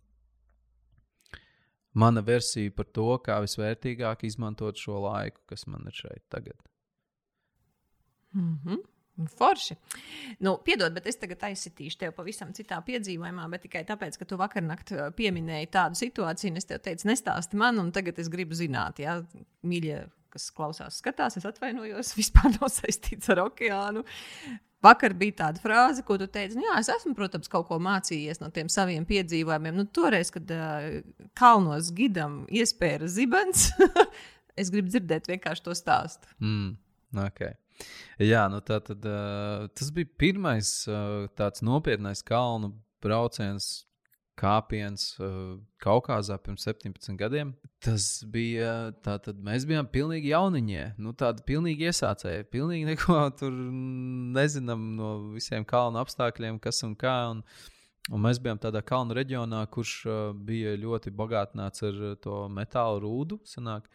mana versija par to, kā visvērtīgāk izmantot šo laiku, kas man ir šeit tagad. Mm -hmm. Forši. Nu, piedod, bet es tagad aizsitīšu tevi pavisam citā piedzīvojumā, bet tikai tāpēc, ka tu vakar naktī uh, pieminēji tādu situāciju, es tev teicu, nestāsti man, un tagad es gribu zināt, ja mīļie, kas klausās, skatās, es atvainojos, vispār nav saistīts ar okeānu. Vakar bija tāda frāze, ko tu teici, nu, jā, es esmu, protams, kaut ko mācījies no tiem saviem piedzīvojumiem. Nu, toreiz, kad uh, kalnos gidam iespēja zibens, es gribu dzirdēt vienkārši to stāstu. Mm, okay. Jā, nu tā tad uh, tas bija pirmais uh, tāds nopietnais kalnu brauciens kāpiens uh, Kaukazā pirms 17 gadiem. Tas bija tātad, mēs bijām pilnīgi jauniņie, nu, tādi pilnīgi iesācēji. Pilnīgi neko tur nezinām no visiem kalnu apstākļiem, kas un kā. Un, un mēs bijām tādā kalnu reģionā, kurš uh, bija ļoti bagātināts ar to metālu rūdu. Sanāk,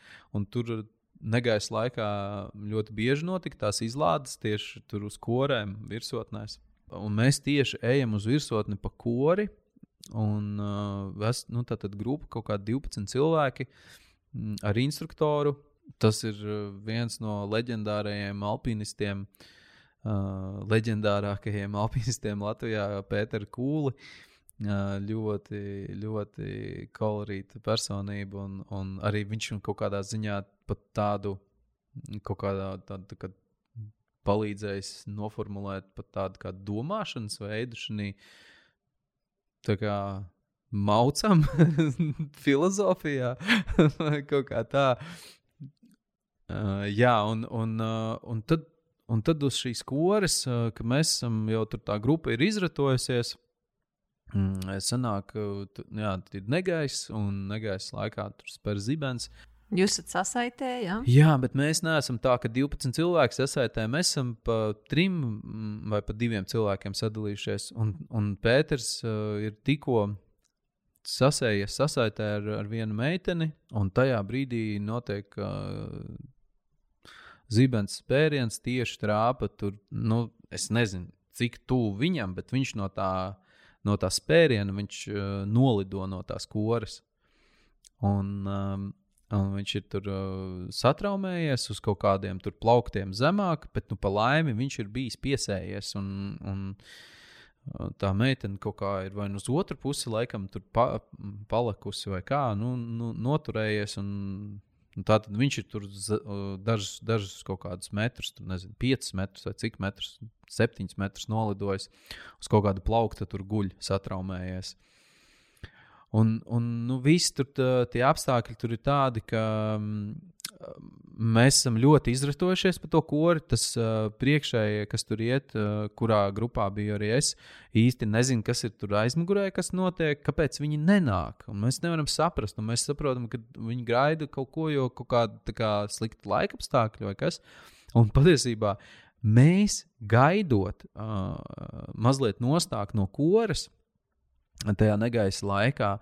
tur negaisa laikā ļoti bieži notika tās izlādes tieši tur uz korēm, virsotnēs. Un mēs tieši ejam uz virsotni pa kori Un uh, es, nu, tā tad grupa kaut kādi 12 cilvēki m, ar instruktoru. Tas ir uh, viens no leģendārajiem alpinistiem, uh, leģendārākajiem alpinistiem Latvijā, Pēters Kūli. Uh, ļoti, ļoti kolorīta personība, un, un arī viņš kaut kādā ziņā pat tādu, kaut kādā tādu, tā kā palīdzējis noformulēt pat tādu kā domāšanas veidu šajā tā kā maucam filozofijā, kaut kā tā. Uh, jā, un, un, uh, un, tad, un tad uz šīs koras, uh, ka mēs esam jau tur tā grupa ir izratojusies. Mm, sanāk, jā, ir negaiss, un negaiss laikā tur spēr zibens. Jūs esat sasaitē, jā? Jā, bet mēs neesam tā, ka 12 cilvēki sasaitē. Mēs esam pa trim mm, vai pa diviem cilvēkiem sadalījušies. Un, un Pēters uh, ir tikko sasējies sasaitē ar, ar vienu meiteni, un tajā brīdī notiek uh, zibens spēriens tieši trāpa tur. Nu, es nezinu, cik tuvu viņam, bet viņš no tā, no tā spēriena viņš, uh, nolido no tās koras. Un, um, un viņš ir tur uh, satraumējies uz kaut kādiem plauktiem zemāk, bet nu, pa laimi viņš ir bijis piesējies. Un, un, uh, tā meitene kaut kā ir vai nu uz otru pusi, laikam, tur pa, palikusi vai kā, nu, nu, noturējies. Un, Un tā tad viņš ir tur dažus, dažus kaut kādus metrus, tur nezinu, 5 metrus vai cik metrus, 7 metrus nolidojis uz kaut kādu plauktu, tur guļ, satraumējies. Un, un nu, visi tur tā, tie apstākļi tur ir tādi, ka um, mēs esam ļoti izratojušies par to kori. Tas uh, priekšējie, kas tur iet, uh, kurā grupā biju arī es, īsti nezinu, kas ir tur aizmugurē, kas notiek, kāpēc viņi nenāk. Un mēs nevaram saprast, un mēs saprotam, ka viņi gaida kaut ko, jo kaut kāda kā, slikta laika apstākļa vai kas. Un patiesībā mēs gaidot, uh, mazliet nostāk no koras tajā negaisa laikā,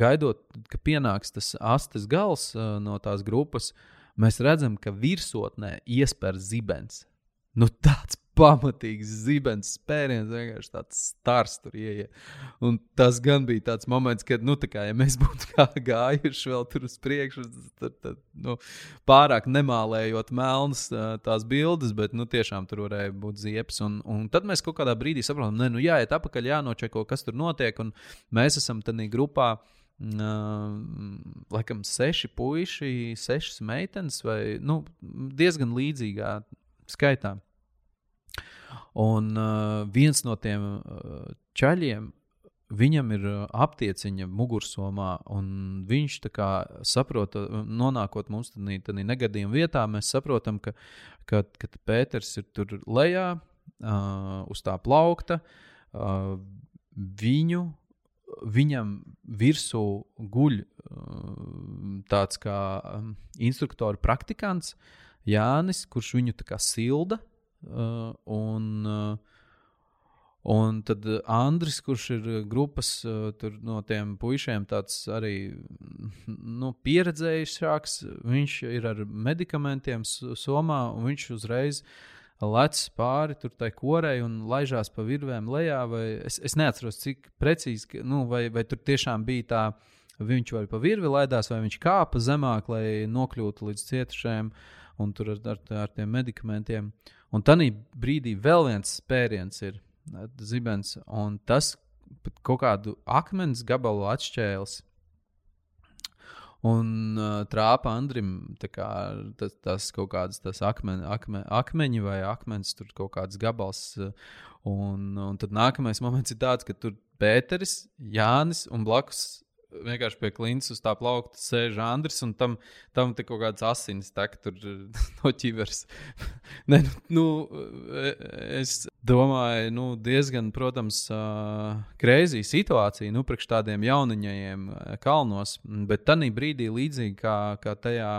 gaidot, ka pienāks tas astes gals uh, no tās grupas, mēs redzam, ka virsotnē iespēr zibens. Nu, tāds pamatīgs zibens spēriens, vienkārši tāds stars tur ieiet. Un tas gan bija tāds moments, kad, nu, kā, ja mēs būtu gājuši vēl tur uz priekšu, tad, tad nu, pārāk nemālējot melnas tās bildes, bet, nu, tiešām tur varēja būt ziepes. Un, un tad mēs kaut kādā brīdī saprotam, ne, nu, jāiet apakaļ, jānočeko, kas tur notiek, un mēs esam tādā grupā. Uh, laikam, seši puiši, sešas meitenes, vai nu, diezgan līdzīgā skaitā. Un uh, viens no tiem uh, čaļiem, viņam ir uh, aptieciņa mugursomā, un viņš saprot, uh, nonākot mums tādā negadījuma vietā, mēs saprotam, ka, ka, ka Pēters ir tur lejā, uh, uz tā plaukta. Uh, viņu, viņam virsū guļ uh, tāds kā um, instruktora praktikants Jānis, kurš viņu silda Uh, un, uh, un tad Andris, kurš ir grupas uh, no tiem puišiem, tāds arī nu, pieredzējušāks, viņš ir ar medikamentiem somā, un viņš uzreiz lec pāri tur tai korei un laižās pa virvēm lejā. Es, es neatceros, cik precīzi, nu, vai, vai tur tiešām bija tā, viņš vai pa virvi laidās, vai viņš kāpa zemāk, lai nokļūtu līdz cietušajiem un tur ar, ar, ar tiem medikamentiem. Un tādā brīdī vēl viens spēriens ir zibens, un tas kaut kādu akmens gabalu atšķēlis. Un uh, trāpa Andrim kā, tas, tas kaut kāds tas akmen, akme, akmeņi vai akmens, tur kaut kāds gabals. Un, un tad nākamais moments ir tāds, ka tur Pēteris, Jānis un blakus vienkārši pie klints uz tā plaukta sēž Andris, un tam, tam te kaut kāds asins tek tur no ķivers. ne, nu, es domāju, nu, diezgan, protams, kreizī situācija, nu, priekš tādiem jauniņajiem kalnos, bet tanī brīdī līdzīgi kā, kā tajā.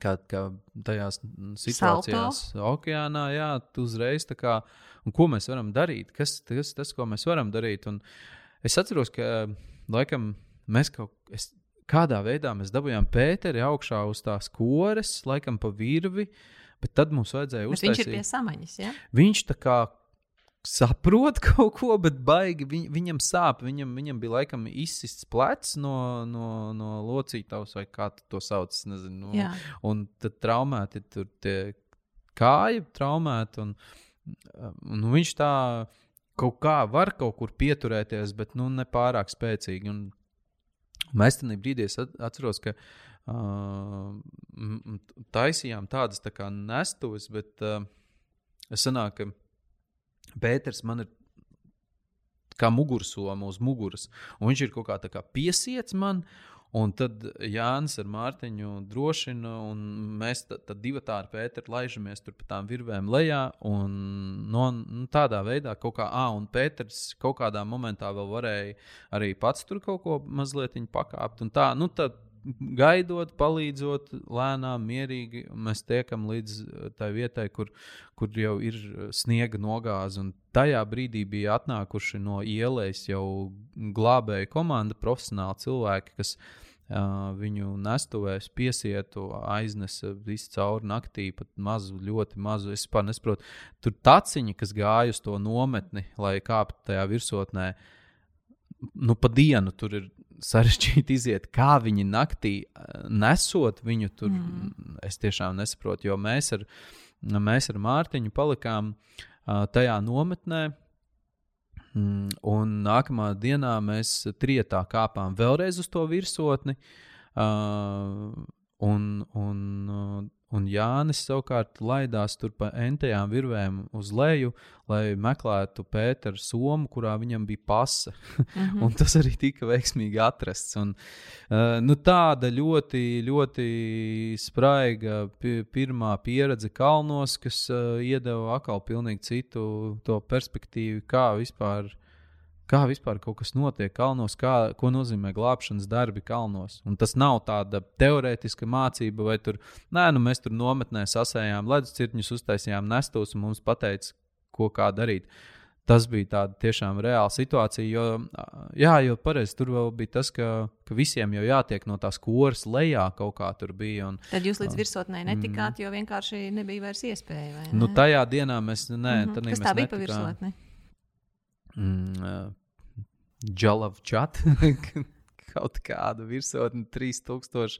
Kā, kā tajās situācijās, Salto. okeānā, jā, uzreiz tā kā, un ko mēs varam darīt, kas tas, tas ko mēs varam darīt. Un es atceros, ka laikam mēs kaut es, kādā veidā mēs dabūjām Pēteri augšā uz tās kores, laikam pa virvi, bet tad mums vajadzēja uztaisīt. Viņš ir pie samaņas, ja? Viņš tā kā saprot kaut ko, bet baigi viņ, viņam sāp. Viņam, viņam bija laikam izsists plecs no, no, no locītavas, vai kā to sauc. Nezinu, no, un tad traumēti tur tie kāji, traumēti. Un, un viņš tā kaut kā var kaut kur pieturēties, bet nu, ne pārāk spēcīgi. Un mēs tam brīdī atceros, ka uh, taisījām tādas tā kā nestuves, bet uh, es sanāku, ka Pēters man ir kā mugursoma uz muguras, un viņš ir kaut kā, kā piesiets man. Un tad Jānis ar Mārtiņu drošina, un mēs tad, divi tādi Pēteri laižamies tur pa tām virvēm lejā. Un, no, nu, tādā veidā kaut kā, ah, un Pēters kaut kādā momentā vēl varēja arī pats tur kaut ko mazliet pakāpt. Un tā, nu, tad gaidot, palīdzot, lēnām, mierīgi, mēs tiekam līdz eh, tai vietai, kur, kur jau ir eh, sniega nogāze. Tajā brīdī bija atnākuši no ielas jau glābēju komanda, profesionāli cilvēki, kas Uh, viņu nestuvēs, piesietu, aiznesa visu cauri naktī, pat mazu, ļoti mazu. Es vispār nesaprotu. Tur taciņi, kas gāja uz to nometni, lai kāptu tajā virsotnē, nu, pa dienu tur ir sarežģīti iziet. Kā viņi naktī nesot viņu tur, mm. es tiešām nesaprotu, jo mēs ar, mēs ar Mārtiņu palikām uh, tajā nometnē. Mm, un nākamā dienā mēs trietā kāpām vēlreiz uz to virsotni. Uh, un, un, un Jānis savukārt laidās tur pa entajām virvēm uz leju, lai meklētu Pēteru somu, kurā viņam bija pasa. Mm -hmm. un tas arī tika veiksmīgi atrasts. Un, uh, nu, tāda ļoti, ļoti spraiga pirmā pieredze kalnos, kas uh, iedeva atkal pilnīgi citu perspektīvu, kā vispār kā vispār kaut kas notiek kalnos, kā, ko nozīmē glābšanas darbi kalnos. Un tas nav tāda teorētiska mācība, vai tur, nē, nu mēs tur nometnē sasējām ledus cirkņus, uztaisījām nestos un mums pateica, ko kā darīt. Tas bija tāda tiešām reāla situācija, jo, jā, jo pareizi tur vēl bija tas, ka, ka visiem jau jātiek no tās koras lejā kaut kā tur bija. Un, Tad jūs līdz virsotnē netikāt, mm. jo vienkārši nebija vairs iespēja. Ne? Nu, tajā dienā mēs, nē, mm -hmm. Kas tā bija pa virsotni? Mm, uh, Jalav chat, kaut kādu virsotni 3000.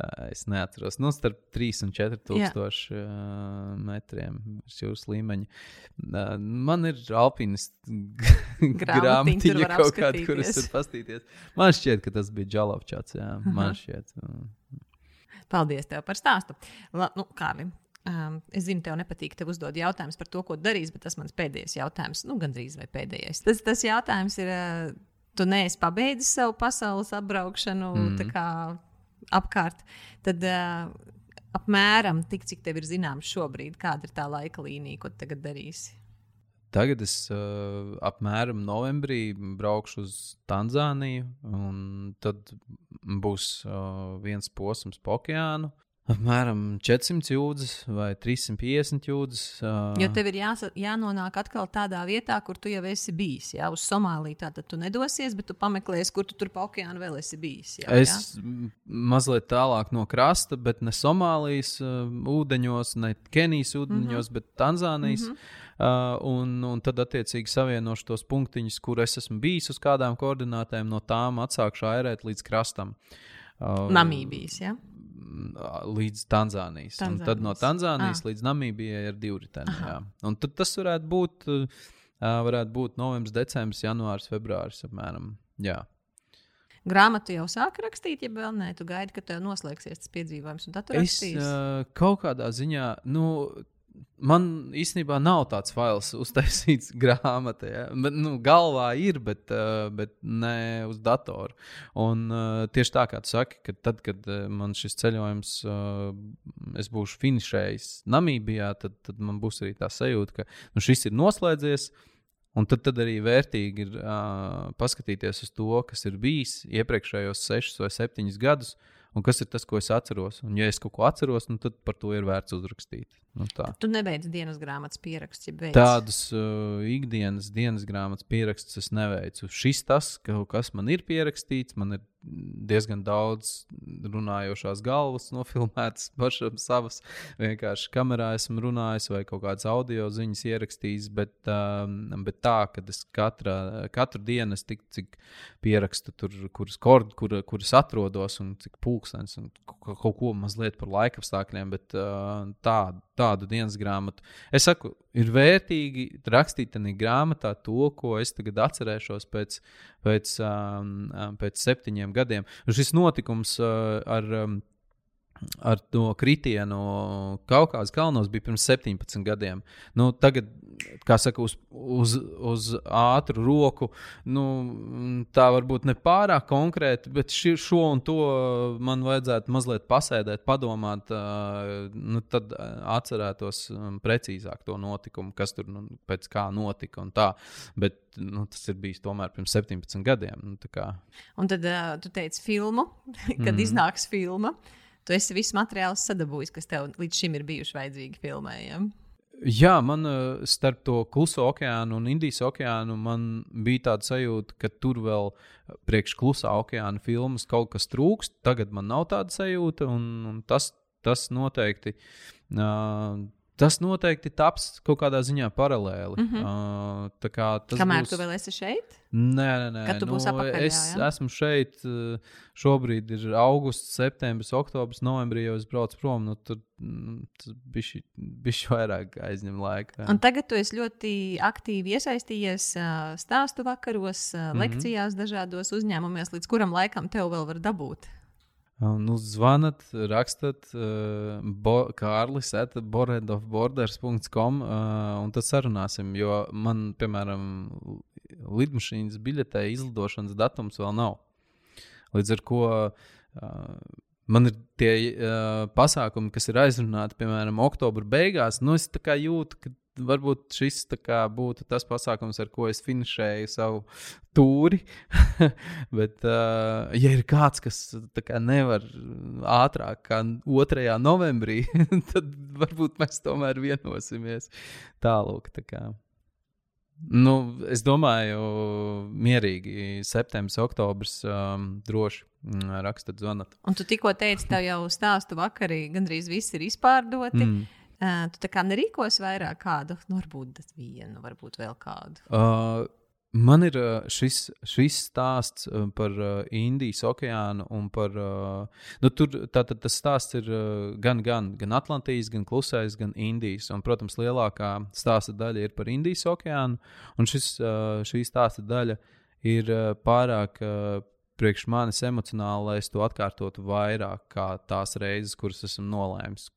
Uh, es neatceros, nu, starp 3 un 4 tūkstoši uh, metriem virs jūras līmeņa. Uh, man ir alpinists grāmatiņa kaut kāda, kuras tur pastīties. Man šķiet, ka tas bija -huh. man šķiet. Uh. Paldies tev par stāstu. La, nu, Kārlim, Um, es zinu, tev nepatīk, tev uzdod jautājumus par to, ko darīs, bet tas mans pēdējais jautājums, nu, gandrīz vai pēdējais. Tas, tas jautājums ir, tu neesi pabeidzis savu pasaules apbraukšanu mm. kā, apkārt. Tad uh, apmēram tik, cik tev ir zināms šobrīd, kāda ir tā laika līnija, ko tagad darīsi? Tagad es uh, apmēram novembrī braukšu uz Tanzāniju, un tad būs uh, viens posms pa okeānu apmēram 400 jūdzes vai 350 jūdzes. Uh... Jo tev ir jāsa, jānonāk atkal tādā vietā, kur tu jau esi bijis. Jā, uz Somāliju tātad tu nedosies, bet tu pameklēsi, kur tu tur pa okeānu vēl esi bijis. Jā, es jā? mazliet tālāk no krasta, bet ne Somālijas uh, ūdeņos, ne Kenijas ūdeņos, mm -hmm. bet Tanzānijas. Mm -hmm. Uh, un, un tad, attiecīgi, savienošu tos punktiņus, kur es esmu bijis uz kādām koordinātēm, no tām atsākšu airēt līdz krastam. Uh, Namībijas, ja? Līdz Tanzānijas. Tanzānijas. Tad no Tanzānijas ah. līdz Namībijai ir divi riteni. Tad tas varētu būt, varētu būt novembris, decembris, janvāris, februāris apmēram. Jā. Grāmatu jau sāk rakstīt, ja vēl nē, tu gaidi, ka tev noslēgsies tas piedzīvojums, un tad tu rakstīsi. Es uh, kaut kādā ziņā, nu, Man īstenībā nav tāds fails uztaisīts grāmatā. Ja? Bet, nu, galvā ir, bet, uh, bet ne uz datora. Un uh, tieši tā kā tu saki, ka tad, kad uh, man šis ceļojums, uh, es būšu finišējis Namībijā, tad, tad man būs arī tā sajūta, ka nu, šis ir noslēdzies. Un tad, tad arī vērtīgi ir uh, paskatīties uz to, kas ir bijis iepriekšējos sešus vai septiņus gadus, un kas ir tas, ko es atceros. Un, ja es kaut ko atceros, nu, tad par to ir vērts uzrakstīt. Nu, tā. tu nebeidz dienas grāmatas pierakstus, ja beidz. Tādus uh, ikdienas dienas grāmatas pierakstus es neveicu. Šis tas, ka, kas man ir pierakstīts, man ir diezgan daudz runājošās galvas nofilmētas pašam savas. Vienkārši kamerā esmu runājis vai kaut kādas audio ziņas ierakstījis, bet, um, bet tā, ka es katra, katru dienu es tik cik pierakstu tur, kuras, kord, kur, kuras atrodos un cik pulkstenis un kaut ko mazliet par laika apstākļiem, bet uh, tādu tādu dienas grāmatu. Es saku, ir vērtīgi rakstīt tādā grāmatā to, ko es tagad atcerēšos pēc, pēc, um pēc septiņiem gadiem. Un šis notikums uh, ar. Um, ar to kritienu Kaukazas kalnos bija pirms 17 gadiem. Nu, tagad kā saka, uz, uz, uz ātru roku. Nu, tā varbūt ne pārāk konkrēti, bet ši, šo un to man vajadzētu mazliet pasēdēt, padomāt. Nu, tad atcerētos precīzāk to notikumu, kas tur nu, pēc kā notika. Bet nu, tas ir bijis tomēr pirms 17 gadiem. Nu, un tad uh, tu teici filmu, kad mm. iznāks filma. Tu esi visu materiālu sadabūjis, kas tev līdz šim ir bijuši vajadzīgi filmējumam. Jā, man uh, starp to kluso okeānu un Indijas okeānu bija tāda sajūta, ka tur vēl priekš klusā okeāna filmas kaut kas trūkst. Tagad man nav tāda sajūta, un, un tas, tas noteikti. Uh, Tas noteikti taps kaut kādā ziņā paralēli. Mm -hmm. uh, kā Kamēr būs... tu vēl esi šeit? Nē, nē, nē. Kad tu nu, būsi apakaļ, es jā, esmu šeit. Šobrīd ir augusts, septembris, oktobris, novembrī jau es braucu prom. Nu, tur mm, tas bija vairāk aizņem laika. Un tagad tu esi ļoti aktīvi iesaistījies stāstu vakaros, mm -hmm. lekcijās, dažādos uzņēmumos, līdz kuram laikam tev vēl var dabūt. Nu, zvanat, rakstat, uh, bo, Kārlis, boredofborders.com, uh, un tad sarunāsim. Jo man, piemēram, lidmašīnas biļetē izlidošanas datums vēl nav. Līdz ar to uh, man ir tie uh, pasākumi, kas ir aizrunāti, piemēram, oktobra beigās. Nu, es jūtu, ka varbūt šis kā, būtu tas pasākums, ar ko es finišēju savu tūri. Bet, uh, ja ir kāds, kas kā, nevar ātrāk, kā 2. novembrī, tad varbūt mēs tomēr vienosimies tālāk. Tā nu, es domāju, mierīgi septembris, oktobris um, droši rakstot, zvanot. Un tu tikko teici, tev jau stāstu vakarī gandrīz viss ir izpārdoti. Mm. Uh, tu tā kā nerīkos vairāk kādu, nu, varbūt vienu, varbūt vēl kādu. Uh, man ir šis, šis stāsts par Indijas okeānu un par. Nu, tur tātad tas stāsts ir gan, gan, gan Atlantijas, gan Klusais, gan Indijas. Un, protams, lielākā stāsta daļa ir par Indijas okeānu. Un šis, šī stāsta daļa ir pārāk priekš manis emocionāli, lai es to atkārtotu vairāk kā tās reizes, kuras esmu nolēmis,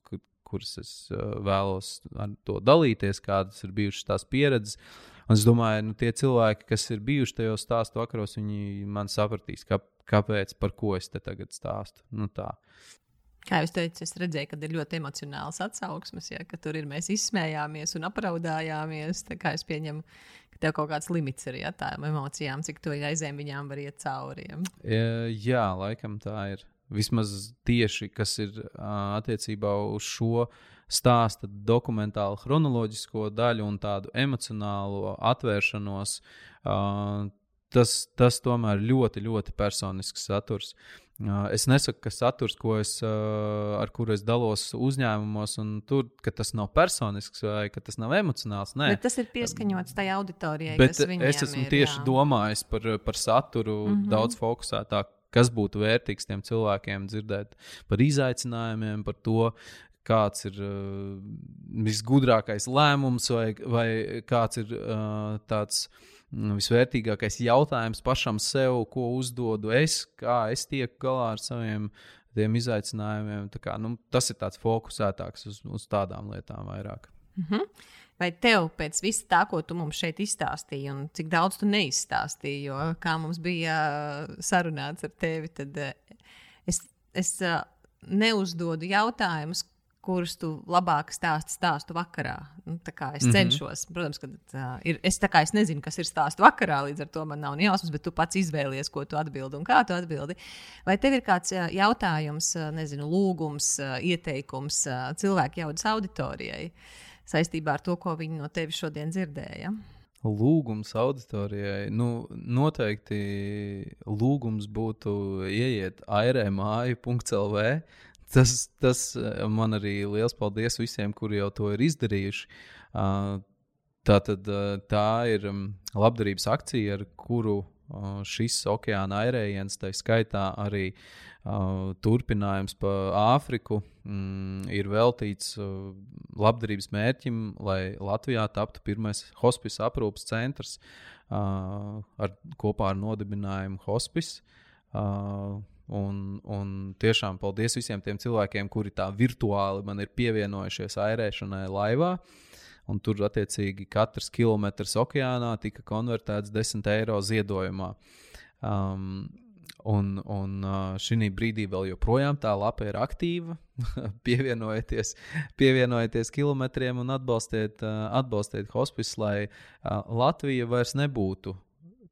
kuras es uh, vēlos ar to dalīties, kādas ir bijušas tās pieredzes. Un es domāju, nu, tie cilvēki, kas ir bijuši tajos stāstu vakaros, viņi man sapratīs, kā, kāpēc, par ko es te tagad stāstu. Nu, tā. Kā jau teicu, es redzēju, ka ir ļoti emocionāls atsauksmes, ja, ka tur ir mēs izsmējāmies un apraudājāmies. Es pieņemu, ka tev kaut kāds limits ir ja, tām emocijām, cik to aizēm viņām var iet cauri. Ja. Jā, laikam tā ir vismaz tieši kas ir uh, attiecībā uz šo stāsta dokumentālu, chronoloģisko daļu un tādu emocionālo atvēršanos. Uh, tas, tas tomēr ļoti, ļoti personisks saturs. Uh, es nesaku, ka saturs, es, uh, ar kuru es dalos uzņēmumos, un tur, ka tas nav personisks vai ka tas nav emocionāls. Nē, Bet tas ir pieskaņots tajā auditorijai. Bet es esmu ir, tieši jā. domājis par, par saturu mm -hmm. daudz fokusētāk kas būtu vērtīgs tiem cilvēkiem, dzirdēt par izaicinājumiem, par to, kāds ir uh, visgudrākais lēmums, vai, vai kāds ir uh, tāds uh, visvērtīgākais jautājums pašam sev, ko uzdodu es, kā es tieku galā ar saviem izaicinājumiem. Kā, nu, tas ir tāds fokusētāks uz, uz tādām lietām vairāk. Mm -hmm. Vai tev pēc visa tā, ko tu mums šeit izstāstīji, un cik daudz tu neizstāstīji, jo kā mums bija sarunāts ar tevi, tad es, es neuzdodu jautājumus, kurus tu labāk stāsti stāstu vakarā. Nu, es mm -hmm. cenšos, protams, ka uh, ir, es, es nezinu, kas ir stāstu vakarā, līdz ar to man nav jausmas, bet tu pats izvēlies, ko tu atbildi un kā tu atbildi. Vai tev ir kāds jautājums, nezinu, lūgums, ieteikums cilvēku jaudas auditorijai? Uh, saistībā ar to, ko viņi no tevis šodien dzirdēja? Lūgums auditorijai. Nu, noteikti lūgums būtu ieiet airēmāju.lv. Tas, tas man arī liels paldies visiem, kuri jau to ir izdarījuši. Tā, tad, tā ir labdarības akcija, ar kuru šis okeāna airējiens, tā skaitā arī uh, turpinājums pa Āfriku, mm, ir veltīts uh, labdarības mērķim, lai Latvijā taptu pirmais hospice aprūpas centrs uh, ar, kopā ar nodibinājumu hospice. Uh, Un, un tiešām paldies visiem tiem cilvēkiem, kuri tā virtuāli man ir pievienojušies airēšanai laivā. Un tur attiecīgi katrs kilometrs okeānā tika konvertēts 10 eiro ziedojumā. Um, Un, un šī brīdī vēl joprojām tā lapa ir aktīva. pievienojieties, pievienojieties kilometriem un atbalstiet, atbalstiet hospice, lai Latvija vairs nebūtu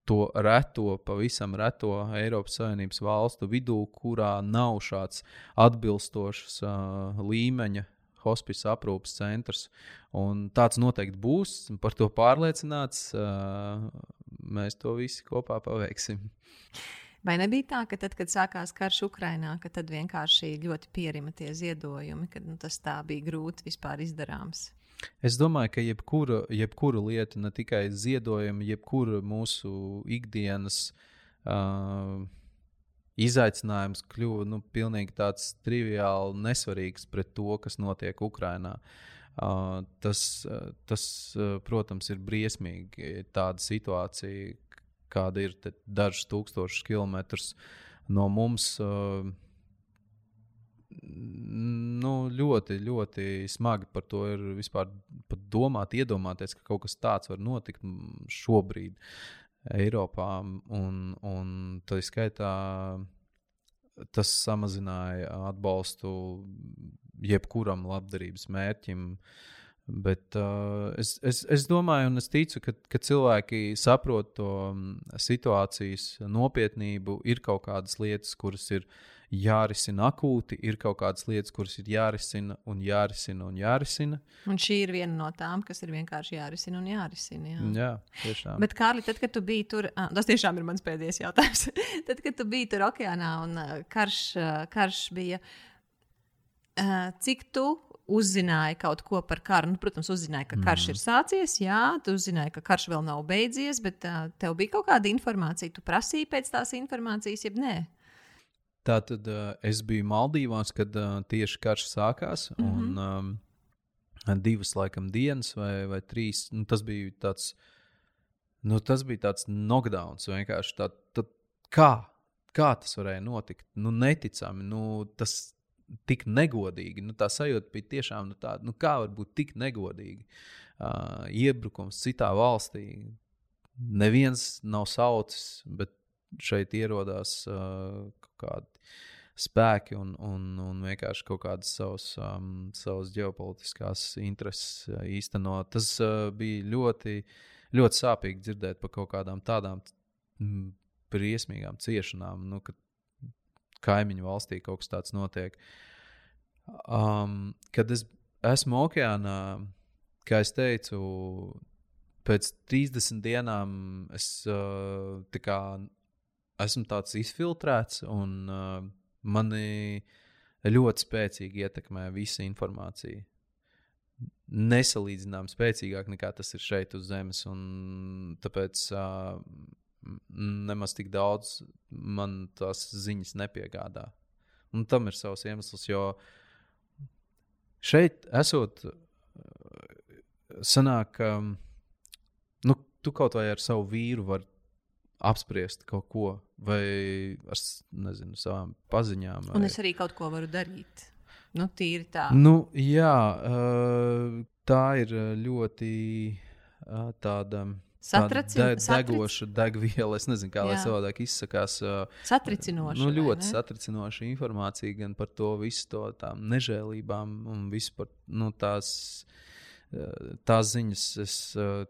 to reto, pavisam reto Eiropas Savienības valstu vidū, kurā nav šāds atbilstošs uh, līmeņa hospice aprūpes centrs. Un tāds noteikti būs, par to pārliecināts. Uh, mēs to visi kopā paveiksim. Vai nebija tā, ka tad, kad sākās karš Ukrajinā, ka tad vienkārši ļoti pierima tie ziedojumi, ka nu, tas tā bija grūti vispār izdarāms? Es domāju, ka jebkura, jebkura lieta, ne tikai ziedojumi, jebkura mūsu ikdienas uh, izaicinājums kļuva nu, pilnīgi tāds triviāli nesvarīgs pret to, kas notiek Ukrajinā. Uh, tas, uh, tas uh, protams, ir briesmīgi. Tāda situācija, kāda ir dažus tūkstošus kilometrus no mums. Uh, nu, ļoti, ļoti smagi par to ir vispār domāt, iedomāties, ka kaut kas tāds var notikt šobrīd Eiropā. Un, un tā skaitā tas samazināja atbalstu jebkuram labdarības mērķim. Bet uh, es, es, es domāju, un es ticu, ka, ka cilvēki saprot to situācijas nopietnību. Ir kaut kādas lietas, kuras ir jārisina akūti, ir kaut kādas lietas, kuras ir jārisina un jārisina un jārisina. Un šī ir viena no tām, kas ir vienkārši jārisina un jārisina. Jā, jā tiešām. Bet, Kārli, tad, kad tu biji tur, tas tiešām ir mans pēdējais jautājums. tad, kad tu biji tur okeānā un karš, karš bija, cik tu uzzināji kaut ko par karu. Nu, protams, uzzināji, ka karš mm. ir sācies, jā, tu uzzināji, ka karš vēl nav beidzies, bet uh, tev bija kaut kāda informācija. Tu prasīji pēc tās informācijas, jeb nē? Tā tad uh, es biju Maldīvās, kad uh, tieši karš sākās. Mm -hmm. un, um, divas, laikam, dienas vai, vai trīs. Nu, tas bija tāds, nu, tas bija tāds knockdowns. Vienkārši tā, tā, kā, kā tas varēja notikt? Nu, neticami. Nu, tas tik negodīgi. Nu, tā sajūta bija tiešām nu, tāda, nu, kā var būt tik negodīgi. Uh, iebrukums citā valstī. Neviens nav saucis, bet šeit ierodās uh, kādi spēki un, un, un vienkārši kaut kādas savas, um, savas ģeopolitiskās intereses uh, īstenot. Tas uh, bija ļoti, ļoti sāpīgi dzirdēt par kaut kādām tādām briesmīgām ciešanām, nu, kad kaimiņu valstī kaut kas tāds notiek. Um, kad es esmu okeānā, kā es teicu, pēc 30 dienām es uh, kā, esmu tāds izfiltrēts un uh, mani ļoti spēcīgi ietekmē visa informācija. Nesalīdzinām spēcīgāk nekā tas ir šeit uz Zemes. Tāpēc uh, nemaz tik daudz man tās ziņas nepiegādā. Un tam ir savs iemesls, jo šeit esot, sanāk, um, nu, tu kaut vai ar savu vīru vari apspriest kaut ko, vai ar nezinu, savām paziņām. Vai... Un es arī kaut ko varu darīt. Nu, tīri tā. Nu, jā, tā ir ļoti tāda. Satracina, de, degoša degviela, es nezinu, kā jā. lai savādāk izsakās. Satricinoša. Nu, ļoti satricinoša informācija gan par to visu to tām nežēlībām un visu par nu, tās, tās ziņas. Es,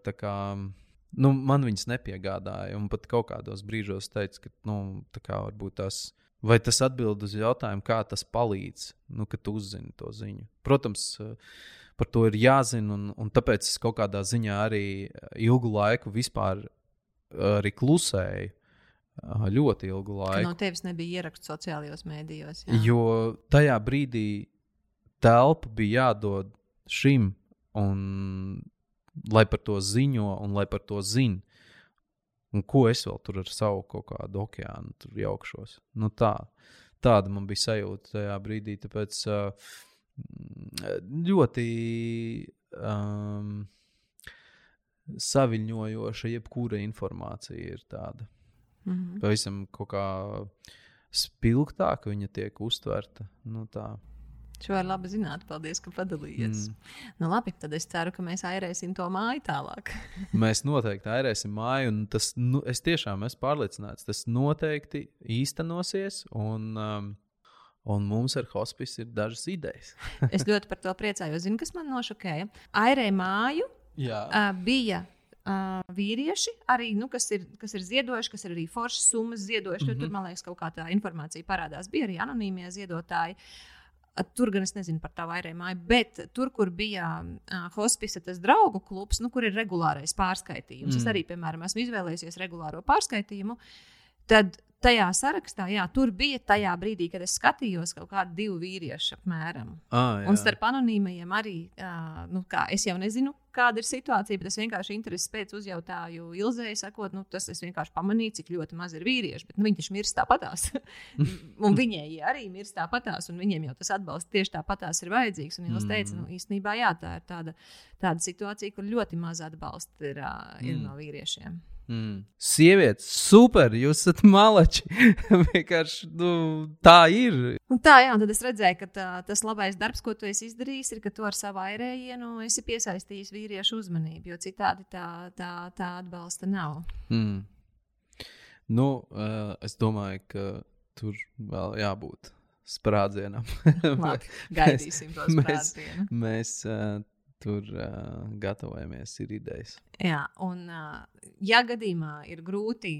tā kā, nu, man viņas nepiegādāja. Un pat kaut kādos brīžos teica, ka nu, tā varbūt tas. Vai tas atbild uz jautājumu, kā tas palīdz, nu, kad uzzini to ziņu? Protams, par to ir jāzina, un, un tāpēc es kaut kādā ziņā arī ilgu laiku vispār arī klusēju. Ļoti ilgu laiku. Ka no tevis nebija ieraksts sociālajos mēdījos. Jā. Jo tajā brīdī telpa bija jādod šim, un lai par to ziņo un lai par to zina. Un ko es vēl tur ar savu kaut kādu okeānu jaukšos? Nu, tā, tāda man bija sajūta tajā brīdī. Tāpēc uh, ļoti um, saviņojoša, jebkura informācija ir tāda. Mm -hmm. Pavisam kaut kā spilgtāk viņa tiek uztverta. Nu, tā. Šo var labi zināt. Paldies, ka padalījies. Mm. Nu, labi, tad es ceru, ka mēs airēsim to māju tālāk. mēs noteikti airēsim māju, un tas, nu, es tiešām esmu pārliecināts, tas noteikti īstenosies. Un, um, Un mums ar hospice ir dažas idejas. es ļoti par to priecājos. Zinu, kas man nošokēja. Airē māju uh, bija uh, vīrieši, arī, nu, kas, ir, kas ir ziedojuši, kas ir arī foršas summas ziedojuši. Mm -hmm. Tur, man liekas, kaut kā tā informācija parādās. Bija arī anonīmie ziedotāji. Tur gan es nezinu par tā vairēju māju, bet tur, kur bija uh, hospice, tas draugu klubs, nu, kur ir regulārais pārskaitījums. Mm. Es arī, piemēram, esmu izvēlējies regulāro pārskaitījumu. Tad tajā sarakstā, jā, tur bija tajā brīdī, kad es skatījos kaut kādu divu vīriešu apmēram. Ah, jā. un starp anonīmajiem arī, uh, nu, kā, es jau nezinu, kāda ir situācija, bet es vienkārši intereses pēc uzjautāju Ilzei, sakot, nu, tas es vienkārši pamanīju, cik ļoti maz ir vīrieši, bet nu, viņi taču mirst tāpatās. un viņiem arī mirst tāpatās, un viņiem jau tas atbalsts tieši tāpatās ir vajadzīgs. Un Ilza teica, nu, īstenībā jā, tā ir tāda, tāda situācija, kur ļoti maz atbalsta ir, uh, ir mm. no vīriešiem. Mm. Sievietes, super, jūs esat malači. Vienkārši nu, tā ir. Un tā, jā, un tad es redzēju, ka tā, tas labais darbs, ko tu esi izdarījis, ir, ka tu ar savu airējienu esi piesaistījis vīriešu uzmanību, jo citādi tā, tā, tā atbalsta nav. Mm. Nu, uh, es domāju, ka tur vēl jābūt sprādzienam. Labi, gaidīsim to sprādzienu. Mēs, mēs uh, tur uh, gatavojamies, ir idejas. Jā, un, uh, ja gadījumā ir grūti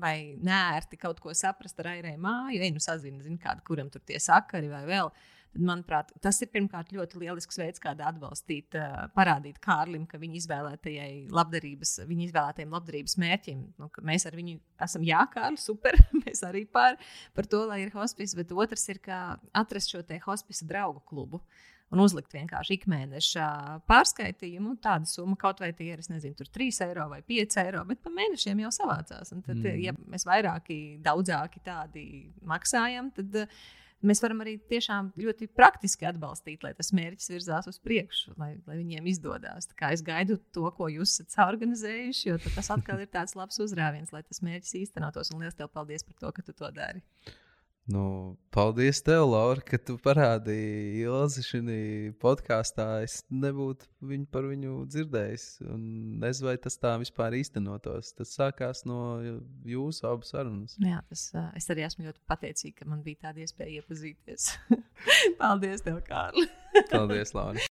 vai nērti kaut ko saprast ar airēju māju, ej, nu sazini, zini, kādu, kuram tur tie sakari vai vēl. Tad, manuprāt, tas ir pirmkārt ļoti lielisks veids, kā atbalstīt, uh, parādīt Kārlim, ka viņa izvēlētajai labdarības, viņa izvēlētajiem labdarības mērķim, nu, ka mēs ar viņu esam jā, Kārli, super, mēs arī par, par to, lai ir hospice, bet otrs ir, kā atrast šo te hospice draugu klubu. Uh, un uzlikt vienkārši ikmēneša pārskaitījumu. Tāda summa kaut vai tie ir, es nezinu, 3 eiro vai 5 eiro, bet pa mēnešiem jau savācās. Un tad, mm. ja mēs vairāki, daudzāki tādi maksājam, tad uh, mēs varam arī tiešām ļoti praktiski atbalstīt, lai tas mērķis virzās uz priekšu, lai, lai viņiem izdodas. Es gaidu to, ko jūs esat organizējuši, jo tas atkal ir tāds labs uzrāviens, lai tas mērķis īstenotos. Un liels tev paldies par to, ka tu to dari. Nu, paldies, tev, Laura, ka tu parādīji Ilzi šajā podkāstā. Es nebūtu viņu par viņu dzirdējis. Un nezinu, vai tas tā vispār īstenotos. Tas sākās no jūsu abu sarunas. Jā, tas, es arī esmu ļoti pateicīga, ka man bija tāda iespēja iepazīties. paldies, tev, Kārli! paldies, Laura!